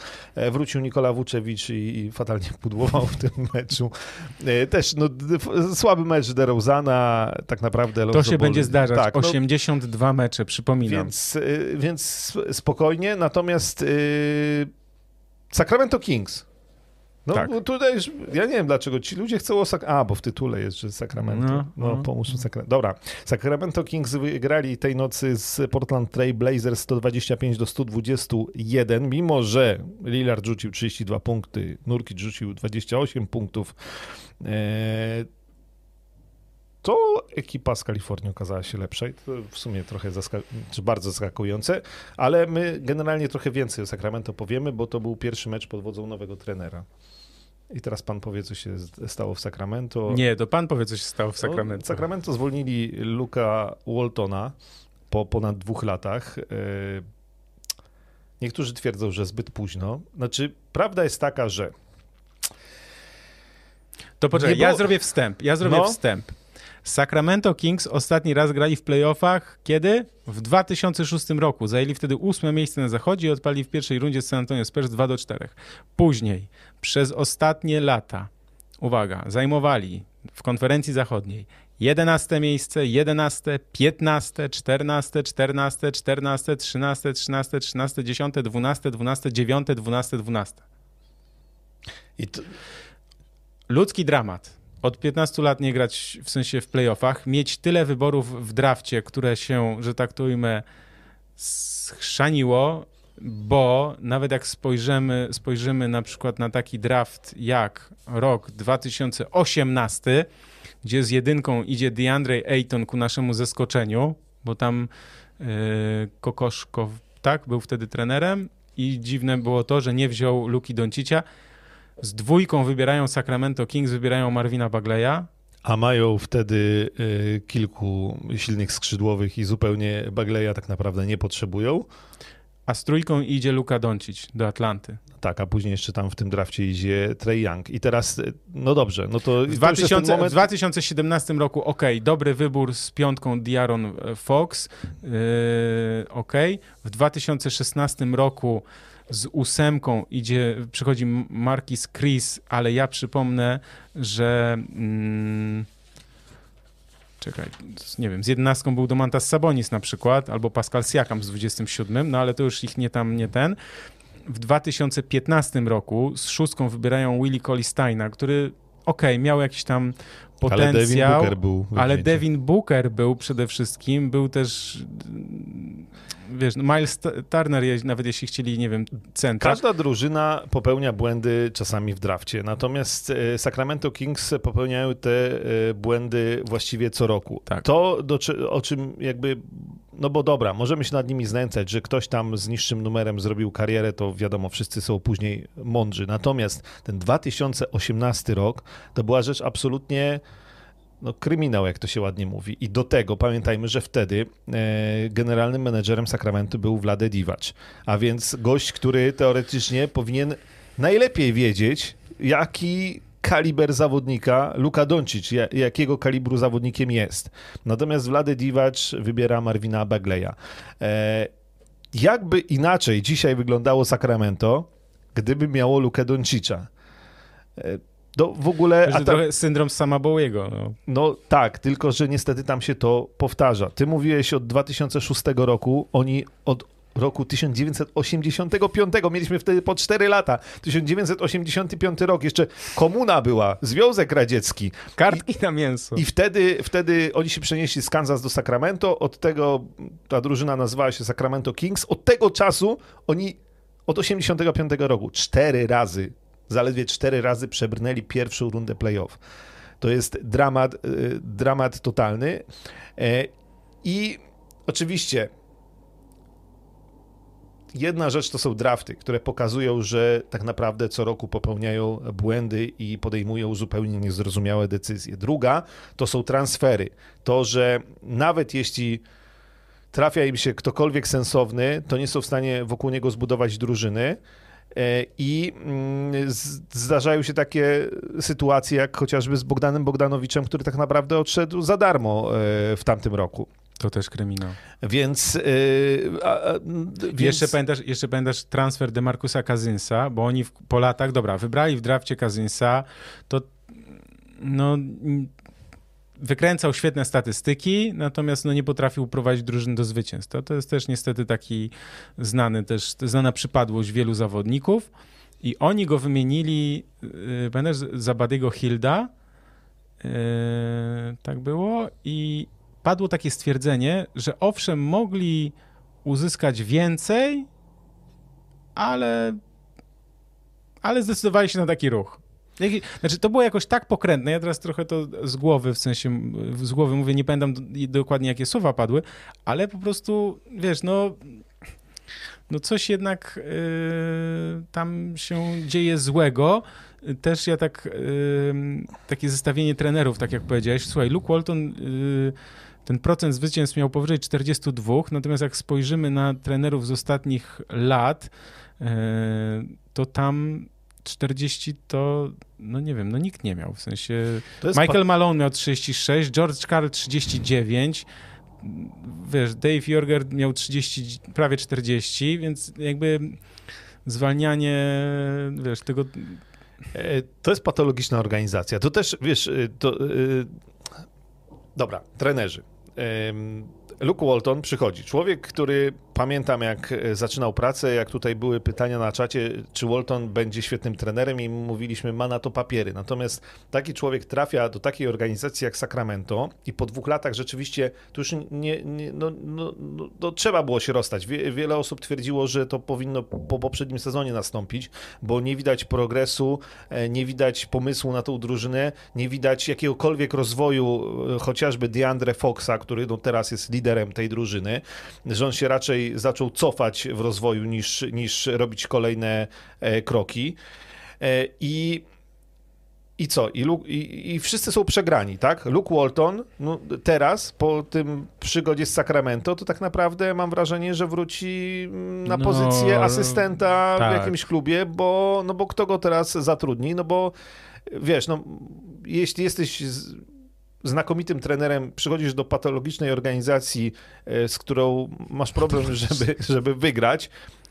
Wrócił Nikola Vucevic i, i fatalnie pudłował w tym meczu. E, też no, słaby mecz DeRozana, tak naprawdę. To się Ball, będzie zdarzać. Tak, 82 no, mecze, przypominam. Więc, e, więc spokojnie, natomiast yy, Sacramento Kings no tak. tutaj już, ja nie wiem dlaczego ci ludzie chcą o Sak A, bo w tytule jest, że Sacramento. No, no, no. pomóż Sacramento. Dobra, Sacramento Kings wygrali tej nocy z Portland Trail Blazers 125 do 121, mimo że Lillard rzucił 32 punkty, Nurkic rzucił 28 punktów. E, to ekipa z Kalifornii okazała się lepsza i to w sumie trochę zaska- czy bardzo zaskakujące, ale my generalnie trochę więcej o Sacramento powiemy, bo to był pierwszy mecz pod wodzą nowego trenera. I teraz pan powie, co się stało w Sacramento. Nie, to pan powie, co się stało w Sacramento. No, Sacramento zwolnili Luka Waltona po ponad dwóch latach. E, niektórzy twierdzą, że zbyt późno. Znaczy, prawda jest taka, że. To poczekaj, było... ja zrobię wstęp. Ja zrobię no. wstęp. Sacramento Kings ostatni raz grali w playoffach kiedy? W 2006 roku. Zajęli wtedy ósme miejsce na zachodzie i odpali w pierwszej rundzie z San Antonio Spurs 2 do 4. Później, przez ostatnie lata, uwaga, zajmowali w konferencji zachodniej 11 miejsce, 11, 15, 14, 14, 14, 13, 13, 13, 10, 12, 12, 9, 12, 12. I to... Ludzki dramat od 15 lat nie grać w sensie w playoffach, mieć tyle wyborów w drafcie, które się, że tak to ujmę, schrzaniło, bo nawet jak spojrzymy, spojrzymy na przykład na taki draft jak rok 2018, gdzie z jedynką idzie DeAndre Ayton ku naszemu zaskoczeniu, bo tam yy, Kokoszko, tak, był wtedy trenerem i dziwne było to, że nie wziął Luki Doncicia, z dwójką wybierają Sacramento Kings, wybierają Marvina Bagleya. A mają wtedy y, kilku silnych skrzydłowych i zupełnie Bagleya tak naprawdę nie potrzebują. A z trójką idzie Luka Doncic do Atlanty. Tak, a później jeszcze tam w tym drafcie idzie Trey Young. I teraz, y, no dobrze, no to... W, 2000, moment... w 2017 roku, ok, dobry wybór z piątką Diaron e, Fox, yy, ok. W 2016 roku z ósemką idzie, przychodzi Marquis Chris, ale ja przypomnę, że mm, czekaj, nie wiem, z jedenastką był Domantas Sabonis na przykład, albo Pascal Siakam z 27, no ale to już ich nie tam, nie ten. W 2015 roku z szóstką wybierają Willie Collisteina, który okej, okay, miał jakiś tam potencjał, ale Devin Booker był, ale Devin Booker był przede wszystkim, był też wiesz, no Miles Turner, nawet jeśli chcieli, nie wiem, centra. Każda drużyna popełnia błędy czasami w drafcie, natomiast e, Sacramento Kings popełniają te e, błędy właściwie co roku. Tak. To, do, o czym jakby no bo dobra, możemy się nad nimi znęcać, że ktoś tam z niższym numerem zrobił karierę, to wiadomo, wszyscy są później mądrzy. Natomiast ten 2018 rok to była rzecz absolutnie no, kryminał, jak to się ładnie mówi. I do tego pamiętajmy, że wtedy e, generalnym menedżerem Sakramentu był Vlade Divac, a więc gość, który teoretycznie powinien najlepiej wiedzieć, jaki kaliber zawodnika Luka Doncic, jakiego kalibru zawodnikiem jest. Natomiast Vlade Divac wybiera Marvina Bagleya. E, jakby inaczej dzisiaj wyglądało Sacramento, gdyby miało Lukę Doncicza? E, no w ogóle... To trochę syndrom sama Bowiego. No. no tak, tylko że niestety tam się to powtarza. Ty mówiłeś od 2006 roku, oni od roku 1985. Mieliśmy wtedy po 4 lata. 1985 rok, jeszcze komuna była, Związek Radziecki. Kartki I, na mięso. I wtedy, wtedy oni się przenieśli z Kansas do Sacramento. Od tego ta drużyna nazywała się Sacramento Kings. Od tego czasu oni od 85 roku cztery razy, zaledwie cztery razy przebrnęli pierwszą rundę playoff. To jest dramat, y, dramat totalny. E, I oczywiście jedna rzecz to są drafty, które pokazują, że tak naprawdę co roku popełniają błędy i podejmują zupełnie niezrozumiałe decyzje. Druga to są transfery. To, że nawet jeśli trafia im się ktokolwiek sensowny, to nie są w stanie wokół niego zbudować drużyny. E, I mm, zdarzają się takie sytuacje, jak chociażby z Bogdanem Bogdanowiczem, który tak naprawdę odszedł za darmo e, w tamtym roku. To też kryminał. Więc, yy, a, a, więc... Jeszcze, pamiętasz, jeszcze pamiętasz transfer Demarcusa Kazinsa, bo oni w, po latach, dobra, wybrali w drafcie Kazinsa, to no wykręcał świetne statystyki, natomiast no, nie potrafił prowadzić drużyny do zwycięstwa. To jest też niestety taki znany, też znana przypadłość wielu zawodników. I oni go wymienili, yy, pamiętasz, za Badiego Hilda, yy, tak było, i padło takie stwierdzenie, że owszem, mogli uzyskać więcej, ale, ale zdecydowali się na taki ruch. Znaczy, to było jakoś tak pokrętne, ja teraz trochę to z głowy, w sensie z głowy mówię, nie pamiętam dokładnie jakie słowa padły, ale po prostu, wiesz, no no coś jednak yy, tam się dzieje złego. Też ja tak, yy, takie zestawienie trenerów, tak jak powiedziałeś, słuchaj, Luke Walton, yy, ten procent zwycięstw miał powyżej 42, natomiast jak spojrzymy na trenerów z ostatnich lat, yy, to tam 40 to, no nie wiem, no nikt nie miał. W sensie Michael Malone miał 36, George Carl 39, wiesz, Dave Jorger miał 30, prawie 40, więc jakby zwalnianie, wiesz, tego... E, to jest patologiczna organizacja. To też, wiesz, e, to... Yy... Dobra, trenerzy. Luke Walton przychodzi. Człowiek, który pamiętam jak e, zaczynał pracę, jak tutaj były pytania na czacie, czy Walton będzie świetnym trenerem i mówiliśmy, ma na to papiery. Natomiast taki człowiek trafia do takiej organizacji jak Sacramento i po dwóch latach rzeczywiście to już nie, nie no, no, no, no, trzeba było się rozstać. Wie, wiele osób twierdziło, że to powinno po poprzednim sezonie nastąpić, bo nie widać progresu, e, nie widać pomysłu na tą drużynę, nie widać jakiegokolwiek rozwoju e, chociażby DeAndre Foxa, który no, teraz jest liderem tej drużyny, że on się raczej zaczął cofać w rozwoju niż, niż robić kolejne e, kroki. E, I i co? I, Luke, i, I, wszyscy są przegrani, tak? Luke Walton no, teraz, po tym przygodzie z Sacramento, to tak naprawdę mam wrażenie, że wróci mm, na no, pozycję asystenta tak. w jakimś klubie, bo, no bo kto go teraz zatrudni? No bo wiesz, no, jeśli jesteś znakomitym trenerem przychodzisz do patologicznej organizacji, e, z którą masz problem, żeby, żeby wygrać,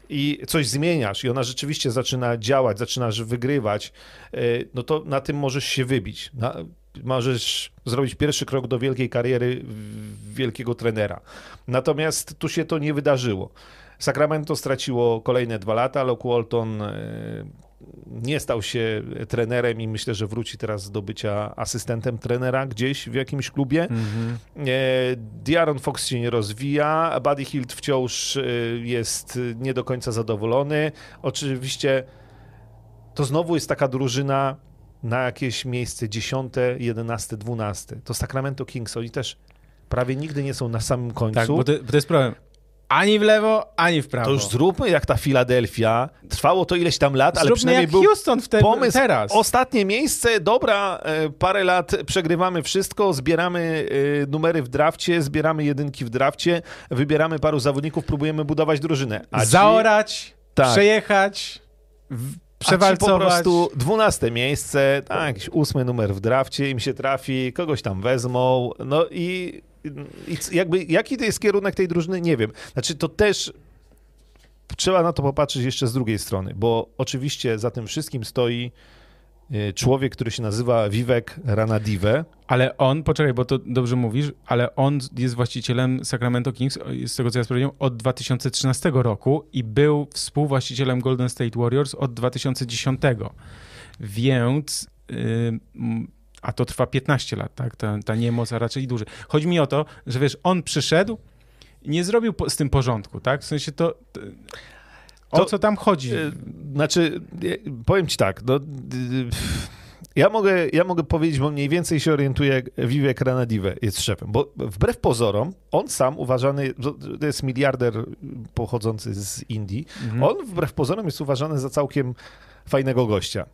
i coś zmieniasz i ona rzeczywiście zaczyna działać, zaczynasz wygrywać, e, no to na tym możesz się wybić. Na, możesz zrobić pierwszy krok do wielkiej kariery wielkiego trenera. Natomiast tu się to nie wydarzyło. Sacramento straciło kolejne dwa lata, Luke Walton e, nie stał się trenerem i myślę, że wróci teraz do bycia asystentem trenera gdzieś w jakimś klubie. Mm-hmm. Diaron Fox się nie rozwija, Buddy Hilt wciąż e, jest nie do końca zadowolony. Oczywiście to znowu jest taka drużyna na jakieś miejsce 10, 11, 12. To Sacramento Kings, oni też prawie nigdy nie są na samym końcu. Tak, bo to, bo to jest problem ani w lewo, ani w prawo. To już zróbmy jak ta Filadelfia. Trwało to ileś tam lat, zróbmy ale przynajmniej jak był Houston wtedy, pomysł. Teraz. Ostatnie miejsce, dobra, e, parę lat przegrywamy wszystko, zbieramy e, numery w drafcie, zbieramy jedynki w drafcie, wybieramy paru zawodników, próbujemy budować drużynę. A Zaorać, tak. przejechać, przewalcować. Po prostu dwunaste miejsce, tak, jakiś ósmy numer w drafcie, im się trafi, kogoś tam wezmą, no i jakby, jaki to jest kierunek tej drużyny, nie wiem. Znaczy, to też trzeba na to popatrzeć jeszcze z drugiej strony, bo oczywiście za tym wszystkim stoi e, człowiek, który się nazywa Vivek Ranadive. Ale on, poczekaj, bo to dobrze mówisz, ale on jest właścicielem Sacramento Kings, z tego co ja sprawdziłem, od 2013 roku i był współwłaścicielem Golden State Warriors od 2010. Więc... Yy, a to trwa 15 lat, tak? Ta, ta niemoc, a raczej dłużej. Chodzi mi o to, że wiesz, on przyszedł, nie zrobił z tym porządku, tak? W sensie to... O to, co tam chodzi? E, znaczy, powiem ci tak, no, ja mogę, ja mogę powiedzieć, bo mniej więcej się orientuję, jak Vivek Ranadive jest szefem, bo wbrew pozorom, on sam uważany, to jest miliarder pochodzący z Indii, mhm. on wbrew pozorom jest uważany za całkiem fajnego gościa.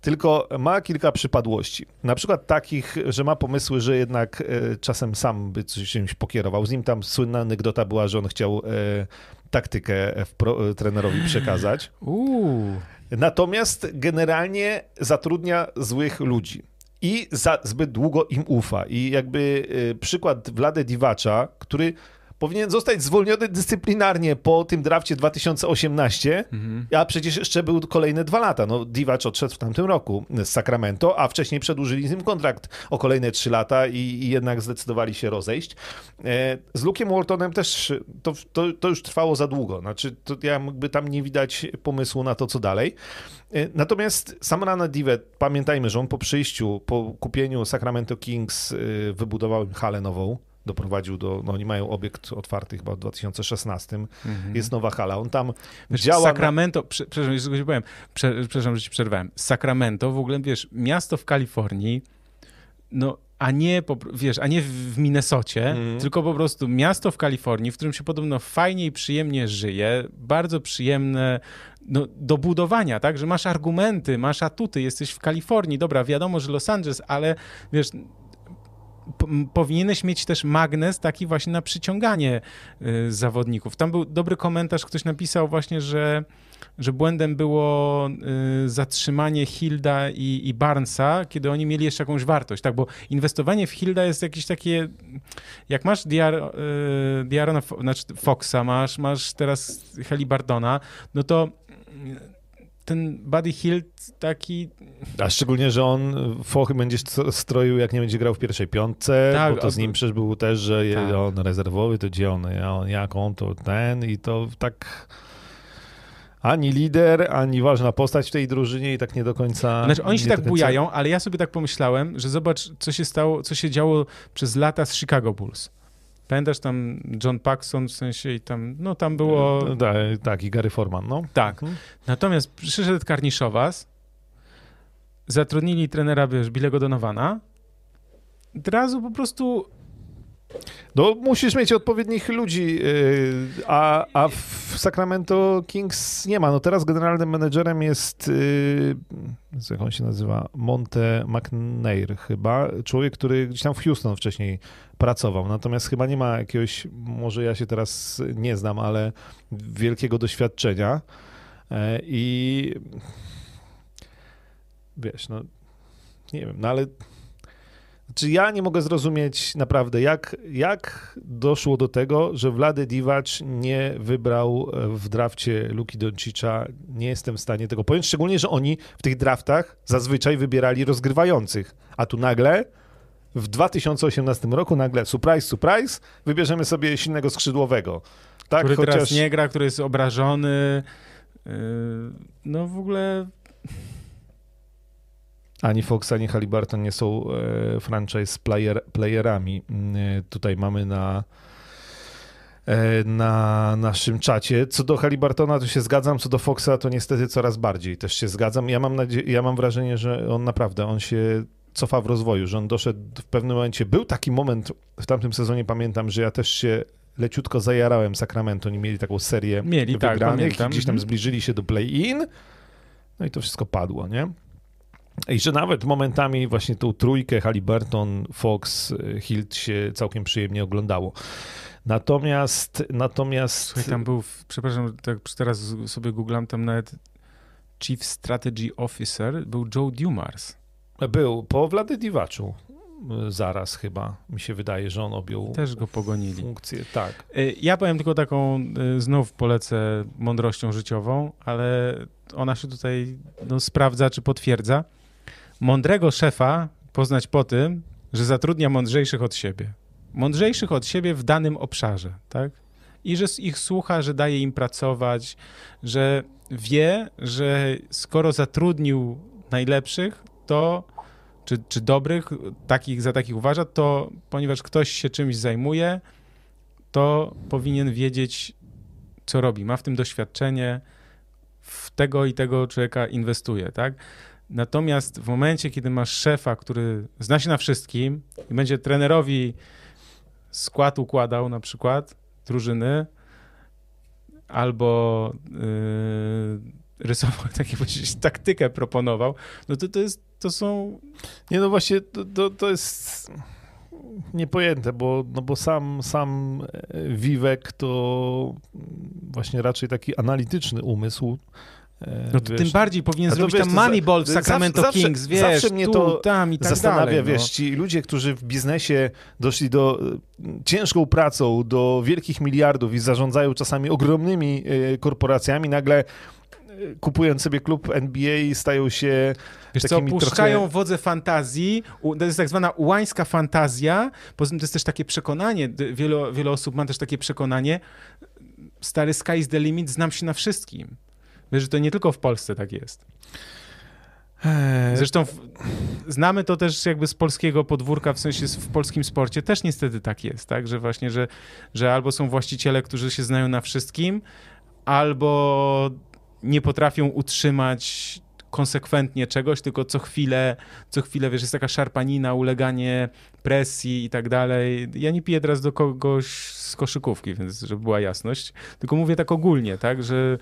Tylko ma kilka przypadłości. Na przykład takich, że ma pomysły, że jednak e, czasem sam by czymś pokierował. Z nim tam słynna anegdota była, że on chciał e, taktykę pro, trenerowi przekazać. Uuu. Natomiast generalnie zatrudnia złych ludzi i za zbyt długo im ufa. I jakby e, przykład Wlade Diwacza, który powinien zostać zwolniony dyscyplinarnie po tym drafcie 2018, mhm. a przecież jeszcze były kolejne dwa lata. No, Divac odszedł w tamtym roku z Sacramento, a wcześniej przedłużyli z nim kontrakt o kolejne trzy lata i, i jednak zdecydowali się rozejść. E, z Luke'em Waltonem też to, to, to, już trwało za długo. Znaczy, to jakby tam nie widać pomysłu na to, co dalej. E, natomiast sam Rana Divet, pamiętajmy, że on po przyjściu, po kupieniu Sacramento Kings e, wybudował halę nową, doprowadził do, no oni mają obiekt otwarty chyba w 2016, mhm. jest nowa hala, on tam wiesz, działa... Sacramento, na... przepraszam, jeszcze powiem, prze, przepraszam, że ci przerwałem, Sacramento w ogóle, wiesz, miasto w Kalifornii, no a nie, wiesz, a nie w Minnesocie, mm. tylko po prostu miasto w Kalifornii, w którym się podobno fajnie i przyjemnie żyje, bardzo przyjemne no, do budowania, tak, że masz argumenty, masz atuty, jesteś w Kalifornii, dobra, wiadomo, że Los Angeles, ale wiesz, powinieneś mieć też magnes taki właśnie na przyciąganie y, zawodników. Tam był dobry komentarz, ktoś napisał właśnie, że że błędem było y, zatrzymanie Hilda i, i, Barnesa, kiedy oni mieli jeszcze jakąś wartość, tak, bo inwestowanie w Hilda jest jakieś takie, jak masz Diar, y, Diarona, znaczy Foxa, masz, masz teraz Helibardona, no to ten Buddy Hill taki... A szczególnie, że on fochy będzie stroił, jak nie będzie grał w pierwszej piątce, tak, bo to z nim przecież był też, że tak. on rezerwowy, to gdzie on, jak on, to ten i to tak ani lider, ani ważna postać w tej drużynie i tak nie do końca... Znaczy oni się tak końca... bujają, ale ja sobie tak pomyślałem, że zobacz, co się stało, co się działo przez lata z Chicago Bulls. Pamiętasz tam John Paxson w sensie i tam, no tam było... No, tak, tak, i Gary Forman, no. Tak. Mhm. Natomiast przyszedł Karniszowas, zatrudnili trenera, wiesz, Billego Donowana, od razu po prostu no, musisz mieć odpowiednich ludzi, y, a, a w Sacramento Kings nie ma. No teraz generalnym menedżerem jest, y, jak on się nazywa, Monte McNair chyba, człowiek, który gdzieś tam w Houston wcześniej pracował, natomiast chyba nie ma jakiegoś, może ja się teraz nie znam, ale wielkiego doświadczenia. E, i wiesz, no nie wiem, no ale czy ja nie mogę zrozumieć naprawdę, jak, jak doszło do tego, że Wlady Divac nie wybrał e, w drafcie Luki Doncicza. Nie jestem w stanie tego pojąć, szczególnie, że oni w tych draftach zazwyczaj wybierali rozgrywających, a tu nagle w 2018 roku nagle, surprise, surprise, wybierzemy sobie silnego skrzydłowego. Tak, który chociaż... teraz nie gra, który jest obrażony. Yy, no w ogóle ani Fox, ani Halliburton nie są e, franchise player, playerami. E, tutaj mamy na e, na naszym czacie. Co do Halliburtona to się zgadzam, co do Foxa to niestety coraz bardziej też się zgadzam. Ja mam, ja mam wrażenie, że on naprawdę, on się cofa w rozwoju, że on doszedł w pewnym momencie, był taki moment w tamtym sezonie, pamiętam, że ja też się leciutko zajarałem Sacramento, oni mieli taką serię mieli, tak, wygranych, tak, gdzieś tam mhm. zbliżyli się do play-in, no i to wszystko padło, nie? I że nawet momentami właśnie tą trójkę Halliburton, Fox, Hilt się całkiem przyjemnie oglądało. Natomiast, natomiast... Słuchaj, tam był, przepraszam, tak teraz sobie googlam, tam nawet Chief Strategy Officer był Joe Dumars. Był, po Wlady Diwaczu zaraz chyba, mi się wydaje, że on objął Też go pogonili. funkcję, tak. Y, ja powiem tylko taką, y, znów polecę mądrością życiową, ale ona się tutaj no, sprawdza czy potwierdza mądrego szefa poznać po tym, że zatrudnia mądrzejszych od siebie. Mądrzejszych od siebie w danym obszarze, tak? I że ich słucha, że daje im pracować, że wie, że skoro zatrudnił najlepszych, to czy, czy dobrych, takich za takich uważa, to ponieważ ktoś się czymś zajmuje, to powinien wiedzieć, co robi. Ma w tym doświadczenie, w tego i tego człowieka inwestuje, tak? Natomiast w momencie, kiedy masz szefa, który zna się na wszystkim i będzie trenerowi skład układał na przykład drużyny, albo yy, rysował, takie taktykę proponował, no to to jest, to są... Nie, no właśnie, to, to, to jest niepojęte, bo, no bo sam, sam Wiwek to właśnie raczej taki analityczny umysł, E, no to wiesz, tym bardziej powinien zrobić wiesz, tam Moneyball w Sacramento zawsze, Kings, wiesz, zawsze mnie tu, to tam i tak zastanawia, dalej, wiesz, no. ci ludzie, którzy w biznesie doszli do e, ciężką pracą, do wielkich miliardów i zarządzają czasami ogromnymi e, korporacjami, nagle kupując sobie klub NBA stają się Wiesz co, puszczają trochę... wodze fantazji, to jest tak zwana łańska fantazja, poza tym to jest też takie przekonanie, wiele, wiele osób ma też takie przekonanie, stary sky is the limit, znam się na wszystkim. Wiesz, że to nie tylko w Polsce tak jest. Eee. Zresztą w, znamy to też jakby z polskiego podwórka, w sensie w polskim sporcie też niestety tak jest, tak? Że właśnie, że, że albo są właściciele, którzy się znają na wszystkim, albo nie potrafią utrzymać konsekwentnie czegoś, tylko co chwilę, co chwilę, wiesz, jest taka szarpanina, uleganie presji i tak dalej. Ja nie piję teraz do kogoś z koszykówki, więc żeby była jasność, tylko mówię tak ogólnie, tak, że,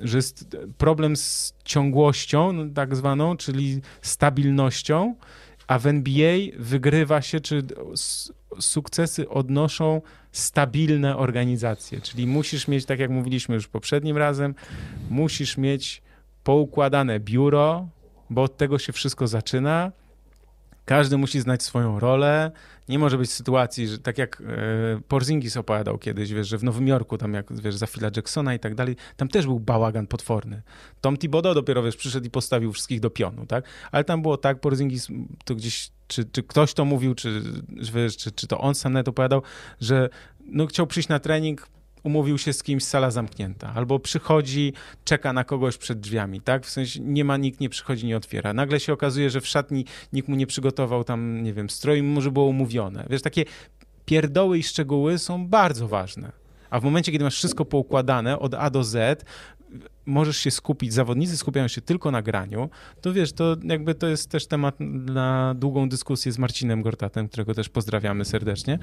że jest problem z ciągłością, no, tak zwaną, czyli stabilnością, a w NBA wygrywa się, czy sukcesy odnoszą stabilne organizacje, czyli musisz mieć, tak jak mówiliśmy już poprzednim razem, musisz mieć poukładane biuro, bo od tego się wszystko zaczyna. Każdy musi znać swoją rolę. Nie może być sytuacji, że tak jak e, Porzingis opowiadał kiedyś, wiesz, że w Nowym Jorku, tam jak wiesz, za Phila Jacksona i tak dalej, tam też był bałagan potworny. Tom Thibodeau dopiero, wiesz, przyszedł i postawił wszystkich do pionu, tak? Ale tam było tak, Porzingis to gdzieś, czy, czy ktoś to mówił, czy, wiesz, czy, czy to on sam nawet opowiadał, że no, chciał przyjść na trening, umówił się z kimś, sala zamknięta, albo przychodzi, czeka na kogoś przed drzwiami, tak? W sensie nie ma, nikt nie przychodzi, nie otwiera. Nagle się okazuje, że w szatni nikt mu nie przygotował tam, nie wiem, stroju, może było umówione. Wiesz, takie pierdoły i szczegóły są bardzo ważne. A w momencie, kiedy masz wszystko poukładane od A do Z, możesz się skupić, zawodnicy skupiają się tylko na graniu, to wiesz, to jakby to jest też temat na długą dyskusję z Marcinem Gortatem, którego też pozdrawiamy serdecznie.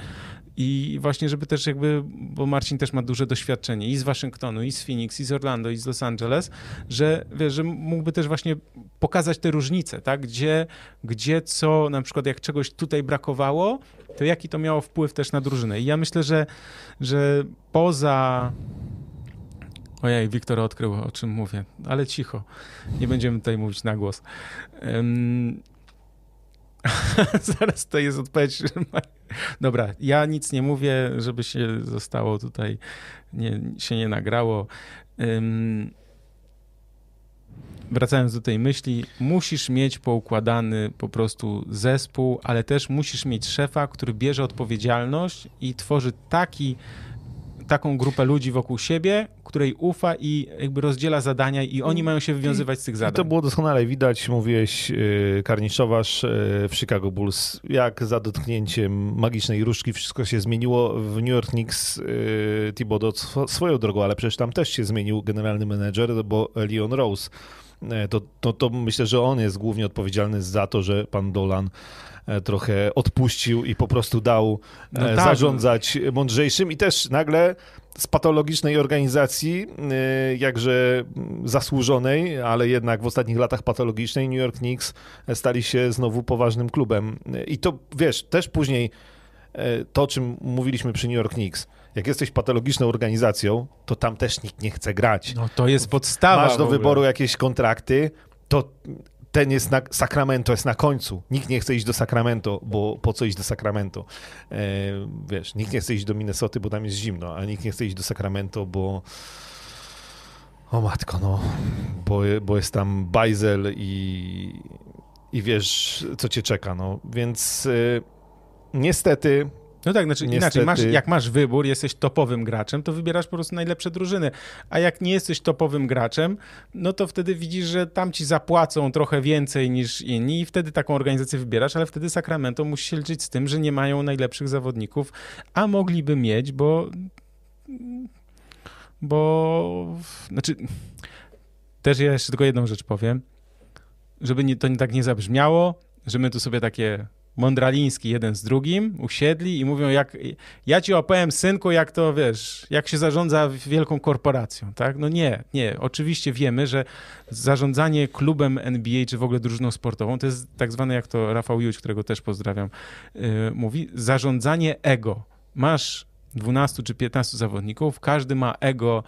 I właśnie, żeby też jakby, bo Marcin też ma duże doświadczenie i z Waszyngtonu, i z Phoenix, i z Orlando, i z Los Angeles, że wiesz, że mógłby też właśnie pokazać te różnice, tak? Gdzie, gdzie co, na przykład jak czegoś tutaj brakowało, to jaki to miało wpływ też na drużynę. I ja myślę, że, że poza Ojej, Wiktor odkrył, o czym mówię, ale cicho. Nie będziemy tutaj mówić na głos. Um... Zaraz to jest odpowiedź. Dobra, ja nic nie mówię, żeby się zostało tutaj, nie, się nie nagrało. Um... Wracając do tej myśli, musisz mieć poukładany po prostu zespół, ale też musisz mieć szefa, który bierze odpowiedzialność i tworzy taki taką grupę ludzi wokół siebie, której ufa i jakby rozdziela zadania i oni mają się wywiązywać z tych zadań. I to było doskonale widać, mówiłeś yy, Karniszowasz yy, w Chicago Bulls, jak za dotknięciem magicznej różdżki wszystko się zmieniło. W New York Knicks yy, Thibodeau swoją drogą, ale przecież tam też się zmienił generalny menedżer, bo Leon Rose. Yy, to, to, to myślę, że on jest głównie odpowiedzialny za to, że pan Dolan E, trochę odpuścił i po prostu dał no e, tak. zarządzać mądrzejszym i też nagle z patologicznej organizacji, e, jakże zasłużonej, ale jednak w ostatnich latach patologicznej, New York Knicks stali się znowu poważnym klubem. I to, wiesz, też później to, o czym mówiliśmy przy New York Knicks, jak jesteś patologiczną organizacją, to tam też nikt nie chce grać. No to jest podstawa. Masz do wyboru jakieś kontrakty, to ten jest na Sacramento, jest na końcu. Nikt nie chce iść do Sacramento, bo po co iść do Sacramento? E, wiesz, nikt nie chce iść do Minnesoty, bo tam jest zimno, a nikt nie chce iść do Sacramento, bo o matko, no, bo, bo jest tam Bajzel i i wiesz, co cię czeka. No. Więc y, niestety no tak, znaczy Niestety... inaczej, masz, jak masz wybór, jesteś topowym graczem, to wybierasz po prostu najlepsze drużyny. A jak nie jesteś topowym graczem, no to wtedy widzisz, że tam ci zapłacą trochę więcej niż inni i wtedy taką organizację wybierasz, ale wtedy Sacramento musi się liczyć z tym, że nie mają najlepszych zawodników, a mogliby mieć, bo bo znaczy też ja jeszcze tylko jedną rzecz powiem, żeby nie, to nie tak nie zabrzmiało, że my tu sobie takie mądraliński jeden z drugim usiedli i mówią, jak ja ci opowiem, synku, jak to, wiesz, jak się zarządza wielką korporacją, tak? No nie, nie. Oczywiście wiemy, że zarządzanie klubem NBA, czy w ogóle drużyną sportową, to jest tak zwane, jak to Rafał Juć, którego też pozdrawiam, yy, mówi, zarządzanie ego. Masz 12 czy 15 zawodników, każdy ma ego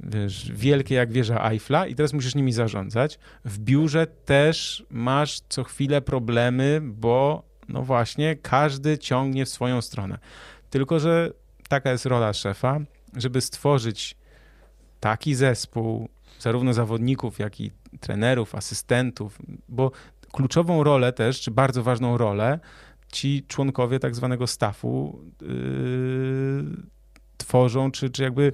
wiesz, wielkie jak wieża Eiffla i teraz musisz nimi zarządzać. W biurze też masz co chwilę problemy, bo no właśnie, każdy ciągnie w swoją stronę. Tylko, że taka jest rola szefa, żeby stworzyć taki zespół, zarówno zawodników, jak i trenerów, asystentów, bo kluczową rolę też, czy bardzo ważną rolę, ci członkowie tak zwanego staffu yy, tworzą, czy, czy jakby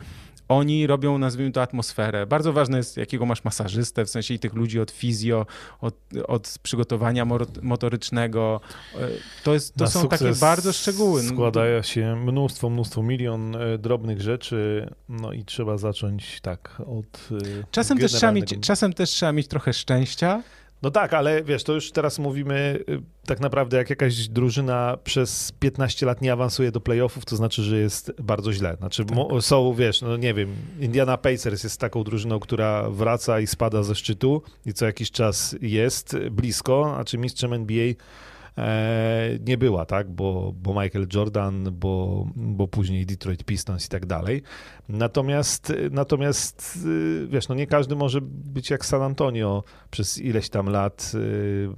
oni robią, nazwijmy to, atmosferę. Bardzo ważne jest, jakiego masz masażystę, w sensie i tych ludzi od fizjo, od, od przygotowania motorycznego. E, to, jest, to są takie bardzo szczegóły. No, składa się mnóstwo, mnóstwo, milion e, drobnych rzeczy, no i trzeba zacząć tak od e, Czasem też, trzeba mieć, czasem też trzeba mieć trochę szczęścia, no tak, ale wiesz, to już teraz mówimy y, tak naprawdę, jak jakaś drużyna przez 15 lat nie awansuje do playoffów, to znaczy, że jest bardzo źle. Znaczy, tak. są, wiesz, no nie wiem, Indiana Pacers jest taką drużyną, która wraca i spada ze szczytu i co jakiś czas jest blisko, a czy mistrzem NBA nie była, tak, bo, bo Michael Jordan, bo, bo później Detroit Pistons i tak dalej. Natomiast, natomiast y, wiesz, no nie każdy może być jak San Antonio przez ileś tam lat y,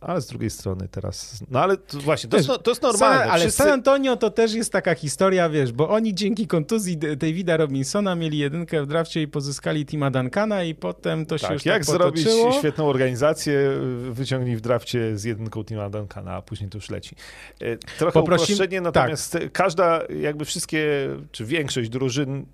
ale z drugiej strony teraz. No ale to właśnie, to, wiesz, jest, to jest normalne. San, ale Wszyscy... San Antonio to też jest taka historia, wiesz, bo oni dzięki kontuzji Davida Robinsona mieli jedynkę w drafcie i pozyskali Tima Duncana i potem to tak, się już jak tak zrobić świetną organizację, wyciągnij w drafcie z jedynką Tima Duncana, a później to już leci. E, trochę Poprosim... uproszczenie, natomiast tak. każda, jakby wszystkie, czy większość drużyn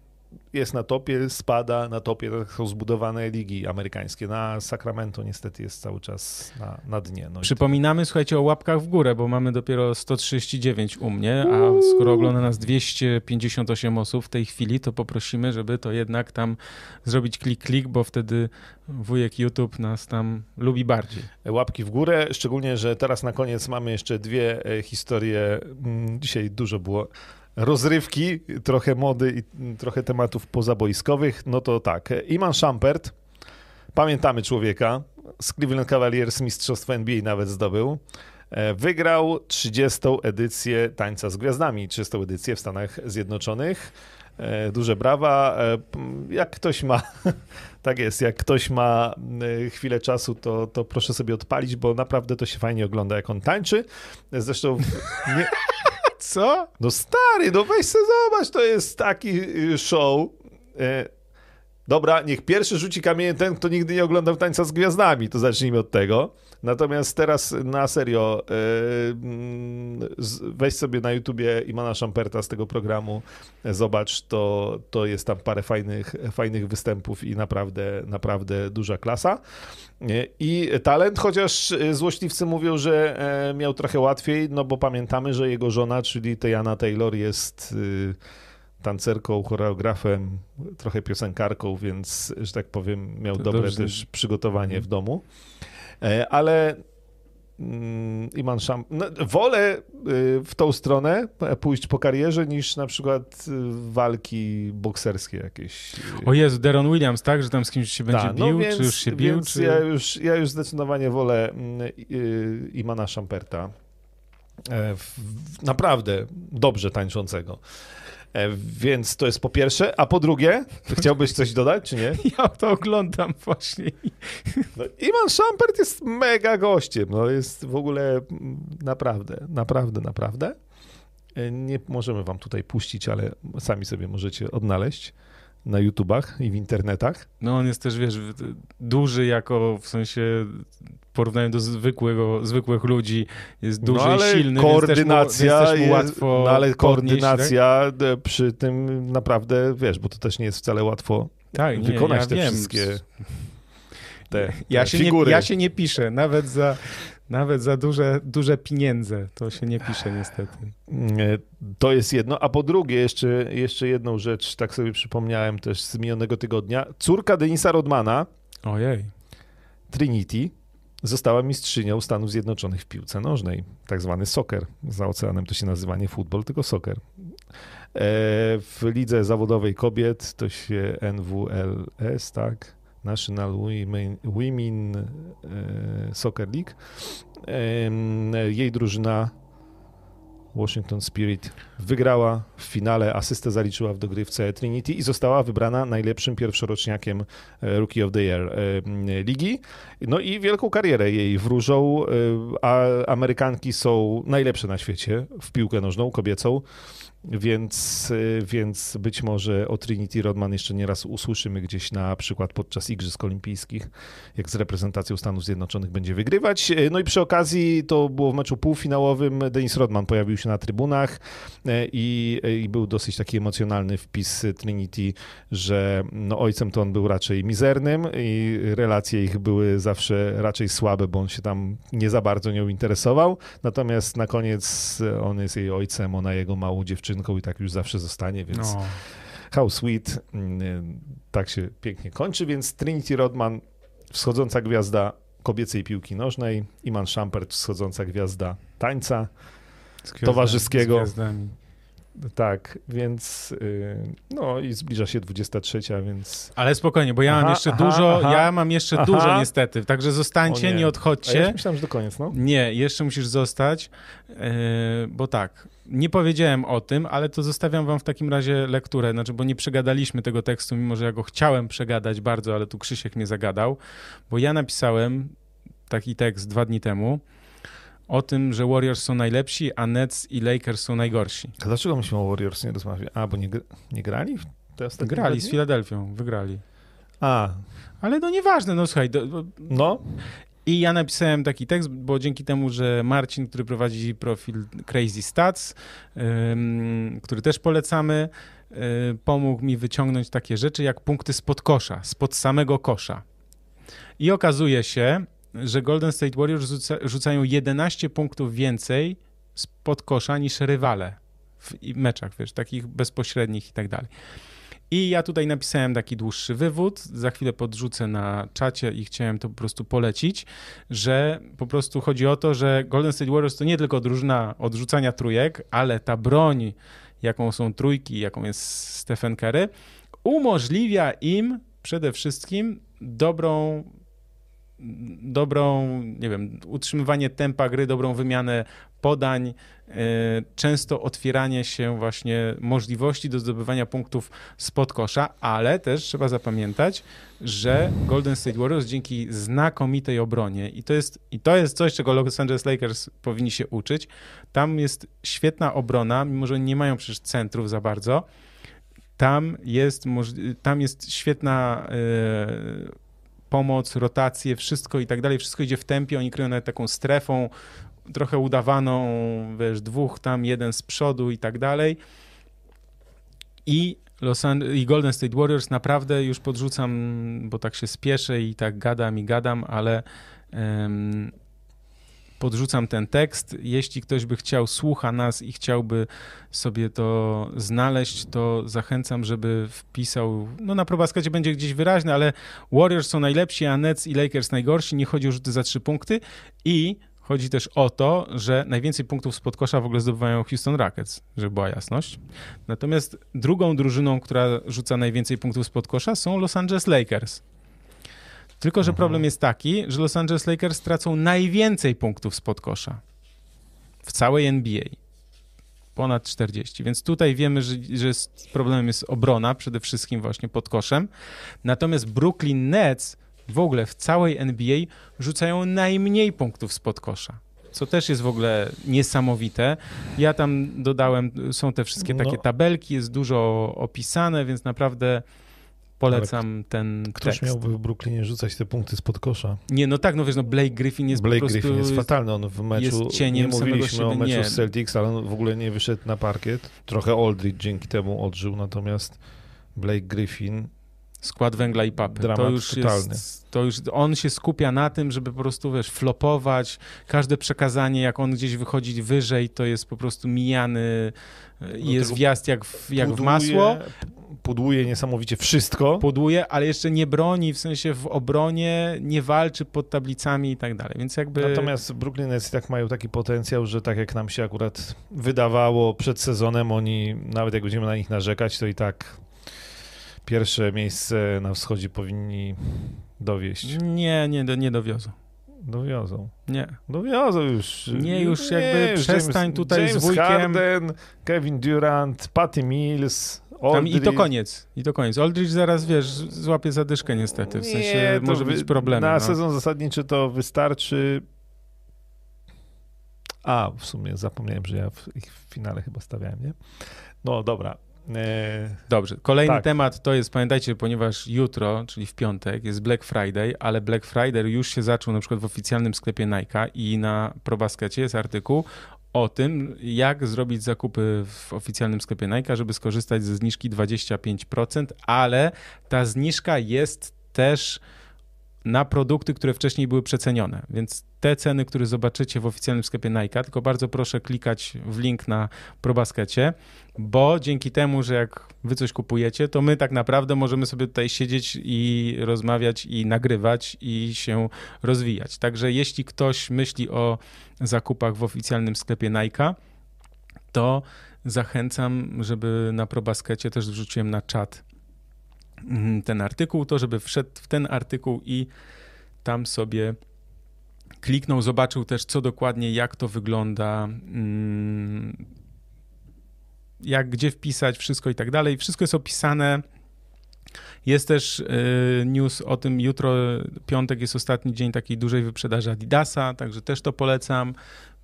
jest na topie, spada na topie, tak są zbudowane ligi amerykańskie. Na Sacramento niestety jest cały czas na, na dnie. No Przypominamy, słuchajcie, o łapkach w górę, bo mamy dopiero 139 u mnie, a skoro ogląda nas 258 osób w tej chwili, to poprosimy, żeby to jednak tam zrobić klik, klik, bo wtedy wujek YouTube nas tam lubi bardziej. Łapki w górę, szczególnie, że teraz na koniec mamy jeszcze dwie e, historie. Mm, dzisiaj dużo było rozrywki, trochę mody i trochę tematów pozaboiskowych, no to tak, Iman Shumpert, pamiętamy człowieka, z Cleveland Cavaliers mistrzostwo NBA nawet zdobył. E, wygrał 30. edycję Tańca z Gwiazdami, 30. edycję w Stanach Zjednoczonych. E, duże brawa. E, jak ktoś ma, tak jest, jak ktoś ma chwilę czasu, to, to proszę sobie odpalić, bo naprawdę to się fajnie ogląda, jak on tańczy. Zresztą nie, co? No stary, no weź se zobacz, to jest taki y, show. E, dobra, niech pierwszy rzuci kamień ten, kto nigdy nie oglądał Tańca z Gwiazdami, to zacznijmy od tego. Natomiast teraz na serio, e, mm, weź sobie na YouTubie Imana Szamperta z tego programu, zobacz, to, to jest tam parę fajnych, fajnych występów i naprawdę, naprawdę duża klasa. I talent, chociaż złośliwcy mówią, że e, miał trochę łatwiej, no bo pamiętamy, że jego żona, czyli Tejana Taylor jest y, tancerką, choreografem, trochę piosenkarką, więc, że tak powiem, miał to dobre dobrze. też przygotowanie w domu. E, ale mm, Iman Szam... No, wolę y, w tą stronę pójść po karierze niż na przykład y, walki bokserskie jakieś. O Jezu, Deron Williams, tak? Że tam z kimś się będzie Ta, no bił, więc, czy już się bił? Czy... Ja, już, ja już zdecydowanie wolę mm, y, Imana Szamperta. E, naprawdę dobrze tańczącego. E, więc to jest po pierwsze. A po drugie, chciałbyś coś dodać, czy nie? Ja to oglądam właśnie. No, Iwan Szampert jest mega gościem. No, jest w ogóle naprawdę, naprawdę, naprawdę. E, nie możemy wam tutaj puścić, ale sami sobie możecie odnaleźć na YouTubach i w internetach. No on jest też, wiesz, duży jako w sensie porównaniu do zwykłego, zwykłych ludzi jest duży no, ale i silny, koordynacja więc też mu, więc też łatwo no, ale podnieść, koordynacja tak? przy tym naprawdę, wiesz, bo to też nie jest wcale łatwo tak, nie, wykonać ja te wiem. wszystkie te, ja te się figury. Nie, ja się nie piszę, nawet za nawet za duże, duże pieniądze to się nie pisze niestety. To jest jedno. A po drugie, jeszcze, jeszcze jedną rzecz, tak sobie przypomniałem też z minionego tygodnia. Córka Denisa Rodmana, Ojej. Trinity, została mistrzynią Stanów Zjednoczonych w piłce nożnej. Tak zwany soccer. Za oceanem to się nazywa nie futbol, tylko soccer. E, w lidze zawodowej kobiet to się NWLS, tak? National Women, Women e, Soccer League. Jej drużyna Washington Spirit wygrała w finale, asystę zaliczyła w dogrywce Trinity i została wybrana najlepszym pierwszoroczniakiem e, Rookie of the Year e, ligi. No i wielką karierę jej wróżą, a Amerykanki są najlepsze na świecie w piłkę nożną kobiecą. Więc, y, więc być może o Trinity Rodman jeszcze nieraz usłyszymy gdzieś na przykład podczas Igrzysk Olimpijskich, jak z reprezentacją Stanów Zjednoczonych będzie wygrywać. Y, no i przy okazji to było w meczu półfinałowym. Denis Rodman pojawił się na trybunach y, i, i był dosyć taki emocjonalny wpis Trinity, że no ojcem to on był raczej mizernym i relacje ich były zawsze raczej słabe, bo on się tam nie za bardzo nią interesował. Natomiast na koniec on jest jej ojcem, ona jego małą dziewczynę dziewczynką i tak już zawsze zostanie, więc no. how sweet, mm, tak się pięknie kończy, więc Trinity Rodman, wschodząca gwiazda kobiecej piłki nożnej, Iman Schampert, wschodząca gwiazda tańca gwiazdami, towarzyskiego. Tak, więc yy, no i zbliża się 23, więc... Ale spokojnie, bo ja aha, mam jeszcze aha, dużo, aha, ja mam jeszcze dużo niestety, także zostańcie, nie. nie. odchodźcie. A ja myślałem, że do koniec, no. Nie, jeszcze musisz zostać, yy, bo tak, nie powiedziałem o tym, ale to zostawiam wam w takim razie lekturę, znaczy, bo nie przegadaliśmy tego tekstu, mimo że ja go chciałem przegadać bardzo, ale tu Krzysiek mnie zagadał, bo ja napisałem taki tekst dwa dni temu, o tym, że Warriors są najlepsi, a Nets i Lakers są najgorsi. A dlaczego myśmy o Warriors nie rozmawiali? A, bo nie, nie grali? Grali z Filadelfią, wygrali. A. Ale no nieważne, no słuchaj. Do, no. I ja napisałem taki tekst, bo dzięki temu, że Marcin, który prowadzi profil Crazy Stats, który też polecamy, yy, pomógł mi wyciągnąć takie rzeczy jak punkty spod kosza, spod samego kosza. I okazuje się, że Golden State Warriors rzuca, rzucają 11 punktów więcej spod kosza niż rywale w meczach, wiesz, takich bezpośrednich i tak dalej. I ja tutaj napisałem taki dłuższy wywód, za chwilę podrzucę na czacie i chciałem to po prostu polecić, że po prostu chodzi o to, że Golden State Warriors to nie tylko drużyna odrzucania trójek, ale ta broń, jaką są trójki, jaką jest Stephen Curry, umożliwia im przede wszystkim dobrą dobrą, nie wiem, utrzymywanie tempa gry, dobrą wymianę podań, e, często otwieranie się właśnie możliwości do zdobywania punktów spod kosza, ale też trzeba zapamiętać, że Golden State Warriors dzięki znakomitej obronie i to jest, i to jest coś, czego Los Angeles Lakers powinni się uczyć, tam jest świetna obrona, mimo że nie mają przecież centrów za bardzo, tam jest, tam jest świetna yy, pomoc, rotacje, wszystko i tak dalej, wszystko idzie w tempie, oni kryją nawet taką strefą, trochę udawaną, wiesz, dwóch tam, jeden z przodu i tak dalej. I, Los i Golden State Warriors naprawdę już podrzucam, bo tak się spieszę i tak gadam i gadam, ale um, podrzucam ten tekst. Jeśli ktoś by chciał, słucha nas i chciałby sobie to znaleźć, to zachęcam, żeby wpisał, no na probaskacie będzie gdzieś wyraźne, ale Warriors są najlepsi, a Nets i Lakers najgorsi. Nie chodzi o rzuty za trzy punkty i Chodzi też o to, że najwięcej punktów z podkosza w ogóle zdobywają Houston Rockets, żeby była jasność. Natomiast drugą drużyną, która rzuca najwięcej punktów z podkosza są Los Angeles Lakers. Tylko, że mhm. problem jest taki, że Los Angeles Lakers tracą najwięcej punktów spod kosza w całej NBA. Ponad 40. Więc tutaj wiemy, że, że problemem jest obrona, przede wszystkim właśnie pod koszem. Natomiast Brooklyn Nets w ogóle w całej NBA rzucają najmniej punktów spod kosza co też jest w ogóle niesamowite. Ja tam dodałem, są te wszystkie no. takie tabelki, jest dużo opisane, więc naprawdę Polecam ten Ktoś tekst. miałby w Brooklynie rzucać te punkty spod kosza. Nie, no tak, no wiesz, no Blake Griffin jest Blake po prostu... Griffin jest fatalny, on w meczu, jest cieniem nie mówiliśmy o meczu nie. z Celtics, ale on w ogóle nie wyszedł na parkiet. Trochę Aldridge dzięki temu odżył, natomiast Blake Griffin Skład węgla i papy. Dramat to już totalny. jest, to już on się skupia na tym, żeby po prostu, wiesz, flopować. Każde przekazanie, jak on gdzieś wychodzi wyżej, to jest po prostu mijany i jest tego wjazd jak w, jak w pudłuje- masło. Pudłuje niesamowicie wszystko. Pudłuje, ale jeszcze nie broni, w sensie w obronie, nie walczy pod tablicami i tak dalej. Więc jakby... Natomiast Brooklyn Nets i tak mają taki potencjał, że tak jak nam się akurat wydawało przed sezonem, oni, nawet jak będziemy na nich narzekać, to i tak pierwsze miejsce na wschodzie powinni dowieść. Nie, nie, nie dowiozą. Dowiozą. Nie. Dowiozą już. Nie, już jakby już przestań tutaj James z wujkiem. Harden, Kevin Durant, Patty Mills, I to koniec. I to koniec. Aldridge zaraz, wiesz, złapie zadyszkę niestety. W sensie Nie, może wy- być problem. Na no. sezon zasadniczy to wystarczy. A, w sumie zapomniałem, że ja w ich finale chyba stawiałem, nie? No dobra. E, Dobrze, kolejny Tak. temat to jest, pamiętajcie, ponieważ jutro, czyli w piątek, jest Black Friday, ale Black Friday już się zaczął na przykład w oficjalnym sklepie Nike i na ProBaskecie jest artykuł o tym, jak zrobić zakupy w oficjalnym sklepie Nike, żeby skorzystać ze zniżki 25%, ale ta zniżka jest też na produkty, które wcześniej były przecenione. Więc te ceny, które zobaczycie w oficjalnym sklepie Nike, tylko bardzo proszę klikać w link na ProBaskecie, bo dzięki temu, że jak wy coś kupujecie, to my tak naprawdę możemy sobie tutaj siedzieć i rozmawiać i nagrywać i się rozwijać. Także jeśli ktoś myśli o zakupach w oficjalnym sklepie Nike, to zachęcam, żeby na ProBaskecie też wrzuciłem na czat mm, ten artykuł, to żeby wszedł w ten artykuł i tam sobie kliknął, zobaczył też co dokładnie, jak to wygląda, mm, jak gdzie wpisać, wszystko i tak dalej. Wszystko jest opisane. Jest też y, news o tym, jutro, piątek jest ostatni dzień takiej dużej wyprzedaży Adidasa, także też to polecam.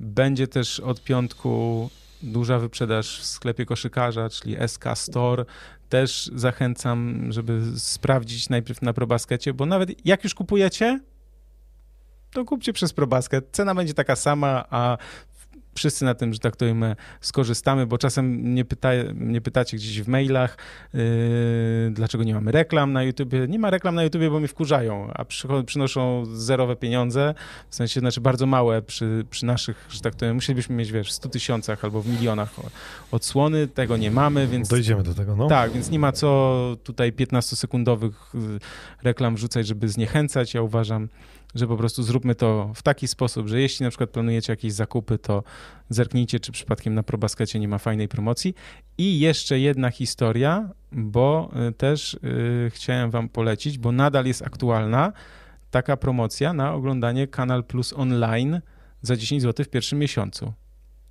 Będzie też od piątku duża wyprzedaż w sklepie koszykarza, czyli SK Store. Też zachęcam, żeby sprawdzić najpierw na ProBaskecie, bo nawet jak już kupujecie, to kupcie przez ProBasket. Cena będzie taka sama, a wszyscy na tym, że tak to powiem, skorzystamy, bo czasem mnie, pyta, mnie pytacie gdzieś w mailach, yy, dlaczego nie mamy reklam na YouTubie. Nie ma reklam na YouTubie, bo mnie wkurzają, a przynoszą zerowe pieniądze, w sensie, znaczy bardzo małe przy, przy naszych, że tak to powiem, musielibyśmy mieć, wiesz, w 100 tysiącach albo w milionach odsłony, tego nie mamy, więc... Dojdziemy do tego, no. Tak, więc nie ma co tutaj 15-sekundowych y, reklam wrzucać, żeby zniechęcać. Ja uważam, że po prostu zróbmy to w taki sposób, że jeśli na przykład planujecie jakieś zakupy, to zerknijcie, czy przypadkiem na ProBaskecie nie ma fajnej promocji. I jeszcze jedna historia, bo y, też y, chciałem wam polecić, bo nadal jest aktualna taka promocja na oglądanie Kanal Plus Online za 10 zł w pierwszym miesiącu.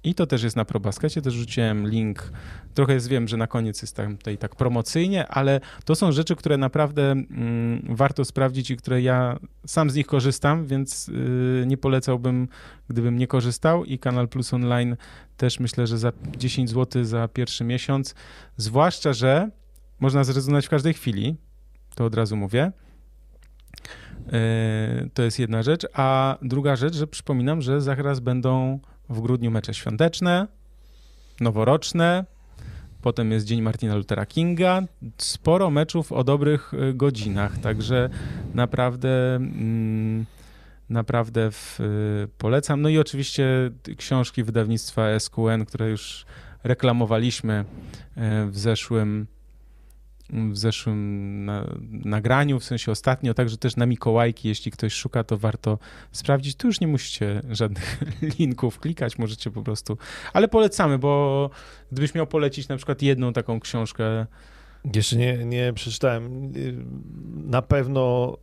I to też jest na ProBaskecie, też rzuciłem link. Trochę jest, wiem, że na koniec jest tam tutaj tak promocyjnie, ale to są rzeczy, które naprawdę mm, warto sprawdzić i które ja sam z nich korzystam, więc y, nie polecałbym, gdybym nie korzystał. I Kanal Plus Online też myślę, że za 10 zł za pierwszy miesiąc, zwłaszcza, że można zrezygnować w każdej chwili, to od razu mówię. Y, To jest jedna rzecz. A druga rzecz, że przypominam, że zaraz będą w grudniu mecze świąteczne, noworoczne, potem jest Dzień Martina Luthera Kinga, sporo meczów o dobrych y, godzinach, także naprawdę mm, naprawdę w, y, polecam. No i oczywiście książki wydawnictwa SQN, które już reklamowaliśmy y, w zeszłym w zeszłym na, nagraniu, w sensie ostatnio, także też na Mikołajki, jeśli ktoś szuka, to warto sprawdzić. Tu już nie musicie żadnych linków klikać, możecie po prostu, ale polecamy, bo gdybyś miał polecić na przykład jedną taką książkę, Jeszcze nie, nie przeczytałem. Na pewno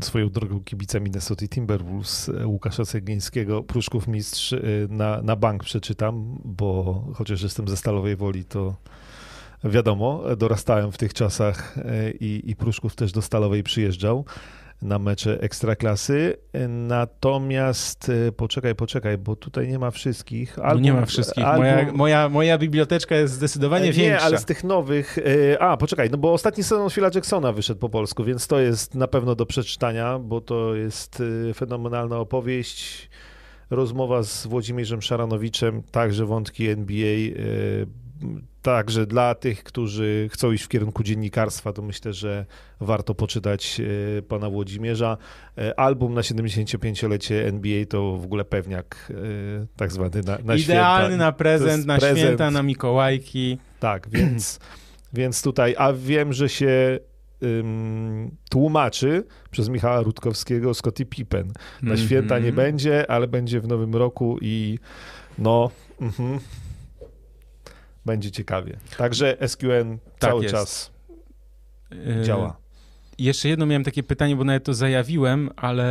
swoją drogą kibica Minnesota Timberwolves e, Łukasza Ceglińskiego, Pruszków Mistrz, e, na, na bank przeczytam, bo chociaż jestem ze Stalowej Woli, to wiadomo, dorastałem w tych czasach e, i, i Pruszków też do Stalowej przyjeżdżał. na mecze ekstraklasy. Natomiast e, poczekaj, poczekaj, bo tutaj nie ma wszystkich. Album, no nie ma wszystkich. Album... Moja, moja, moja biblioteczka jest zdecydowanie nie, większa. Nie, ale z tych nowych. A, poczekaj, no bo ostatni sezon Phila Jacksona wyszedł po polsku, więc to jest na pewno do przeczytania, bo to jest fenomenalna opowieść rozmowa z Włodzimierzem Szaranowiczem, także wątki NBA. Także dla tych, którzy chcą iść w kierunku dziennikarstwa, to myślę, że warto poczytać e, pana Włodzimierza. E, album na 75-lecie NBA to w ogóle pewniak e, tak zwany na, na Idealny święta. na prezent, na prezent. święta, na Mikołajki. Tak, więc, więc tutaj, a wiem, że się tłumaczy przez Michała Rutkowskiego Scottie Pippen. Na święta nie mhm. będzie, ale będzie w nowym roku i no... Mm-hmm, będzie ciekawie. Także SQN tak cały jest. czas yy, działa. Jeszcze jedno miałem takie pytanie, bo nawet to zajawiłem, ale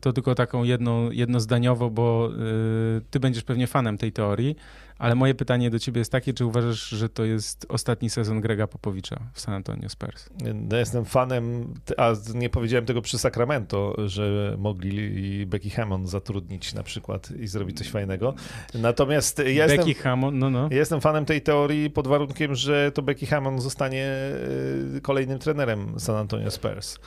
to tylko taką jedną, jednozdaniowo, bo yy, ty będziesz pewnie fanem tej teorii. Ale moje pytanie do ciebie jest takie, czy uważasz, że to jest ostatni sezon Grega Popowicza w San Antonio Spurs? No jestem fanem, a nie powiedziałem tego przy Sacramento, że mogli Becky Hammond zatrudnić na przykład i zrobić coś fajnego. Natomiast ja Becky jestem, Hammond, no, no. jestem fanem tej teorii pod warunkiem, że to Becky Hammond zostanie y, kolejnym trenerem San Antonio Spurs.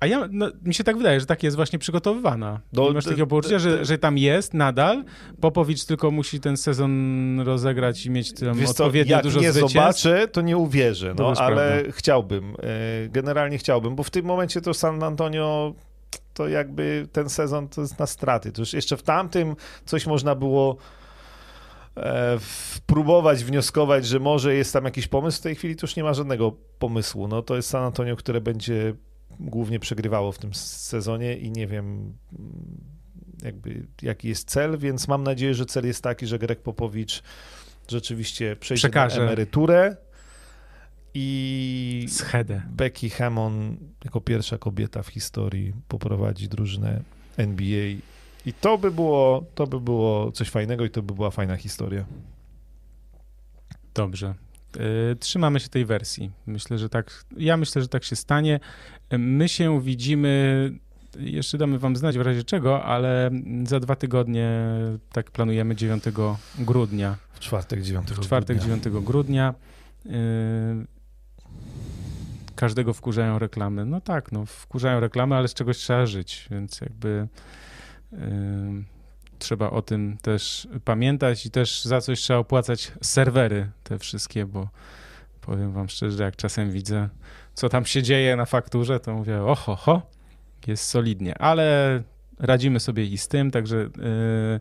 A ja, no, mi się tak wydaje, że tak jest właśnie przygotowywana. Do, Masz takiego poczucia, że, że tam jest nadal. Popowicz tylko musi ten sezon rozegrać i mieć tam Wiesz odpowiednio co, jak dużo nie zwycięstw. zobaczę, to nie uwierzę, no, ale prawda. chciałbym. E, generalnie chciałbym, bo w tym momencie to San Antonio to jakby ten sezon to jest na straty. To już jeszcze w tamtym coś można było e, próbować wnioskować, że może jest tam jakiś pomysł, w tej chwili to już nie ma żadnego pomysłu. No to jest San Antonio, które będzie głównie przegrywało w tym sezonie i nie wiem jakby jaki jest cel, więc mam nadzieję, że cel jest taki, że Greg Popowicz rzeczywiście przejdzie Przekaże. na emeryturę i Schedę. Becky Hammond jako pierwsza kobieta w historii poprowadzi drużynę NBA i to by było, to by było coś fajnego i to by była fajna historia. Dobrze. E, trzymamy się tej wersji. Myślę, że tak. Ja myślę, że tak się stanie. My się widzimy. Jeszcze damy wam znać w razie czego, ale za dwa tygodnie, tak planujemy, 9 grudnia. W czwartek 9 grudnia. W czwartek 9 grudnia. E, każdego wkurzają reklamy. No tak, no wkurzają reklamy, ale z czegoś trzeba żyć, więc jakby e, trzeba o tym też pamiętać i też za coś trzeba opłacać serwery te wszystkie, bo powiem wam szczerze, jak czasem widzę, co tam się dzieje na fakturze, to mówię, oho, ho, jest solidnie, ale radzimy sobie i z tym, także yy,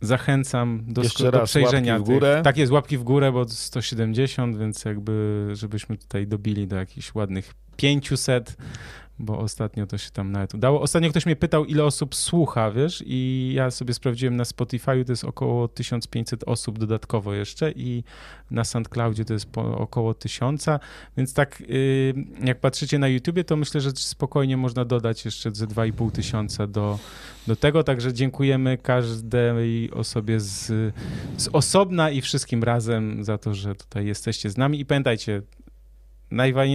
zachęcam do, Jeszcze do przejrzenia. w górę. Tych, tak jest, łapki w górę, bo 170, więc jakby, żebyśmy tutaj dobili do jakichś ładnych 500, bo ostatnio to się tam nawet udało. Ostatnio ktoś mnie pytał, ile osób słucha, wiesz, i ja sobie sprawdziłem na Spotify, to jest około 1500 osób dodatkowo jeszcze i na SoundCloudzie to jest około 1000, więc tak yy, jak patrzycie na YouTubie, to myślę, że spokojnie można dodać jeszcze ze 2,5 tysiąca do, do tego, także dziękujemy każdej osobie z, z osobna i wszystkim razem za to, że tutaj jesteście z nami i pamiętajcie,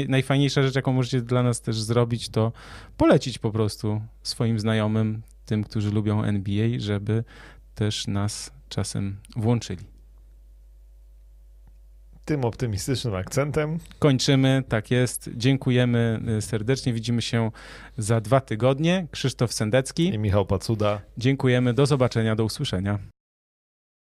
najfajniejsza rzecz, jaką możecie dla nas też zrobić, to polecić po prostu swoim znajomym, tym, którzy lubią NBA, żeby też nas czasem włączyli. Tym optymistycznym akcentem. Kończymy, tak jest. Dziękujemy y, serdecznie. Widzimy się za dwa tygodnie. Krzysztof Sendecki i Michał Pacuda. Dziękujemy. Do zobaczenia, do usłyszenia.